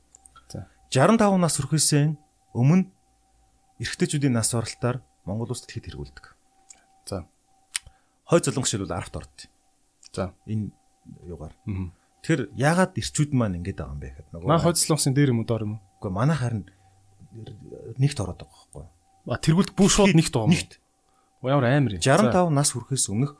B: 65 нас хүрэхээс өмнө эрэгтэйчүүдийн нас баралтаар Монгол улсад хэд хэрэгүүлдэг. За. Хой золонгос шил бол 10-т орд. За. Энэ юугаар. Тэр яагаад эрчүүд маань ингэж байгаа юм бэ гэхэд
A: нөгөө Маа хой золонгосын дээр юм уу доор юм уу?
B: Уу манай харин нэгт ороод байгаа байхгүй.
A: А тэргүүлд бүр шууд нэгт байгаа юм.
B: Нэгт.
A: Ямар амар юм.
B: 65 нас хүрэхээс өмнөх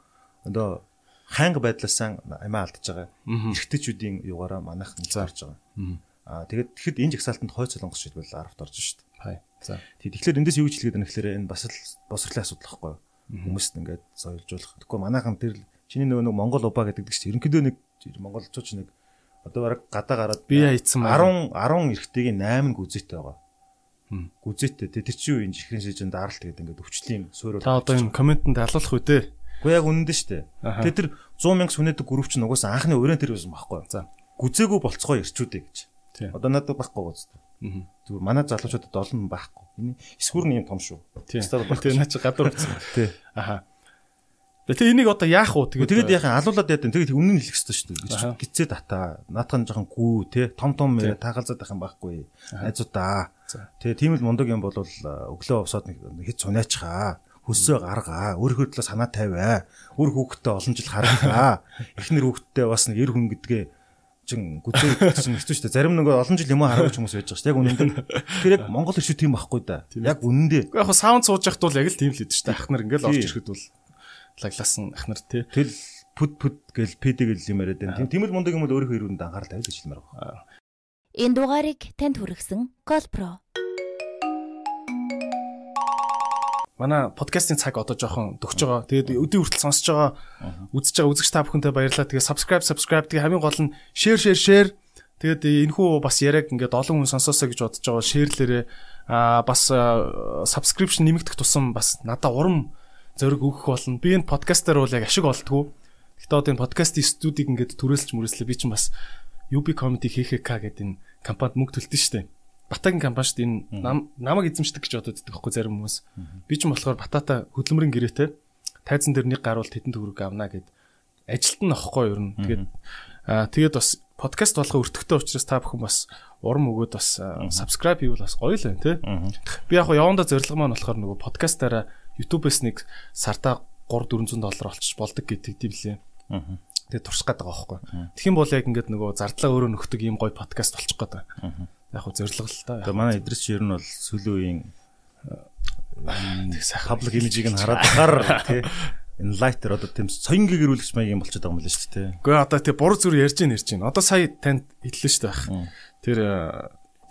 B: одоо ханга байдлаасаа амиа алдаж байгаа. Эрэгтэйчүүдийн югаараа манайх нэлж орж байгаа. Аа тэгээд тэгэхэд энэ жагсаалтанд хойц солонгос шид бол 10-т орж шít.
A: Хай. За.
B: Тэгээд тэгэхээр эндээс юу гэж хэлгээд байна гэхээр энэ бас л босрлын асуудал байхгүй. Хүмүүст ингээд соёлжуулах. Тэгэхгүй манайхан тэр чиний нөгөө нэг Монгол убаа гэдэг чинь ерөнхийдөө нэг монголчууд нэг одоо бараг гадаа гараад
A: би хайцсан
B: 10 10 эрэгтэйгийн 8 гүзээтэй байгаа. Гүзээтэй. Тэр чинь юу энэ чихрийн шижин даралт гэдэг ингээд өвчлөлийн суурь.
A: Та одоо энэ комментэнд алуулах үү те.
B: Гэхдээ яг үнэн дээ штэ. Тэгээ тэр 100 мянга сүнэдэг групп чинь угаасаа анхны өрөөнд тэр байсан байхгүй. За. Гүзээгөө болцгоо ирчүүдээ гэж. Одоо надад байхгүй гоц. Зүгээр манай залуучуудад олон байхгүй. Энэ эсвүр нь юм том шүү.
A: Тийм. Тэгээ наа чи гадуур утсан. Тий. Аха. Тэгээ энийг одоо яах вэ?
B: Тэгээд тэгээд яхаа алуулаад яа гэдэг. Тэгээд үнэн хэлэх хэрэгтэй шүү дээ. Гицээ дата. Наадхан жоохон гүү те. Том том таагалзаад байх юм байхгүй. Айзуудаа. Тэгээ тийм л мундаг юм бол өглөө усаад нэг хэд цунаачихаа. Хөссөө гаргаа. Өөрийнхөө төлөө санаа тавиа. Өөр хүүхдтэй олон жил харгаа. Эхнэр хүүхдтэй бас нэг эр хүн гэдгээ чин гүзээ чинь хэцүү шүү дээ. Зарим нэг олон жил юм хараагүй хүмүүс байж байгаа шүү дээ. Яг үнэндээ. Тэгэхээр яг Монгол иршүү тийм байхгүй да. Яг үнэндээ.
A: Яг хаа саунд сууж яхад бол яг л тийм л хэд шүү дээ. Ахнар ингээл орж ирэхэд бол лагласан ахнар тий.
B: Тэл пүд пүд гэл пд гэл юм яриад байна. Тийм л мундаг юм бол өөрийнхөө ирүүнд анхаарал тавьж хэлмээр байна.
C: Энэ дугаарыг танд хүргэсэн Golpro
A: манай подкастын цаг одоо жоохон дөгч байгаа. Тэгээд өдөө хүртэл сонсож байгаа үзэж байгаа үзэгч та бүхэнтэй баярлалаа. Тэгээд subscribe subscribe тэгээд хамгийн гол нь share share share Тэгээд энэхүү бас яриаг ингээд олон хүн сонсоосоо гэж бодож байгаа шеэрлээрээ аа бас subscription нэмэгдэх тусам бас надад урам зориг өгөх болно. Би энэ подкастаар бол яг ашиг олдгоо. Гэтэ одоо энэ подкастын студийг ингээд түрээсэлж мөрөслөө би чинь бас UB Comedy HHK гэдэг энэ компанид мөнгө төлтөн штэ. Батагийн компани шүү дээ энэ намайг эзэмшдэг гэж бодод байдаг хгүй зарим хүмүүс. Би ч болохоор батата хөдөлмөрийн гэрээтэй тайзан дээр нэг гарвал тетэн төгрөг авна гэд ажилт нь ахгүй юу нь. Тэгээд аа тэгээд бас подкаст болгоо өртөгтэй учраас та бүхэн бас урам өгөөд бас subscribe хийвэл бас гоё л байна тий. Би яг яванда зорилго маань болохоор нөгөө подкастаараа YouTube-с нэг сартаа 3 400 доллар олчих болдог гэдэг тийм лээ. Тэгээд турших гээд байгаа байхгүй. Тэгэх юм бол яг ингээд нөгөө зардлаа өөрөө нөхдөг ийм гоё подкаст болчих гээд байна яг хөө зориг л та.
B: Тэгээ манай Идрис чи ер нь бол үеийн public image-ийг нь хараад гар тий лайтер одоо тийм соён гэрүүлэгч маяг юм болчиход байгаа юм байна шүү дээ.
A: Гэхдээ одоо тий буруу зүр ярьж ийн ярьж ийн. Одоо сая танд хэллээ шүү дээ. Тэр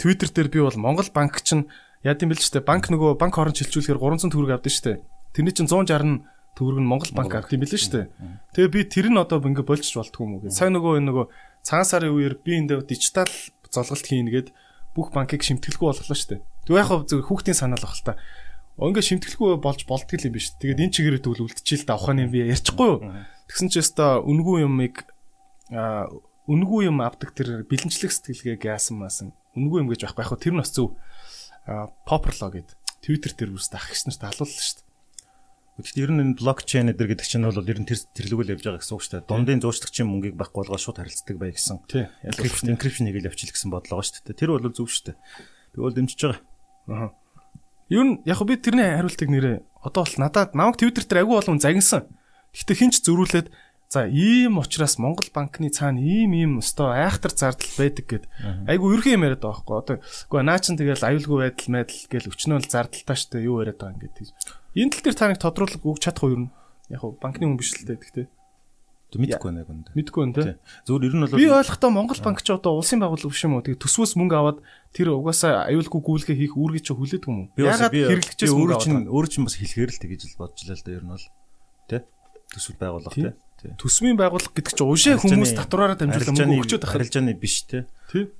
A: Twitter дээр би бол Монгол банк чинь яа гэм бэл шүү дээ. Банк нөгөө банк хооронд шилжүүлэхээр 300 төгрөг авдаг шүү дээ. Тэрний чинь 160 төгрөг нь Монгол банк авд юм бэлээ шүү дээ. Тэгээ би тэр нь одоо ингээ болчих болтгүй юм уу. Сая нөгөө нөгөө цагаан сарын үеэр би энэ дижитал золголт хийнэ гээд бүх банкыг шимтгэлгүй болголоо шүү дээ. Тэг яг хөө зөв хүүхдийн санаал баг л та. Ингээ шимтгэлгүй болж болдго юм биш. Тэгээд энэ чигээрээ тэгвэл үлдчихэл та ухааны би ярьчихгүй юу. Тэгсэн чи өстой үнгүй юмыг а үнгүй юм авдаг тэр бэлэнчлэх сэтгэлгээг яасан маасан үнгүй юм гэж байхгүй. Яг тэр нь бас зөв поперлоо гэд Twitter дээр үрс ах гис нарт халууллаа шүү дээ.
B: Гэхдээ ер нь энэ блокчейн эдэр гэдэг чинь бол ер нь тэр тэрлэгүүл явж байгаа гэсэн үг шүү дээ. Дундын зуучлагчийн мөнгийг байхгүй болгоод шууд харилцдаг бай гэсэн. Encryption encryption хийгээл явчихл гэсэн бодлого шүү дээ. Тэр бол зөв шүү дээ. Би бол дэмжиж байгаа.
A: Аа. Ер нь яг би тэрний хариултыг нэрээ одоо бол надад намайг Twitter дээр агүй болгон загинсан. Гэхдээ хинч зөрүүлээд за ийм учраас Монгол банкны цаана ийм ийм өстой айхтар зардал байдаг гэд айгүй ерхэн юм яриад байгаа байхгүй. Одоо үгүй наа чин тэгэл аюулгүй байдал мэдл гэл өчнөө л зардалтай штэ юу яриад байгаа юм гэдэг. Энэ тал дээр та нэг тодруулах өгч чадах уу юу? Яг нь банкны хүн биш л дээ гэхдээ.
B: Мэдхгүй байна яг үндэ.
A: Мэдхгүй байна те.
B: Зөвөр ер нь бол
A: би ойлгохдоо Монгол банк ч одоо улсын байгууллага биш юм уу? Тэгээ төсвөөс мөнгө аваад тэр угаасаа аюулгүй гүйлгээ хийх үүргийг ч хүлээдэг юм уу?
B: Ягаад хэрэглэгчээс өөрөө чинь өөрөө чинь бас хэлэхээр л тэгэж л бодож лээ л да ер нь бол те. Төсвөл байгууллага те.
A: Төсвийн байгууллага гэдэг чинь уушаа хүмүүс татвараараа дамжуулан мөнгө өгчөөд
B: байх харилцааны биш те.
A: Тий.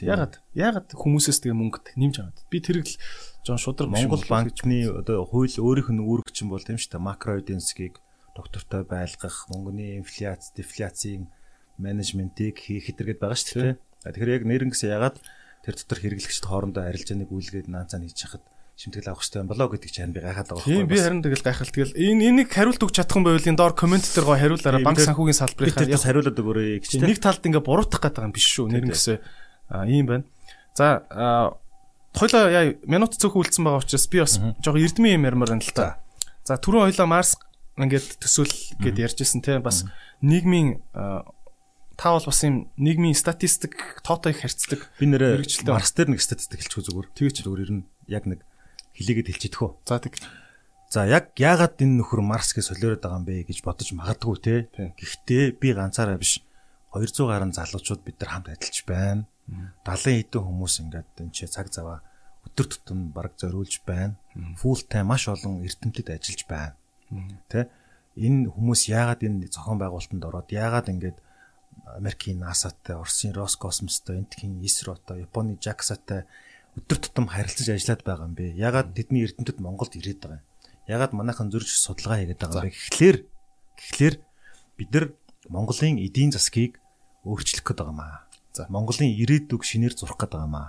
A: Ягаад? Ягаад хүмүүсээс тэгээ мөнгө нэмж аваад. Би тэрийг л Жон шудраг
B: Монгол банкны одоо хууль өөрийнх нь үүрэгчин бол тийм шүү дээ. Макро эденсгийг доктортой байлгах, мөнгөний инфляц, дефляцийн менежментийг хийх хэрэгэд байгаа шүү дээ. Тэгэхээр яг нэрнгээс ягаад тэр дотор хэрэглэгчд хоорондоо арилжааныг үйлгээд наацаа хийж хахад шимтгэл авах хэрэгтэй болоо гэдэг чинь би гайхаад байгаа
A: байхгүй. Би харин тэгэл гайхал тэгэл энэ энийг хариулт өгч чадах юм байвал энэ доор комент дээр гоо хариулаараа банк санхүүгийн салбарыг
B: яг хариулаад өгөөрэй гэж.
A: Нэг талд ингээ буруутгах гэдэг юм биш шүү. Нэрнгэсээ ийм байна. За Хойлоо яа минут цөөхөн үлдсэн байгаа учраас би бас жоо эрдмийн юм ярмаар байна л та. За түрүү хойлоо Марс ингээд төсөөл гэд ярьжсэн те бас нийгмийн та бол бас юм нийгмийн статистик тоотой их харьцдаг.
B: Би нэрээ Марс дээр нэг статистик хэлчихв зүгээр. Тэгээ ч зүгээр ер нь яг нэг хилээгээд хэлчихэдэг хөө.
A: За тэг.
B: За яг яагаад энэ нөхөр Марс гэж солиороод байгаа юм бэ гэж бодож магадгүй те. Гэхдээ би ганцаараа биш 200 гаруй залуучууд бид нар хамт ажиллаж байна. 70 хэдэн хүмүүс ингээд энэ чи цаг заваа өдөр тутам баг зориулж байна. Full time маш олон эрдэмтэд ажиллаж байна. Тэ энэ хүмүүс яагаад энэ зохион байгуулалтанд ороод яагаад ингээд Америкийн NASA-тай, Оросын Роскосмостой, Энтхийн ISRO-той, Японы JAXA-тай өдөр тутам харилцаж ажиллаад байгаа юм бэ? Яагаад тэдний эрдэмтэд Монголд ирээд байгаа юм? Ягаад манайхан зөрж судалгаа хийгээд байгаа юм бэ гэхлээр гэхлээр бид нар Монголын эдийн засгийг өөрчлөх гээд байгаа маа. За Монголын ирээдүг шинээр зурх гээд байгаа маа.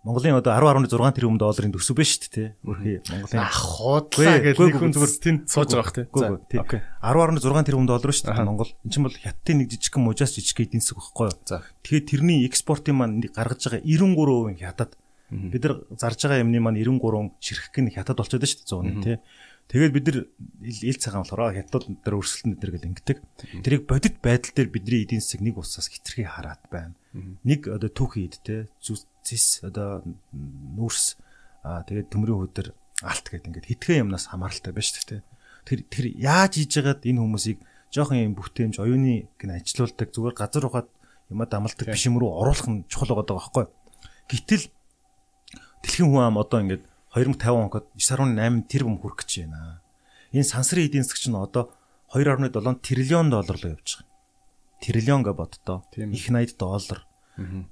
B: Монголын одоо 10.6 тэрбум долларын төсөв байна шүү дээ. Өөрхий
A: Монголын ах хуудлаа гэж нэг хүн зүгээр тэнд сууж байгаа тий.
B: За окей. 10.6 тэрбум доллар шүү дээ Монгол. Энд чинь бол хятадын нэг жижигхэн мужаас жижиг эдийн засаг байхгүй юу? За. Тэгэхээр тэрний экспортын маань гаргаж байгаа 93% хятад. Бид нар зарж байгаа юмны маань 93 ширхэг нь хятад болчиход шүү дээ 100 тий. Тэгээд бид нар ил цагаан болохоор хятад дээр өрсөлдөн дээр гэл ингэдэг. Тэрийг бодит байдал дээр бидний эдийн засаг нэг усаас хитрхи хараад байна. Нэг одоо түүхий ид те зис одоо нүүрс аа тэгээд төмрийн хөдөр алт гэдэг ингээд хитгэн юмнаас хамааралтай байна шүү дээ. Тэр тэр яаж хийж яагаад энэ хүмүүсийг жоохон юм бүтээмж оюуны гэн ажилуулдаг зүгээр газар ухаад юма дамалдаг биш юм руу оруулах нь чухал байгаа байхгүй. Гэтэл Дэлхийн хүн ам одоо ингээд 2050 онд 9.8 тэрбум хүрэх гэж байна. Энэ сансрын эдийн засаг чинь одоо 2.7 триллион доллар руу явж байгаа. Триллион гэ боддоо. Их 80 доллар.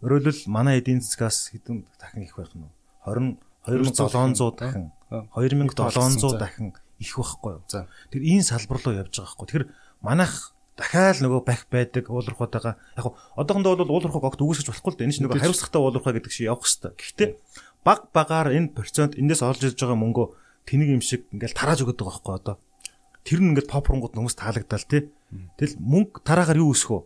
B: Өөрөөр хэлбэл манай эдийн засгаас хэдэн дахин их байх нь вэ? 20 2700 дахин 2700 дахин их байхгүй юу? Тэр энэ салбар руу явж байгаа байхгүй. Тэр манайх дахиад нөгөө бах байдаг уулуурхаатайгаа яг одоохондоо бол уулуурхаг огт үгүйсгэж болохгүй л дээ. Энэ чинь нөгөө хариуцлагатай уулуурхаа гэдэг шиг явах хэрэгтэй. Гэхдээ баг багаар энэ процент эндээс олж ирж байгаа мөнгөө тэнийг юм шиг ингээл тарааж өгöd байгаа байхгүй одоо. Тэр нь ингээд попронгууд хүмүүс таалагдал тий. Тэгэл мөнгө тараагаар юу өсөх вэ?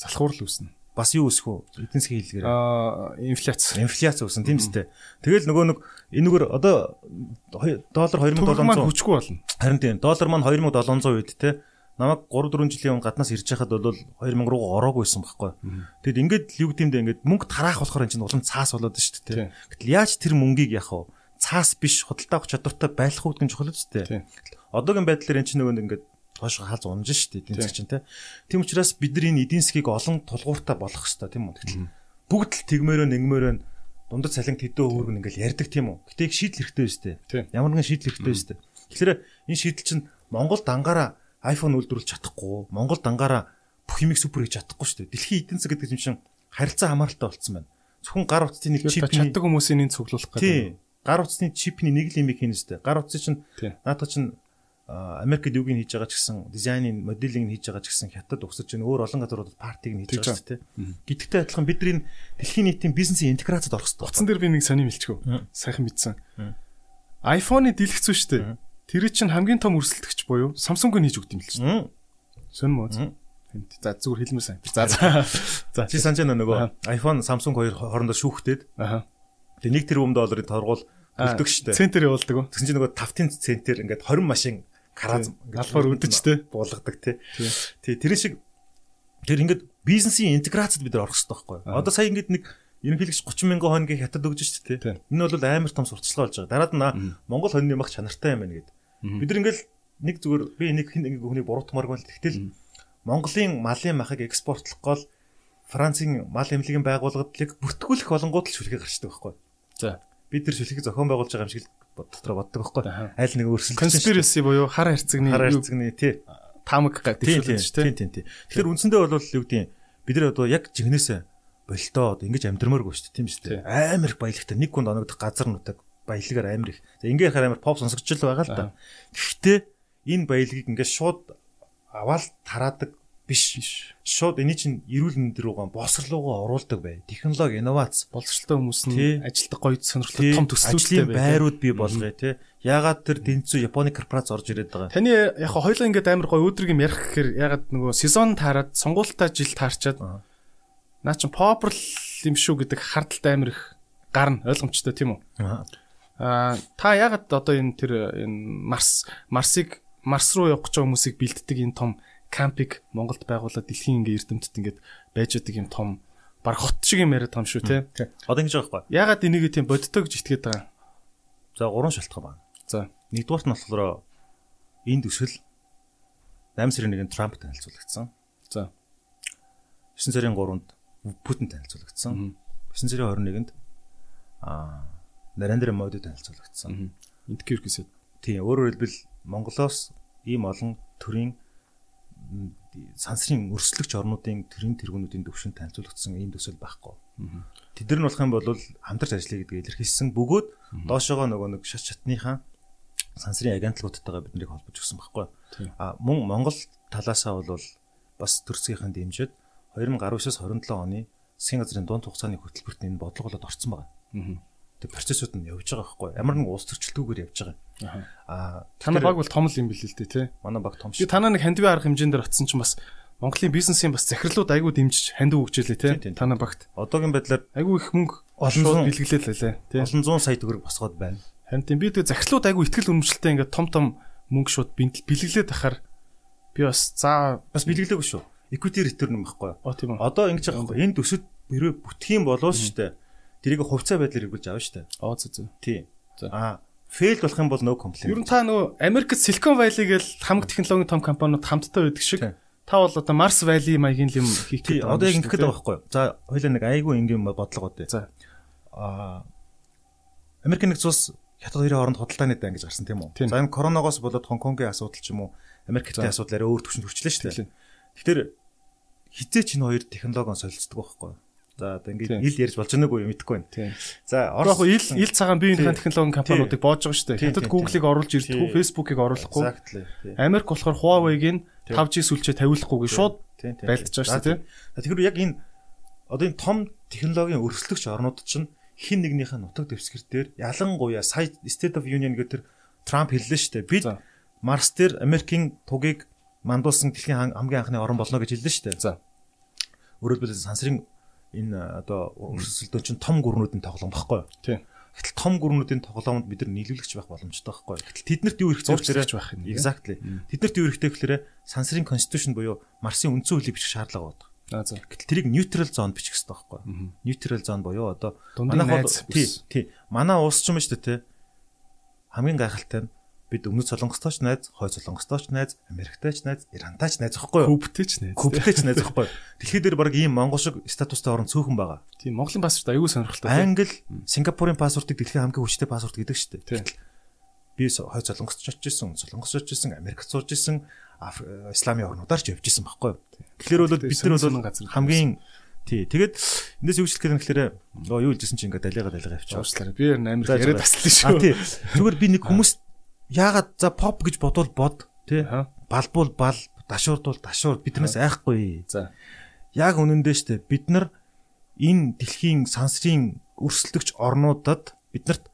A: Залхуур л үснэ.
B: Бас юу өсөх вэ? Эдийн засгийн хэлгээр.
A: Аа инфляц.
B: Инфляц өснө тийм үстэй. Тэгэл нөгөө нэг энэгээр одоо доллар 2700
A: хүчгүй болно.
B: Харин тийм доллар маань 2700 үед тий намайг 3 4 жилийн өмнө гаднаас ирж байхад бол 2000 руу ороогүйсэн байхгүй. Тэгэд ингээд юу гэмдэ ингээд мөнгө тараах болохоор энэ чинь улам цаас болоод шүү дээ. Гэтэл яаж тэр мөнгийг яах вэ? Цаас биш худалдаа авах чадвартай байх уу гэдэг нь чухал шүү дээ. Одоогийн байдлаар энэ чинь нөгөө ингээд хойш хаалж унж шүү дээ эдийн чинь тийм учраас бид нар энэ эдийн засгийг олон тулгууртай болгох хэрэгтэй тийм үү? Гэтэл бүгд л тэгмээрөө нэгмээрөө дундад цалин тэдөө хөөргөн ингээл ярьдаг тийм үү? Гэтэ их шийдэл хэрэгтэй шүү дээ. Ямар нэгэн шийдэл хэрэгтэй шүү дээ. Тэгэхээр энэ шийдэл чинь Монгол дангаараа iPhone үйлдвэрлэж чадахгүй, Монгол дангаараа бүх юмыг супер хийж чадахгүй шүү дээ. Дэлхийн эдийн засаг гэдэг юм чинь харилцаа хамааралтай болцсон байна. Зөвхөн гар утасны нэг
A: чип чаддаг хүмүүсийн энэ цуглуулах
B: гэдэг. Гар утасны чипний нэг л юм хийнэ шүү дээ. Гар утас чинь наадах чинь Америкт юуг нь хийж байгаа ч гэсэн дизайнын моделинг нь хийж байгаа ч гэсэн хятад угсаж чинь өөр олон газруудад партиг нь хийж байгаа шүү дээ. Гэдэгтэй адилхан бид нар дэлхийн нийтийн бизнесийн интеграцид орох хэрэгтэй.
A: Утсан дээр би нэг сони мэлчгөө. Сайхан мэдсэн. iPhone-ы дэлгэцүү шүү дээ Тэр чинь хамгийн том өрсөлдөгч буюу Samsung-ыг хийж өгд юм л чинь. Сөн мөө. За зүгээр хэлмээр сайн. За
B: за. Чи санаж байна нөгөө iPhone Samsung хоёр хоорондоо шүүхтээд. Аха. Тэгээ 1 тэрбум долларын торгуул өгдөг штэ.
A: Центр явуулдаг.
B: Тэгсэн чинь нөгөө тавтын центр ингээд 20 машин караз
A: албаар өдөжтэй
B: буулгадаг тий. Тий тэр шиг тэр ингээд бизнесийн интеграцид бид нар орох хэрэгтэй байхгүй. Одоо сая ингээд нэг ерөнхийдөө 30 мянган хоног хятад өгж шүү дээ. Энэ бол амар том сурталчилгаа болж байгаа. Дараад нь Монгол хоньны мах чанартай юм байна гэдэг. Бид ингээл нэг зүгээр би нэг хин нэг хүний буруутмааргүй л тэгтэл Монголын малын махыг экспортлох гол Францын мал эмнэлгийн байгууллагыг бүртгүүлэх болонгууд л шүлхий гарчдаг байхгүй. За бид нар шүлхийг зохион байгуулж байгаа юм шиг дотор боддог байхгүй. Аль нэг өөрсөлдсөн
A: conspiracy буюу хар хайрцагны
B: хар хайрцагны тий
A: тамаг гэдэг шүү
B: дээ тий. тий тий. Тэгэхээр үндсэндээ бол юу гэдэг бид нар одоо яг жигнэсээ болтоо одоо ингэж амьдрмааргүй шүү дээ тийм шүү дээ. Амар их баялагтай нэг гүнд оногдох газар нутаг баялагаар амар их. За ингээ хараа амар поп сонсогч л байгаа л да. Гэхдээ энэ баялагийг ингээ шууд аваад тараадаг биш. Шууд энэ чинь эрүүл мэнд рүүгээ босрлуугаа оруулдаг бай. Технологи, инновац,
A: боловсролтой хүмүүс нь ажилтдаг гоё сонирхолтой том төслүүдтэй
B: бай. Байрууд бий болгоё те. Ягаад тэр тэнцүү Японы корпорац орж ирээд байгаа.
A: Таны яг хоёлаа ингээд амар гоё өдрийг юм ярих гэхээр ягаад нөгөө сезон таарад сонгуультай жил таарчаад наа чин попер юм шүү гэдэг хардталтай амар их гарна ойлгомжтой тийм үү? Аа та ягаад одоо энэ тэр энэ Марс Марсыг Марс руу явах гэж байгаа хүмүүсийг бэлддэг энэ том кампиг Монголд байгуулаад дэлхийн ингээ эрдэмтэд ингээд байж байгаа юм том баг хот шиг юм яриад байгаа юм шүү те.
B: Одоо ингэж байгаа байхгүй.
A: Ягаад энийг тийм боддог гэж итгээд байгаа.
B: За гурван шалтгаан байна.
A: За
B: нэгдүгээрт нь болохоор энэ төсөл 8 сарын 1-нд Трамп танилцуулагдсан.
A: За
B: 9 сарын 3-нд Путин танилцуулагдсан. 9 сарын 21-нд аа Нарендра Моди танилцуулагдсан.
A: Эндгээр гэсэн.
B: Тийм өөрөөр хэлбэл Монголоос ийм олон төрийн сансрын өрсөлдөгч орнуудын төрийн тэргүүнүүдийн төвшөнд танилцуулагдсан ийм төсөл байхгүй. Тэд нар нь болох юм бол хамтарч ажиллая гэдгийг илэрхийлсэн бөгөөд доошоогоо нөгөө нэг шат чатныхаа сансрын агентлагуудтайгаа биднийг холбож өгсөн байхгүй. А мөн Монгол талаасаа бол бас төрцгийнхаа дэмжиж 2019-с 27 оны засгийн газрын дунд хугацааны хөтөлбөрт энэ бодлого болоод орсон байгаа. Тэг процессууд нь явж байгаа байхгүй. Ямар нэгэн улс төрчлөлтүүгээр явж байгаа.
A: Аа танай баг бол том л юм билээ л дээ тий.
B: Манай баг том
A: шүү. Танаа нэг хандивын арга хэмжээнд дээр очсон чинь бас Монголын бизнесийн бас захирлууд айгүй дэмжиж хандив өгчээлээ тий. Танаа багт.
B: Одоогийн байдлаар
A: айгүй их мөнгө олон бэлгэлээ лээ тий.
B: Олон зуун сая төгрөг босгоод байна.
A: Харин тийм би тэг захирлууд айгүй ихтгэл үнэмшилтэй ингээд том том мөнгө шууд бэлгэлээд ахаар би бас за
B: бас бэлгэлээгүй шүү. Equity return юм
A: үү.
B: Одоо ингэж байгаа байхгүй. Энэ төсөд хэрвээ бүтэх юм болоо шүү дээ. Тэрийг хувьцаа байдлаар хэрэгжилж авна шүү дээ.
A: Оо зөө зөө.
B: Тийм. Аа фейл болох юм бол no complaint.
A: Ер нь та нөгөө Америкт Silicon Valley гээл хамаг технологийн том компаниуд хамтдаа байдаг шиг та бол одоо Mars Valley маягийн юм хийх
B: гэдэг. Одоо яг ингэхэд байгаа байхгүй юу? За хоёлаа нэг айгүй ингийн бодлого үү.
A: За.
B: Аа Америк нэгдсэн улс хятад хоёрын хооронд худалдааны дан гэж гарсан тийм үү? За энэ коронавигоос болоод Хонконгийн асуудал ч юм уу Америктэй асуудал арай өөр төвшөнд хүрчлээ шүү дээ. Тэгэхээр хизээч энэ хоёр технологион солилцдог байхгүй юу? За одоо ингээд ил ярьж болж байгааг юу мэдэхгүй байна.
A: За орох ил ил цагаан биеийн технологийн компаниудыг боож байгаа шүү дээ. Хятад Google-ыг оруулж ирдэггүй, Facebook-ыг оруулахгүй. Америк болохоор Huawei-г 5G сүлжээ тавиулахгүйгээ шууд байлдаж байгаа шүү дээ.
B: Тэгэхээр яг энэ одоо энэ том технологийн өрсөлдөгч орнууд чинь хин нэгнийхээ нутаг дэвсгэр дээр ялангуяа сая State of Union гэдэг Трамп хэллээ шүү дээ. Бид Марс дээр Америкийн тугийг мандуулсан дэлхийн хамгийн анхны орн болно гэж хэллээ шүү дээ. За. Өөрөөр хэлбэл сансрын энэ одоо өрсөлдөөн чинь том гүрнүүдийн тоглоом багхгүй юу?
A: Тийм.
B: Гэтэл том гүрнүүдийн тоглоомд бид нар нийлүүлэгч байх боломжтой байхгүй юу? Гэтэл тэднэрт юу хэрэгтэй
A: вэ байх юм.
B: Exactly. Тэднэрт юу хэрэгтэй гэхээр сансрын constitution буюу Марсын үндсэн хуулийг бичих шаардлага байна.
A: Аа за.
B: Гэтэл тэрийг neutral zone бичих хэрэгтэй байхгүй юу? Neutral zone буюу одоо
A: манай
B: тий, тий. Манай уус ч юм шүү дээ тий. Хамгийн гайхалтай нь бид өмнөд солонгостой ч найз, хойд солонгостой ч найз, Америктай ч найз, Ирантай ч найз гэхгүй юу?
A: Кубтэй ч найз.
B: Кубтэй ч найз гэхгүй юу? Дэлхий дээр баг ийм монгол шиг статустай орн цөөхөн байгаа.
A: Тийм, Монголын паспорт аюул сонирхолтой.
B: Англи, Сингапурын паспортыг дэлхийн хамгийн хүчтэй паспорт гэдэг шүү дээ. Тийм. Би хойд солонгосч очж исэн, солонгосч очж исэн, Америкт сууж исэн, исламын орнуудаар ч явж исэн байхгүй юу? Тэгэхээр бол бид нар бол хамгийн Тий. Тэгээд эндээс юу хэлэх гээд нэхлээрээ нөгөө юу хэлжсэн чинь ингээд далайгаа далайгаа явчих.
A: Уучлаарай. Би амар яриад таслаа шүү.
B: Тий. Зүгээр би нэг хүмүүст яагаад за pop гэж бодвол бод тий балбуул бал дашуурдвал дашуур биднээс айхгүй.
A: За.
B: Яг үнэндээ штэ бид нар энэ дэлхийн сансрын өрсөлдөгч орнуудад биднэрт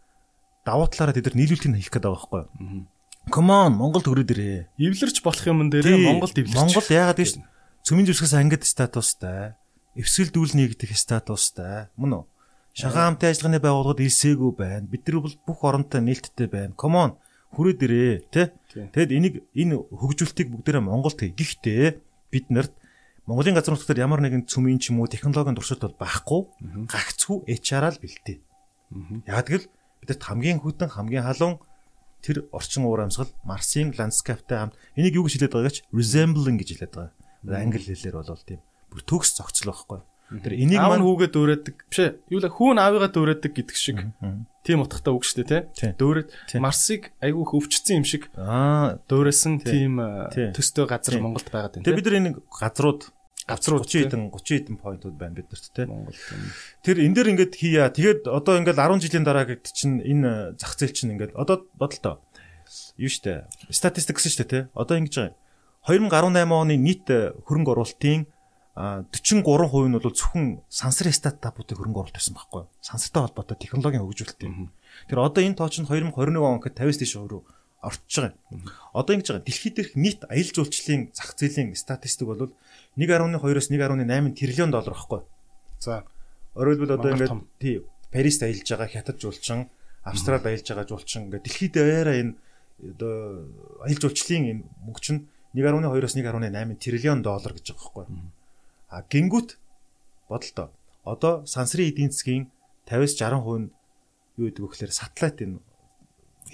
B: давуу талаараа тэд нар нийлүүлэлтийг хийх гээд байгаа байхгүй? Come on Монгол төрөөд ирээ.
A: Эвлэрч болох юм дээр Монголд эвлэрч.
B: Монгол яагаад гэж цөмийн зүсгээс ангид статустай, эвсгэл дүүл нэгдэх статустай. Мөн үү? Шагаан хамтын ажиллагааны байгууллагад ирсээгүй байна. Бид нар бол бүх оронтой нээлттэй байна. Come on хүрээд ирээ тий. Тэгэд энийг энэ хөгжүүлэлтийг бүгдээрээ Монголд хий. Гэхдээ бид нарт Монголын газар нутгаар ямар нэгэн цөмийн ч юм уу технологийн туршилт бол байхгүй. Гагцгүй HR-аа л бэлтээ. Яг тэгэл бидэрт хамгийн хөтөн хамгийн халуун тэр орчин уур амьсгал Марсын ландскаптай хамт энийг юу гэж хэлээд байгаач resembling гэж хэлээд байгаа. Англи хэлээр бол тийм бүр төгс зохицол байхгүй.
A: Тэр энийг маань хүүгээ дөөрөөдөг. Биш ээ. Юу л хүүн аавыгаа дөөрөөдөг гэдэг шиг. Тийм утгатай үг шүү дээ, тий. Дөөрөд Марсыг айгүй хөвчсөн юм шиг. Аа, дөөрөөсөн тийм төстэй газар Монголд байгаад байна.
B: Тэгээ бид нар энэ газрууд газрууд 30 хэдэн 30 хэдэн поинтууд байна биднэрт тий. Монгол. Тэр энэ дээр ингээд хийя. Тэгээд одоо ингээд 10 жилийн дараа гэд чинь энэ зах зээл чинь ингээд одоо бодолтой. Юу штэ. Статистик гэсэн штэ тий. Одоо ингэж байгаа. 2018 оны нийт хөрөнгө оруулалтын 43% нь бол зөвхөн сансар стартапуудыг хөрөнгө оруулалт байсан байхгүй юу? Сансартай холбоотой технологийн хөгжүүлэлт юм. Тэр одоо энэ тооч нь 2021 он гэхэд 50-с дээш рүү орчиж байгаа. Одоо ингэж байгаа. Дэлхийд дээрх нийт аялал жуулчлалын зах зээлийн статистик бол 1.2-оос 1.8 тэрлион доллар байхгүй юу?
A: За.
B: Өөрөлдвөл одоо ингээд тий Парист аялж байгаа хятад жуулчин, Австралид аялж байгаа жуулчин ингээд дэлхийд дээрээ энэ одоо аялал жуулчлалын энэ мөнгө чинь 1.2-оос 1.8 триллион доллар гэж байгаа байхгүй. А гингүүт бодолтой. Одоо сансрын эдийн засгийн 50-с 60% нь юу гэдэг вэ гэхээр сателлит энэ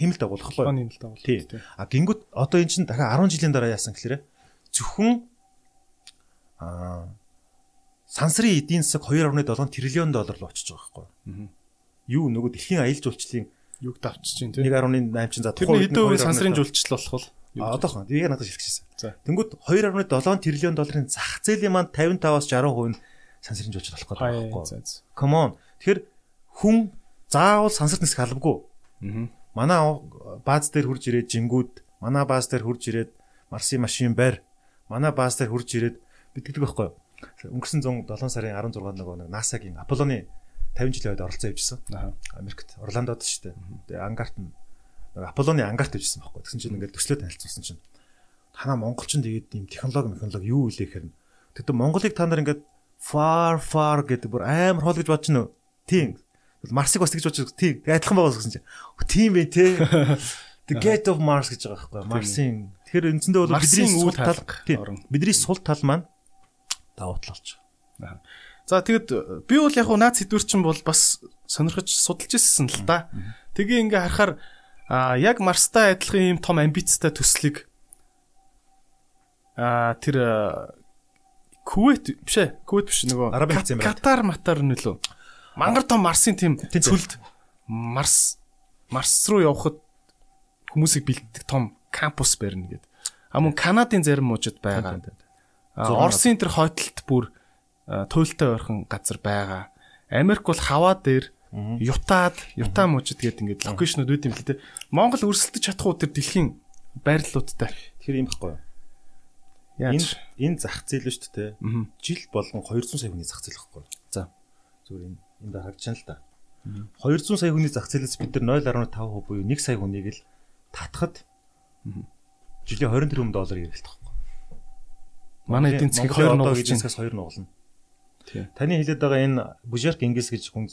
B: хэмэлт агуулгах
A: байхгүй. Хэмэлт агуулгах.
B: Тий. А гингүүт одоо эн чинь дахиад 10 жилийн дараа яасан гэхээр зөвхөн а сансрын эдийн засаг 2.7 триллион доллар руу очиж байгаа байхгүй. Юу нөгөө дэлхийн аялал жуулчлалын
A: юг давчиж чинь тий.
B: 1.8 чинь за
A: тухайн үед сансрын жуулчлал болох бол
B: одоохон яг надад шилжчихсэн. Тэнгүүд 2.7 триллион долларын зах зээлийн маань 55-аас 60% нь сансрын жуулчлал болох гэдэг байхгүй. Come on. Тэгэхээр хүн заавал сансар нисэх албагүй. Аа. Манай бааз дээр хурж ирээд жингүүд, манай бааз дээр хурж ирээд Марсын машин байр, манай бааз дээр хурж ирээд бидгдэг байхгүй. Өнгөрсөн 107 сарын 16-нд нөгөө NASA-гийн Аполлоны 50 жилийн үед оролцоо явьжсэн. Америкт Орландод шүү дээ. Тэгээ ангарт нь Аполлоны ангарт явьжсэн байхгүй. Тэгсэн чинь ингээд төслөө танилцуулсан чинь танаа монголчин тэгээд ийм технологи технологи юу вэ гэхээр тэгтээ Монголыг та нар ингээд far far гэдэг бүр амар хоол гэж бодож байна уу? Тийм. Марсыг бас тэгж бодож тийм. Адилхан байгаа гэсэн чинь. Тийм бэ те. The Gate of Mars гэж байгаа байхгүй. Марсын. Тэгэхээр үндсэндээ бол бидний сул тал бидний сул тал маань давуу тал болж байгаа.
A: За тэгэд би бол яг хуу наад сэдвэрчин бол бас сонирхож судалж ирсэн л да. Тэгээ ингээ харахаар яг Марстай адилхан ийм том амбицтай төслийг а тэр Кувейт биш ээ. Кувейт биш нөгөө
B: Арабын хэсэг юм
A: байна. Катар матар нөлөө. Мангар том Марсын тийм цөлд Марс Марс руу явхад хүмүүсийг бэлддэг том кампус барьна гэдэг. А мөн Канадын зарим мужид байгаа. Оросын тэр хойдолт бүр туйлтай ойрхон газар байгаа. Америк бол хаваа дээр Ютад, Юта мужид гэдэг ингээд локейшнуд үүд юм л те. Монгол өрсөлдөж чадах уу тэр дэлхийн байрлалуудтай.
B: Тэгэхээр юм баггүй юу? Яаж энэ зах зээл шүү дээ. Жил болгон 200 сая хүний зах зээл баггүй. За. Зүгээр энэ энд харагдаж байна л да. 200 сая хүний зах зээлээс бид нар 0.5% буюу 1 сая хүнийг л татхад жилийн 20 тэрбум доллар ирэлтэх байхгүй.
A: Манай эдийн засгийг 2 нугалж чинь
B: 2 нугална. Таны хэлээд байгаа энэ Бужерк Ингээс гэж хүн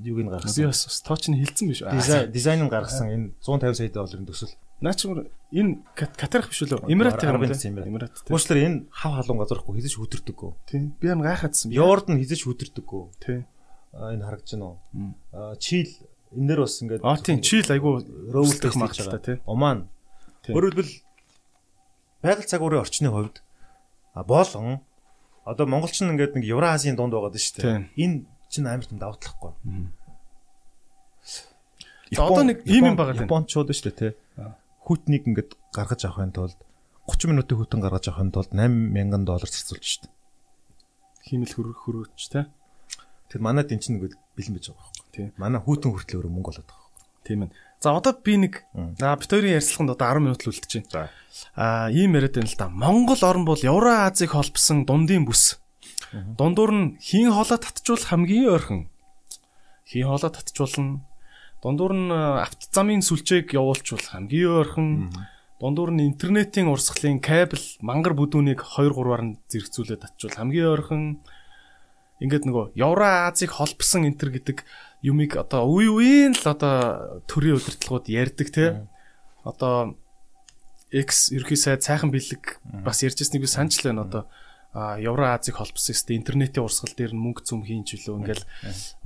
B: юуг нь гаргасан.
A: Би бас тооч нь хилцсэн биш
B: үү? Дизайн нь гаргасан энэ 150 сая долларын төсөл.
A: Наа чи энэ Катарх биш үү? Эмират
B: Арабын Эмират. Уучлаарай энэ хав халуун газархгүй хизэж хөдөрдөггүй.
A: Тийм. Би ан гайхаадсан.
B: Йорд нь хизэж хөдөрдөггүй.
A: Тийм.
B: Энэ харагдаж байна уу? Аа Чил энэ дэр бас ингээд
A: Аа тийм Чил айгу
B: роулдэх магадaltaй тийм. Оман. Өөрөөр хэлбэл байгаль цагуурын орчны хувьд болон Одоо монголч нь ингээд нэг Евразийн дунд байгаад шүү дээ. Энэ чинь амар том давуу талахгүй.
A: За одоо нэг ийм юм байгаа л
B: Япончууд шүү дээ тий. Хүтнийг ингээд гаргаж авахын тулд 30 минутын хүтэн гаргаж авахын тулд 8000 доллар зарцуулж дээ.
A: Химэл хөрөх хөрөөч тий.
B: Тэр манад эн чинь ингээд бэлэн байж байгаа байхгүй. Тий. Манай хүтэн хүртэл өөрөө мөнгө болоод байгаа.
A: Тийм ээ. За одоо би нэг аа бит хоёрын ярилцлаганд одоо 10 минут л үлдчихээн. За. Аа ийм яриад байна л да. Монгол орн бол Евразийг холбосон дундын бүс. Дундуур нь хийн хоолой татжуулах хамгийн ойрхон. Хийн хоолой татжуулна. Дундуур нь авто замын сүлжээг явуулчулах хамгийн ойрхон. Дундуур нь интернетийн урсгалын кабель мангар бүдүүнийг 2 3-аар нь зэрэгцүүлээд татжуул хамгийн ойрхон. Ингээд нөгөө Евразийг холбосон энтер гэдэг юмыг одоо үе үеийн л одоо төрийн удирдлагууд ярьдаг те. Одоо X ерхий сайд сайхан бэлэг бас ярьжсэнийг би санаж л байна одоо а Евразийг холбосон өстэй интернетийн урсгал дээр нь мөнгө зүм хийн жилөө ингээл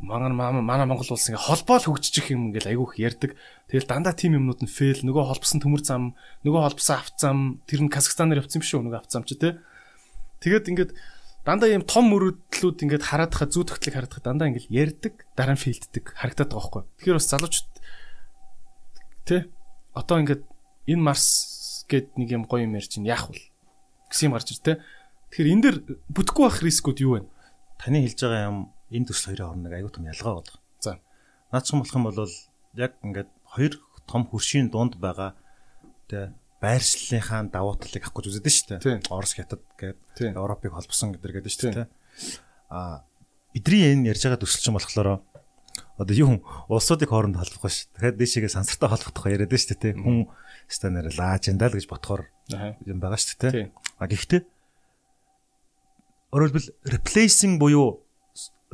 A: манай манай Монгол улс ингээ холбоол хөгжиж юм ингээл айгүйх ярддаг. Тэгэл дандаа тим юмнууд нь фейл нөгөө холбосон төмөр зам, нөгөө холбосон авт зам тэр нь Казахстанаар явцсан юм шүү нөгөө авт зам чи тэ. Тэгээд ингээд дандаа ийм том мөрөдлүүд ингээд хараад хаа зүү тогтлыг хараад хаа дандаа ингээд ярддаг дараа нь фейлддэг харагдаад байгаа байхгүй. Тэгэхээр бас залуучууд тэ одоо ингээд энэ Марс гэд нэг юм гоё юм ярьж ин яах вэ гэсэн юм гарч ир тэ. Тэгэхээр энэ дэр бүтэхгүй байх рискүүд юу вэ?
B: Таны хэлж байгаа юм энэ төсөл хоёрын хооронд аюу тум ялгаа байна.
A: За.
B: Наадсан болох юм бол яг ингээд хоёр том хөршийн дунд байгаа тэ байршлынхаа давуу талыг авах гэж үздэг шүү дээ. Орос хятад гэдэг Европыг холбосон гэдэг гэдэг шүү дээ. Аа бидний энэ ярьж байгаа төсөл чинь болохоор одоо юу улсуудыг хооронд холбох ш. Тэгэхээр дэшигээ сансартай холбох яриад байна шүү дээ. Хүн станаар л гэж ботхоор юм байгаа шүү дээ. А гэхдээ өөрөлдвөл replacing буюу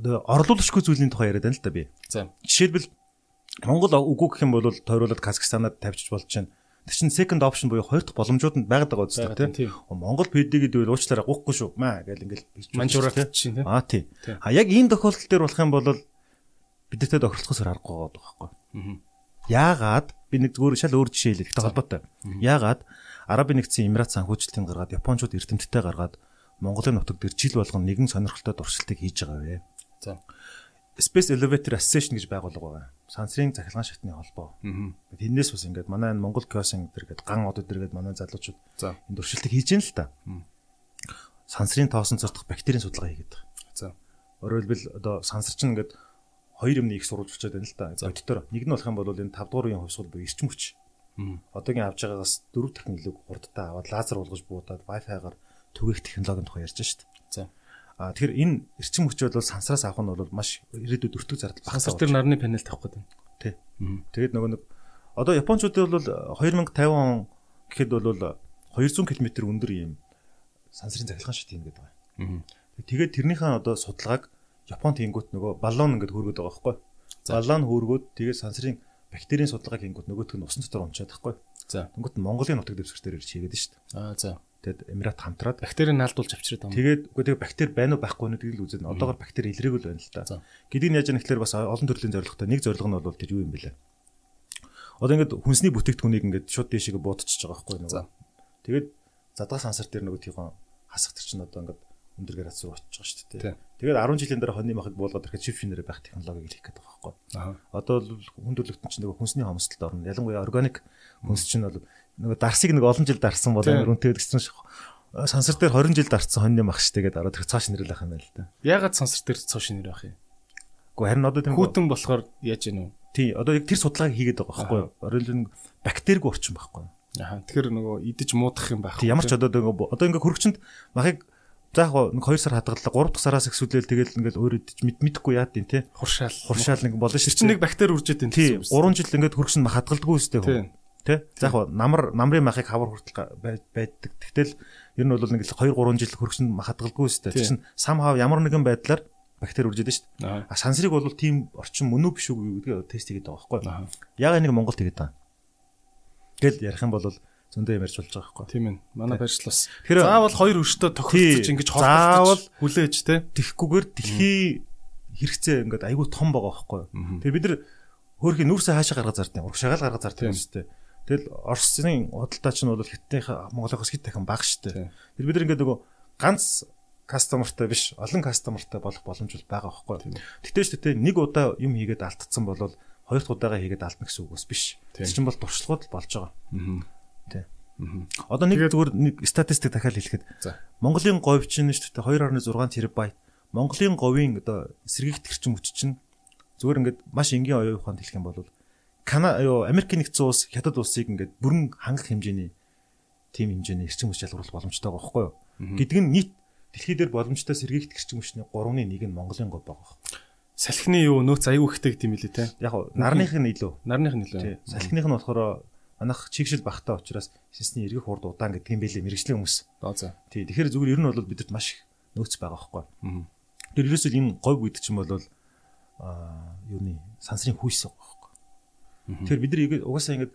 B: орлуулшгүй зүйлийн тухай яриад байна л да би.
A: За.
B: Жишээлбэл Монгол үгүй гэх юм бол тойруулаад Казахстанад тавьчих болж чинь Тэр чинь second option буюу хоёр дахь боломжууд нь байгаад байгаа үстэй тий. Монгол PD гэдэг үйл уучлаарай гоохгүй шүү. Маа гэл ингээл
A: манжуураад чинь тий.
B: Аа тий. А яг энэ тохиолдол дээр болох юм бол бидэртээ тохирлохосоор аргагүй байгаа байхгүй. Яагаад би нэг зүгээр шал өөр жишээ хэлээ. Тэгтээ холбоотой. Яагаад Арабын нэгдсэн Эмират санхүүжилтийн гаргаад Япончууд эрдэмтдтэй гаргаад Монголын нутаг дээр жил болгон нэгэн сонирхолтой дуршилтыг хийж байгаа вэ. За. Space Elevator Association гэж байгуулга байгаа. Сансрын захилгаан шатны холбоо. Тэндээс бас ингээд манай энэ Монгол дээр гээд ган од дээр гээд манай залуучууд энэ дуршилтыг хийж гин л та. Сансрын тоосон цортох бактерийн судалгаа хийгээд байгаа. За. Өөрөөр хэлбэл одоо сансар чинь ингээд хоёр юмны их сурвалж очиад байна л та. Бодтоор нэг нь болох юм бол энэ 5 дугаар үеийн хувьсгал буюу эрчим хүч одоогийн авж байгаагаас дөрөв дахин илүү хурдтай аваад лазер уулгаж буудаад Wi-Fi-гаар түгээх технологийн тухай ярьж шít. За. А тэгэхээр энэ эрчим хүч бол сансраас авах нь бол маш ирээдүйд өртөг зардал
A: багтаа. Сансар дээр нарны панел тавих гэдэг.
B: Тий. Тэгээд нөгөө нэг одоо японочдод бол 2050 он гэхэд бол 200 км өндөр ийм сансрын захилгаан шит юм гэдэг байгаа. Тэгээд тэрнийхээ одоо судалгааг Япон тэнгүүт нөгөө баллон ингээд хөргөд байгаа байхгүй. Баллон хөргөөд тэгээд сансрын бактерийн судалгааг хийнгүүт нөгөөтг нь усан дотор унчаад тахгүй. За. Тэнгүүт Монголын нутаг дэвсгэрээр ирж хийгээд шүү дээ. Аа за. Тэгээд Эмират хамтраад
A: бактерийг наалдуулж авчираад
B: байгаа. Тэгээд үгүй тэгээд бактери байна уу байхгүй нүдийг л үзээд одоогор бактери илрээгүй л байна л та. Гэдгийг яаж яах гэхээр бас олон төрлийн зорилготой нэг зорилго нь бол тэр юу юм бэлээ. Одоо ингээд хүнсний бүтээгдэхүүнийг ингээд шууд дэшегээ буутчихж байгаа байхгүй нөгөө. Тэгээд задгаа сансар дээр нөгөө тийхон хасах төр чинь одоо ингээд өндөр градус руу очиж байгаа шүү дээ. Тэгээд 10 жилийн дараа хоньны махыг буулгаад ирэхэд шив шинээр байх технологиг хийх гэдэг байгаа байхгүй. Одоо л хүн төрөлхтөн чинь нөгөө хүнсний хомсдолд орно. Ялангуяа органик хүнс чинь бол нөгөө дарсыг нэг олон жил дарсан бол амар шиг сансар дээр 20 жил дарцсан хоньны мах штэ гэдэг ороод тэр цоо шинэрэл байх юм байл та.
A: Ягаад сансар дээр цоо шинэр байх юм?
B: Гэхдээ харин одоо
A: тийм хүүтэн болохоор яаж үү?
B: Тий, одоо яг тэр судалгааг хийгээд байгаа байхгүй юу? Оройн бактеригүй орчин байхгүй?
A: Аа, тэгэхээр нөгөө идэж муудах юм байх.
B: Тий, ямар ч одоо одоо ингээ хөрөгчөнд махыг За яг нэг 2 сар хадгаллаа 3 дахь сараас ихсүүлээл тэгэл ингээл өөр идэж мэд мэдхгүй яад юм те.
A: Хуршаал.
B: Хуршаал нэг болно шүү.
A: Чинь нэг бактери үржээд байна.
B: Тийм. 3 жил ингээд хөргөс нь хадгалдаггүй үстэй хүн. Тэ? За яг намар намрын махыг хавар хүртэл байдаг. Тэгтэл ер нь бол нэг 2 3 жил хөргөс нь хадгалдаггүй үстэй. Чинь сам хав ямар нэгэн байдлаар бактери үржээд шүү. А сансрыг бол тийм орчин мөн үү биш үү гэдгийг тест хийгээд байгаа байхгүй. Яг нэг Монголд тэгээд байгаа. Гэл ярих юм бол зөндөө юм ярьж болж байгаа байхгүй.
A: Тийм ээ. Манай барьцлал бас. Заавал хоёр өрштөө тохиролцож ингэж
B: холбогдож
A: хүлээж тэ.
B: Тэххгүйгээр дэлхий хэрэгцээ ингээд айгүй том байгаа байхгүй. Тэгээ бид нар хөөхи нүрсээ хаашаа гаргаж зардیں۔ Урагшаагаа л гаргаж зардیں۔ Тэ. Тэгэл Оросын худалдаач нь бол хиттийн Монголоос хэд дахин бага штэ. Тэр бид нар ингээд нөгөө ганц кастомертай биш олон кастомертай болох боломж бол байгаа байхгүй. Тэгтээ ч тэ нэг удаа юм хийгээд алдцсан бол хоёр дахь удаага хийгээд алдна гэсэн үг бас биш. Тэр чинь бол туршлагууд л болж байгаа. Тий. Одоо нэг зүгээр нэг статистик дахиад хэлэхэд Монголын говь чинь шүү дээ 2.6 терабайт. Монголын говийн одоо сэргийгт хэрчим хүч чинь зүгээр ингээд маш энгийн оюун ухаанд хэлэх юм бол Кана юу Америк нэгдсэн улс хятад улсыг ингээд бүрэн хангах хэмжээний тим хэмжээний эрчим хүч ялгаруулах боломжтой байгаа байхгүй юу? Гэдэг нь нийт дэлхий дээр боломжтой сэргийгт эрчим хүчний 3-ны 1 нь Монголын говь байгаа.
A: Салхины юу нөөц аюу ихтэй гэдэг юм билээ те.
B: Яг нарных нь илүү.
A: Нарных нь илүү.
B: Салхиных нь болохоор манайх чигшил багтаа учраас системийн эргэх хурд удаан гэдэг юм байлээ мэрэгжлийн хүмүүс. Тий. Тэгэхээр зүгээр ер нь бол бидэрт маш их нөөц байгаа байхгүй. Тэр ерөөсөө энэ говь гэдэг чинь бол аа юуны сансрын хүйс байхгүй. Тэгэхээр бид нар угаасаа ингэж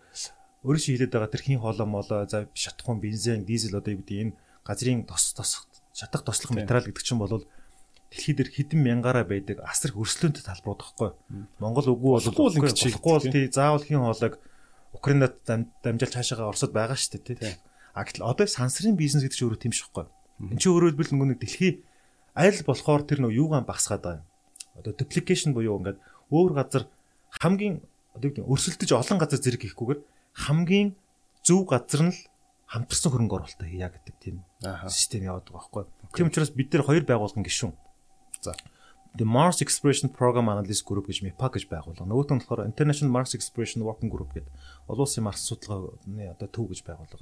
B: өөрөө хилээд байгаа тэр хин хоолоо молоо за шатхуун бензин дизель одоо юу гэдэг энэ газрын тос тос шатах тослох материал гэдэг чинь бол дэлхий дээр хэдэн мянгаараа байдаг асар хөрслөөнтэй талбарууд байхгүй. Монгол үгүй бол болохгүй бол тий заавал хин хоолойг Украинад дамжуулж хаашаага Оросод байгаа шүү дээ тий. А гэтэл одоо сансрын бизнес гэдэг чинь өөрөө тийм шихгүй. Энд чинь өөрөө бил нөгөө нэг дэлхий аль болохоор тэр нөгөө юугаан багсгаад байгаа юм. Одоо duplication буюу ингээд өөр газар хамгийн одоо өрсөлдөж олон газар зэрэг хийхгүйгээр хамгийн зөв газар нь л хамтарсан хөрөнгө оруулалтаа хийя гэдэг тийм систем яваад байгаа байхгүй. Тийм учраас бид нэр хоёр байгууллагын гишүүн. За The Mars Exploration Program Analysis Group гэж MIPA гэж байгуулга. Нөгөөт нь болохоор International Mars Exploration Working Group гэдэг олон улсын Марс судалгааны одоо төв гэж байгуулга.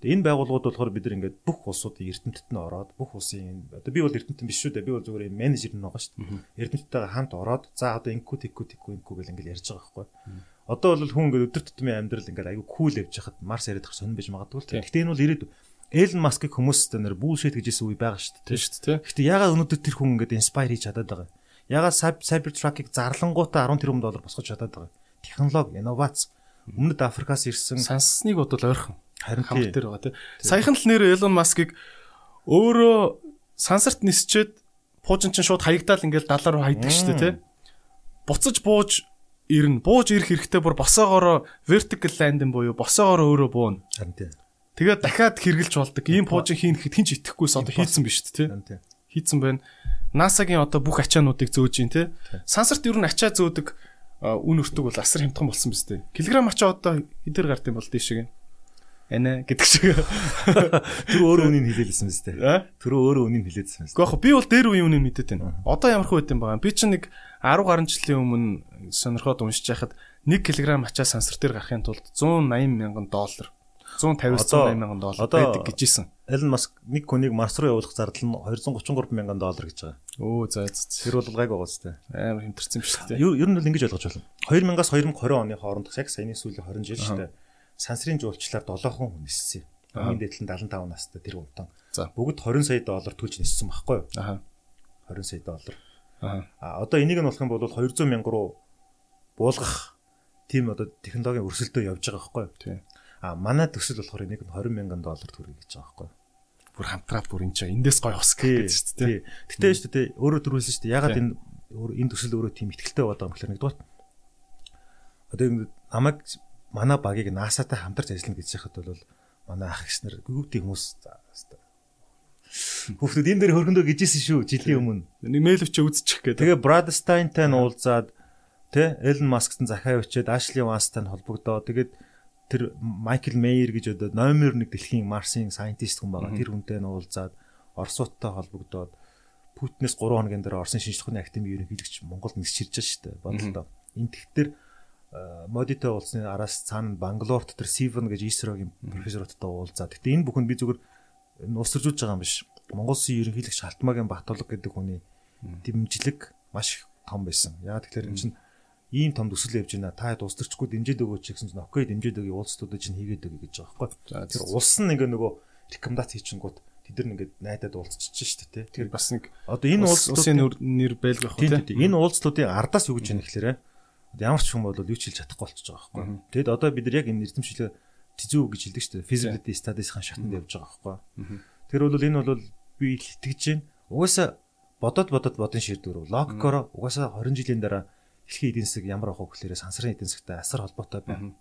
B: Тэгээ энэ байгууллагууд болохоор бид нар ингээд бүх улсуудын эрдэмтэд нь ороод бүх улсын одоо би бол эрдэмтэн биш шүү дээ. Би бол зүгээр менежер нь байгаа шүү дээ. Эрдэмтдтэйгээ хамт ороод за одоо инкүү тикүү тикүү инкүү гэл ингээд ярьж байгаа байхгүй. Одоо бол хүн ингээд өдөр тутмын амьдрал ингээд аюу кул явж хахад Марс яриад сонь байж магадгүй л. Гэхдээ энэ бол ирээдүйн Эллен Маскыг хүмүүс нэр bullshit гэж хэлсэн үе байгаа шүү дээ.
A: Тийм шүү дээ.
B: Гэхдээ ягаад өнөөдөр тэр хүн ингээд inspire хийж чадаад байгаа юм? Ягаад Cybertruck-ыг зарлангуудаа 10 тэрбум доллар босгож чадаад байгаа юм? Технологи, инновац Өмнөд Африкаас ирсэн
A: сансныг бодвол ойрхон
B: харин
A: хамт дээр байгаа тий. Саяхан л нэр Elon Musk-ыг өөрөө сансарт нисчээд пуужин чинь шууд хаягдаал ингээл далаа руу хайдаг шүү дээ тий. Буцаж бууж ирнэ. Бууж ирэх хэрэгтэй бүр босоогоороо vertical landing буюу босоогоороо өөрөө бууна.
B: харин тий.
A: Тэгээд дахиад хэрглэж болдог. Ийм пуужин хийн гэхэд хинч итгэхгүйс одоо хийцэн биш үү тий. Хийцэн байна. NASA-гийн одоо бүх ачаануудыг зөөж ин тий. Сансарт ер нь ачаа зөөдөг үн өртөг бол асар хямдхан болсон биз дээ. Килограмм ачаа одоо хэдэр гард юм бол тийшээ. Анаа гэдэг шиг.
B: Тэр өөрөө үнийг хэлээдсэн биз дээ. Тэр өөрөө үнийг хэлээдсэн биз.
A: Гэхдээ би бол дээр үеийн үнийг мэдээд байна. Одоо ямар хөө юм байгаа. Би чинь нэг 10 гаруй жилийн өмнө сонирхоод уншиж байхад 1 кг ачаа сансар дээр гарахын тулд 180 мянган доллар 150-180 мянган доллар байдаг гэжсэн.
B: Элон Маск нэг хүнийг Марс руу явуулах зардал нь 233 мянган доллар гэж байгаа.
A: Өө за за.
B: Тэр бол гайг байгаа зү.
A: амар хэмтэрсэн юм шүү дээ.
B: Ер нь бол ингэж ойлгож байна. 2000-аас 2020 оны хооронд яг саяны сүүлийн 20 жил шүү дээ. Сансрын жуулчлаар 7 хүн ниссэн. Хамгийн дээд нь 75 настай тэр унтан.
A: За.
B: Бүгд 20 сая доллар төлж ниссэн байхгүй юу?
A: Аха.
B: 20 сая доллар.
A: Аха.
B: А одоо энийг нь болох юм бол 200 мянга руу буулгах тийм одоо технологийн өрсөлдөө явж байгаа байхгүй юу? А манай төсөл болохоор энийг нь 20 мянган доллар төгрөг гэж байгаа байхгүй?
A: Бүр хамтраад бүр энэ чинь эндээс гой ус гэж шүү дээ.
B: Гэтэ шүү дээ өөрөө төрүүлсэн шүү дээ. Ягаад энэ энэ төсөл өөрөө тийм ихтэлтэй болоод байгаа юм гэхээр нэгдүгээр одоо намайг манай багийг NASA-тай хамтарч ажиллана гэж яхад бол манай ах гиснэр гүвдийн хүмүүс Хүүхдүүд энэ дээр хөргөндөө гэжсэн шүү жилийн өмнө.
A: Нэг мэйл өчөө үзчих гэдэг.
B: Тэгээ Brad Steinтай нь уулзаад тэ Elon Musk-тай захаа өчөөд Ashley Vance-тай холбогдоо. Тэгээд тэр Michael Mayer гэж одоо номер 1 дэлхийн Марсын scientist хүн байгаа. Тэр хүнтэй нь уулзаад Оросуудтай холбогдоод Путинээс 3 хоногийн дараа Оросын шинжлэх ухааны академийн ерөнхийлөгч Монголд нисчирж байгаа шүү дээ. Бодлоо. Энэ тэгтэр модитой уулзсны араас цаана Бангалорт тэр Сивен гэж Исрогийн профессорудтай уулзаад. Гэтэ энэ бүхэнд би зүгээр нуусаржуулж байгаа юм биш. Монгол Улсын ерөнхийлөгч Халтмаагийн Батулга гэдэг хүний дэмжлэг маш их том байсан. Яа тэгэхээр энэ чинь ийм том төсөл явж байна. Та дуустарчгүй дэмжиж өгөөч гэсэн чинь окей дэмжиж өгье уулзтуудад чинь хийгээд өгье гэж байгаа байхгүй. Тэр улс нь ингээ нөгөө рекомендац хийчихэнгүүт тэд нар ингээд найдаад уулзчихж шүү дээ.
A: Тэр бас нэг
B: Одоо энэ
A: улс- улсын нэр байлгах үү
B: тийм энэ уулзлуудын ардаас юу гэж яах гэхээр ямар ч хүн бол юу ч хэлж чадахгүй болчихж байгаа байхгүй. Тэгэд одоо бид нар яг энэ эрдэмшлээ тизүү гэж хэлдэг дээ. Feasibility studies-ийн шатнд явж байгаа байхгүй. Тэр бол энэ бол би итгэж байна. Угаасаа бодоод бодоод бодон шийдвэр. Логикоор угаасаа 20 жилийн дараа дэлхийн эдийн засаг ямар авах вэ гэхээр сансрын эдийн засагтай асар холбоотой байна.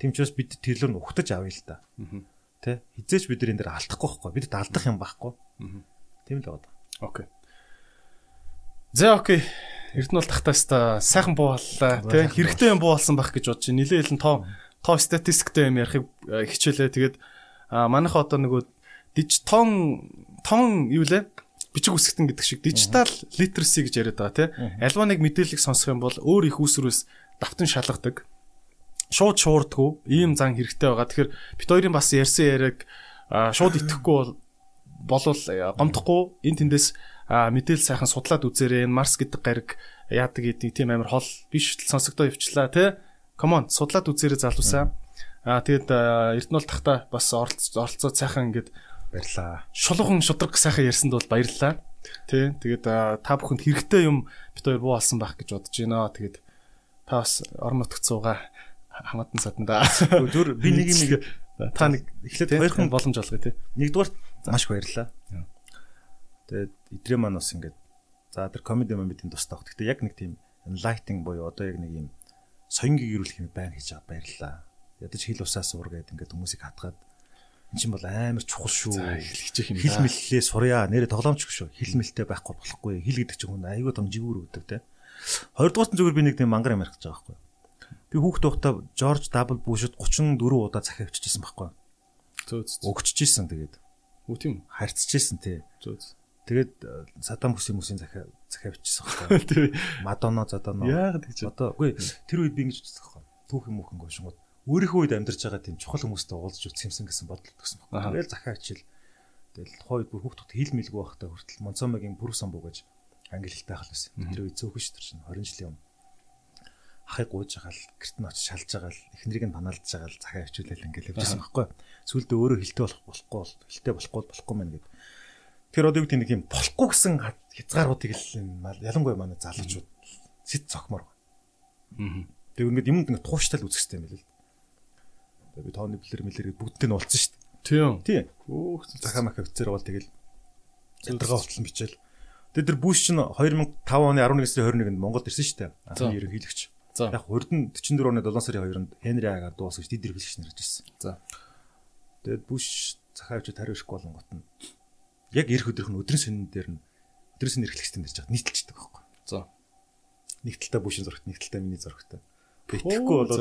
B: Тийм ч бас бид тэрлэр нь ухтаж авъя л да. Тэ? Хизээч бид нар энэ дээр алдахгүй байхгүй. Бид алдах юм байхгүй. Тийм л байна.
A: Окей. За окей. Эрдэнэ бол тахтаастаа сайхан буу боллаа тий хэрэгтэй юм буу болсон байх гэж бодож байна. Нилээ хэлэн тоо тоо статистиктэй юм ярихыг э, хичээлээ. Тэгээд манайха одоо нөгөө дижитон тон юу лээ? Бичиг үсгэтэн гэдэг шиг дижитал literacy гэж яриад байгаа тий. Альва нэг мэдээллийг сонсох юм бол өөр их усрөөс давтан шалгадаг. Шууд шуурдгүй ийм зан хэрэгтэй байгаа. Тэгэхээр бит хоёрын бас ярьсан яриаг шууд итгэхгүй бол болвол э, гомдохгүй энэ тэндээс мэдээлэл сайхан судлаад үзээрэй. Марс гэдэг гариг яадаг гэдэг тийм амар хол биш сонсогдоо явчлаа тий. Come on судлаад үзээрэй залуусаа. А тэгээд а, Эрдэнэ бол тахта бас оролцоо оролцоод сайхан ингээд
B: Баярлаа.
A: шулуухан шудраг сайхан ярьсанд бол баярлалаа. Тий. Тэгээд та бүхэнд хэрэгтэй юм бит хоёр буу алсан байх гэж бодож байна. Тэгээд та бас орон нутагт суугаа хамаатан саданда.
B: Зүр би нэг юм
A: та нэг
B: эхлээд
A: хоёр
B: хоёрхан
A: боломж олгоё тий.
B: Нэгдүгээр маш баярлалаа. Тэгээд идрээ маань бас ингээд за тэр комеди моментийн тустай баг. Гэхдээ яг нэг тийм enlightening буюу одоо яг нэг юм соёнгийг ирүүлэх юм байн хийж байгаа баярлалаа. Ядаж хил усаас суур гэдэг ингээд хүмүүсийг хатгаад эн чинь бол амар чухал шүү.
A: эхлэж юм
B: Хил мэллээ сурья. Нэрэ тоглоомч шүү. Хил мэлтэй байхгүй болохгүй. Хил гэдэг чинь хүн аюу том живүүр өгдөг те. Хоёрдугаар нь зүгээр би нэг тийм мангар юм гэж байгаа байхгүй. Би хүүхд тухтаа Жорж W Буshд 34 удаа захиа авчижсэн байхгүй.
A: Зөө зөө.
B: Өгччихсэн тэгээд
A: Үгүй тийм
B: харьцчихсэн тий.
A: Зөө зөө.
B: Тэгээд э, Садам Хүсийн хүмүүсийн захиа захиа авчижсэн байхгүй. Мадонно задоно.
A: яагаад гэж
B: Одоо үгүй тэр үед би ингэж үздэг байхгүй. Түүхэн мөхөн гошгод өөрийнхөө үед амьдарч байгаа тийм чухал хүмүүстэй уулзж үзсэн гэсэн бодол төгсөн
A: Аха.
B: байхгүй. Тэгэл захиа ачил. Тэгэл тухайд бүр хүүхдүүд хил мэлгүй байхдаа хүртэл Монцомогийн бүрс ам буугаж англи хэлтэй хал байсан. Тэр үед цөөхөн ш тэр чинь 20 жилийн өмнө. Ахыг гууж байгаа л гэрт нь очиж шалж байгаа л эхнэрийг нь танаалдж байгаа л захиа авчуулал ингээл явжсэн байхгүй. Сүүлдээ өөрөө хилтэй болох болохгүй бол хилтэй болохгүй болохгүй мэн гэдэг. Тэр одоо юу гэдэг нэг юм болохгүй гэсэн хязгааруудыг л ялангуяа манай залуучууд сэт цохмор.
A: Аа.
B: Тэг ингээд юмд ингээд тууштай л үзэх хэрэгтэй юм л. Би тооны плеер мэлэр бүгдтэй нь уулцсан шүү дээ.
A: Тийм.
B: Тийм.
A: Өөх
B: Захаа мах офицер бол тэгэл ядаргаа болтол бичээл. Тэгээд тэр Буш чинь 2005 оны 11 сарын 21-нд Монголд ирсэн шүү дээ. Анхны ерөнхийлөгч.
A: За.
B: Яг хурд нь 44 оны 7 сарын 2-нд Хенри Агаар дуусгаж дид ерөнхийлөгч нэрж ирсэн.
A: За.
B: Тэгээд Буш захаа авчид хариу ирэхгүй болонгот нь яг ирэх өдрийнх нь өдрийн сонин дээр нь өдрийн сонин эрхлэгчтэн дэрж хаад нийтэлчдэг байхгүй.
A: За.
B: Нэг талтай Бушийн зурагт, нэг талтай миний зурагтай. Битгэхгүй бол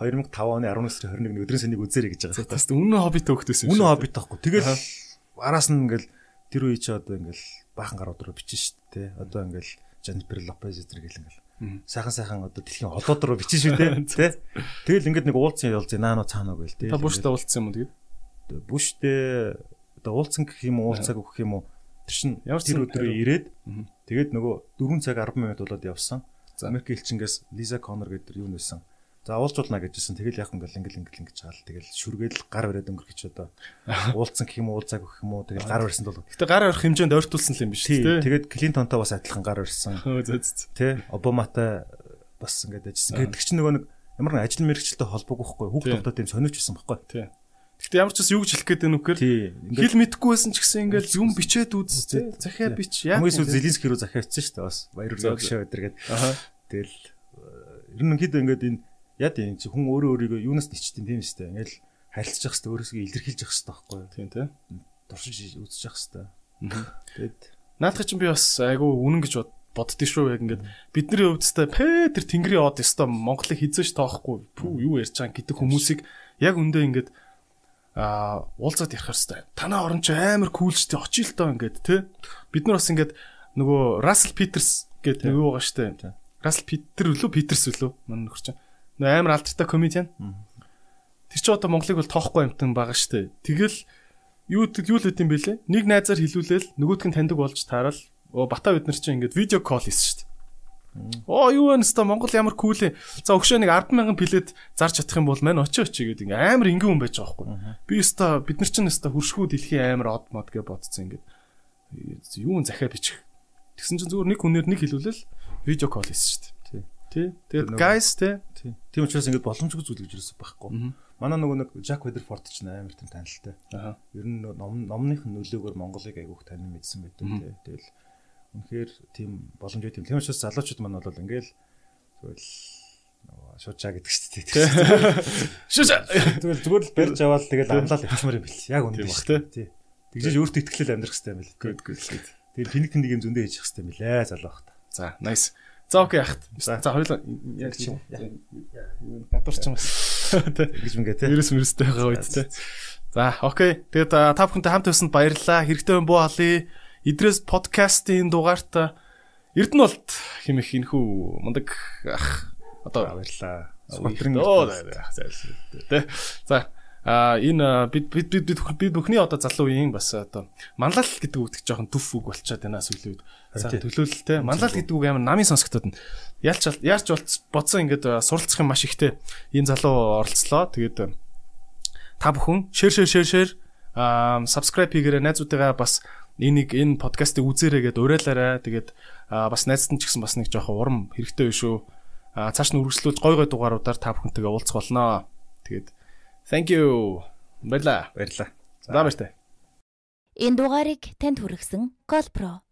B: 2005 оны 11 сарын 21-нд өдрийн сонийг үзээрэй гэж байгаа.
A: Бас үнэн хоббит хөөхтэйсэн
B: Үнэн хоббит таахгүй. Тэгэл араас нь ингээл тэр үе чи одоо ингээл баахан гар өдрөө бичэн шүү дээ. Одоо ингээл Лопез эдэр гэл ингээл сайхан сайхан одоо дэлхийн холоод руу бичэн шүү дээ. Тэ. Тэгэл ингээд нэг уулзсан ялзаа наано цаанаа гээл дээ.
A: Та буштай уулзсан юм уу тэгээд?
B: Бүштэй одоо уулзсан гэх юм уу уулзааг өгөх юм уу тэр чин
A: Ямар ч
B: тэр өдрөө ирээд тэгээд нөгөө 4 цаг 10 минут болоод явсан.
A: За.
B: Америк элчингээс Лиза Коннор гэдэг юу нэсэн. За уулзуулна гэжсэн. Тэгэл яг ингээл ингээл ингээл ингэж хаал. Тэгэл шүргээл гар бариад өнгөрөх гэж одоо уулзсан гэх юм уу уулзааг өгөх юм уу тэгэл гар барьсан бол
A: Гэтэ гар орох хэмжээнд ойртуулсан л юм биш үү?
B: тэгээд Клинтонтой бас адилхан гар барьсан. Тэ Обаматай бас ингээд ажилласан. Гэдэг чинь нөгөө нэг ямар нэг ажил мэргэжилтэй холбоогүй байхгүй хүүхд тогтоод тийм сонирч байсан байхгүй.
A: Тий. Гэтэ ямар ч бас юу гэж хэлэх гээд байна
B: Тий.
A: хэл мэдэхгүй байсан ч гэсэн ингээл юм бичээд үз тэ захиа бич яа.
B: Хамгийн сүүл Зеленский рүү захиацсан шүү дээ бас. Баяр
A: За,
B: хөөргөө өдргээд.
A: Аха.
B: Тэгэл э, ер нь хэд ингээд энэ яд энэ чи хүн өөрөө өөрийгөө юунаас ничтэн тийм шүү дээ. Ингээл харилцаж явах хэрэгтэй өөрөөсөө илэрхийлж явах хэрэгтэй байхгүй юу?
A: Тийм тэ.
B: Туршиж үзэж явах хэрэгтэй. Тэгэд
A: Наадах чинь би бас айгу үнэн гэж бод- боддөө шүү яг ингээд бидний тест пэ тэр тэнгэрийн од ёстой Монголыг хизээш тоохгүй юу ярьж байгаа гэдэг хүмүүсийг яг өндөө ингээд а уулзаад ярих хэвээр танаа орон чи амар кулчтэй очил тоо ингээд тэ? Бид нар бас ингээд нөгөө Russell Peters гэдэг нэг юу байгаа штэ Russell Peter үлээ? Peters үлээ? Манай нөхөр чинь нөгөө амар алдартай комедиан Тэр чи одоо Монголыг бол тоохгүй амтан байгаа штэ. Тэгэл юу юу л үт юм бэлээ? Нэг найзаар хилүүлээл нөгөөдг нь таньдаг болж таарал. Оо бата бид нар чинь ингээд видео кол хийсэн штэ. Оо юу вэ нэстэ Монгол ямар кул ээ. За өгшөө нэг 100000 плет зарж чадах юм бол мань очи очи гэдэг ингээд амар ингийн хүн байж байгаа байхгүй. Би өстө бид нар чинь өстө хуршгүй дэлхийн амар од мод гэж бодсон ингээд юу н захиа бичих. Тэгсэн чинь зүгээр нэг хүнээр нэг хилүүлээл видео кол хийсэн штэ.
B: Тий.
A: Тий. Тэгээд guys тий.
B: тийм учраас ингээд боломжгүй зүйл гэж юусэн байхгүй. Манай нөгөө нэг Жак Ведерфорд ч амар тийм танилтай.
A: Аха.
B: Ер нь ном номных нөлөөгөөр Монголыг айгүйх танин мэдсэн байдаг тий. Тэгэл үнэхээр тийм боломжтой тийм. Тийм учраас залуучууд маань бол ингээл тэгэл нөгөө шуучаа гэдэг шүү дээ.
A: Шүш.
B: Тэгэл зүгээр л барьж аваад тэгэл амлаад явчмаар юм бэл. Яг үнэ
A: Тийм
B: биш
A: бах, тий.
B: Тэгжээж өөртөө ихтгэлэл амьдрах хэрэгтэй юм бэл.
A: Good good.
B: Тэгээд тэнэг тэнэг юм зөндөө хийж явах хэрэгтэй юм билээ залуу хата.
A: За, nice. За окей яхад.
B: За.
A: Хоёулаа яг
B: чи.
A: гадуур ч юм бас. Тэ.
B: Гэж мгээ тий.
A: Вирус мөрөстэй байгаа үед тэ. За, окей. Тэгээд та бүхэнтэй хамт байсанд баярлалаа. Хэрэгтэй юм буу халий. Идрээс подкастын дугаарт Эрдэнэ болт хэмэх энхүү мундаг ах одоо
B: баярлаа.
A: Оо тэ. За а энэ а, бид бид бид бид бүхний одоо залуу үеийн бас одоо манлал гэдэг үг жоохон төв үг болчиход байна сүүлийн үед. За
B: Харин тий.
A: төлөөлөл те манлал гэдэг үг амар намын сонсогдоод байна. Ялч яарч бодсон ингээд суралцах юм маш ихтэй энэ залуу оролцлоо. Тэгээд та бүхэн шэр шэр шэр шэр subscribe хийгээрэй найзуудтайгаа бас энийг энэ подкастыг үзээрэй гэдээ уриалаарай. Тэгээд бас найзтан ч гэсэн бас нэг жоохон урам хэрэгтэй биш үү? А цааш нь үргэлжлүүлж гой гой дугааруудаар та бүхэнтэйгээ уулзах болноо. Тэгээд thank you. Баярлаа.
B: Баярлаа.
A: За баяртай.
C: Энэ дугаарыг танд хүргэсэн Colpro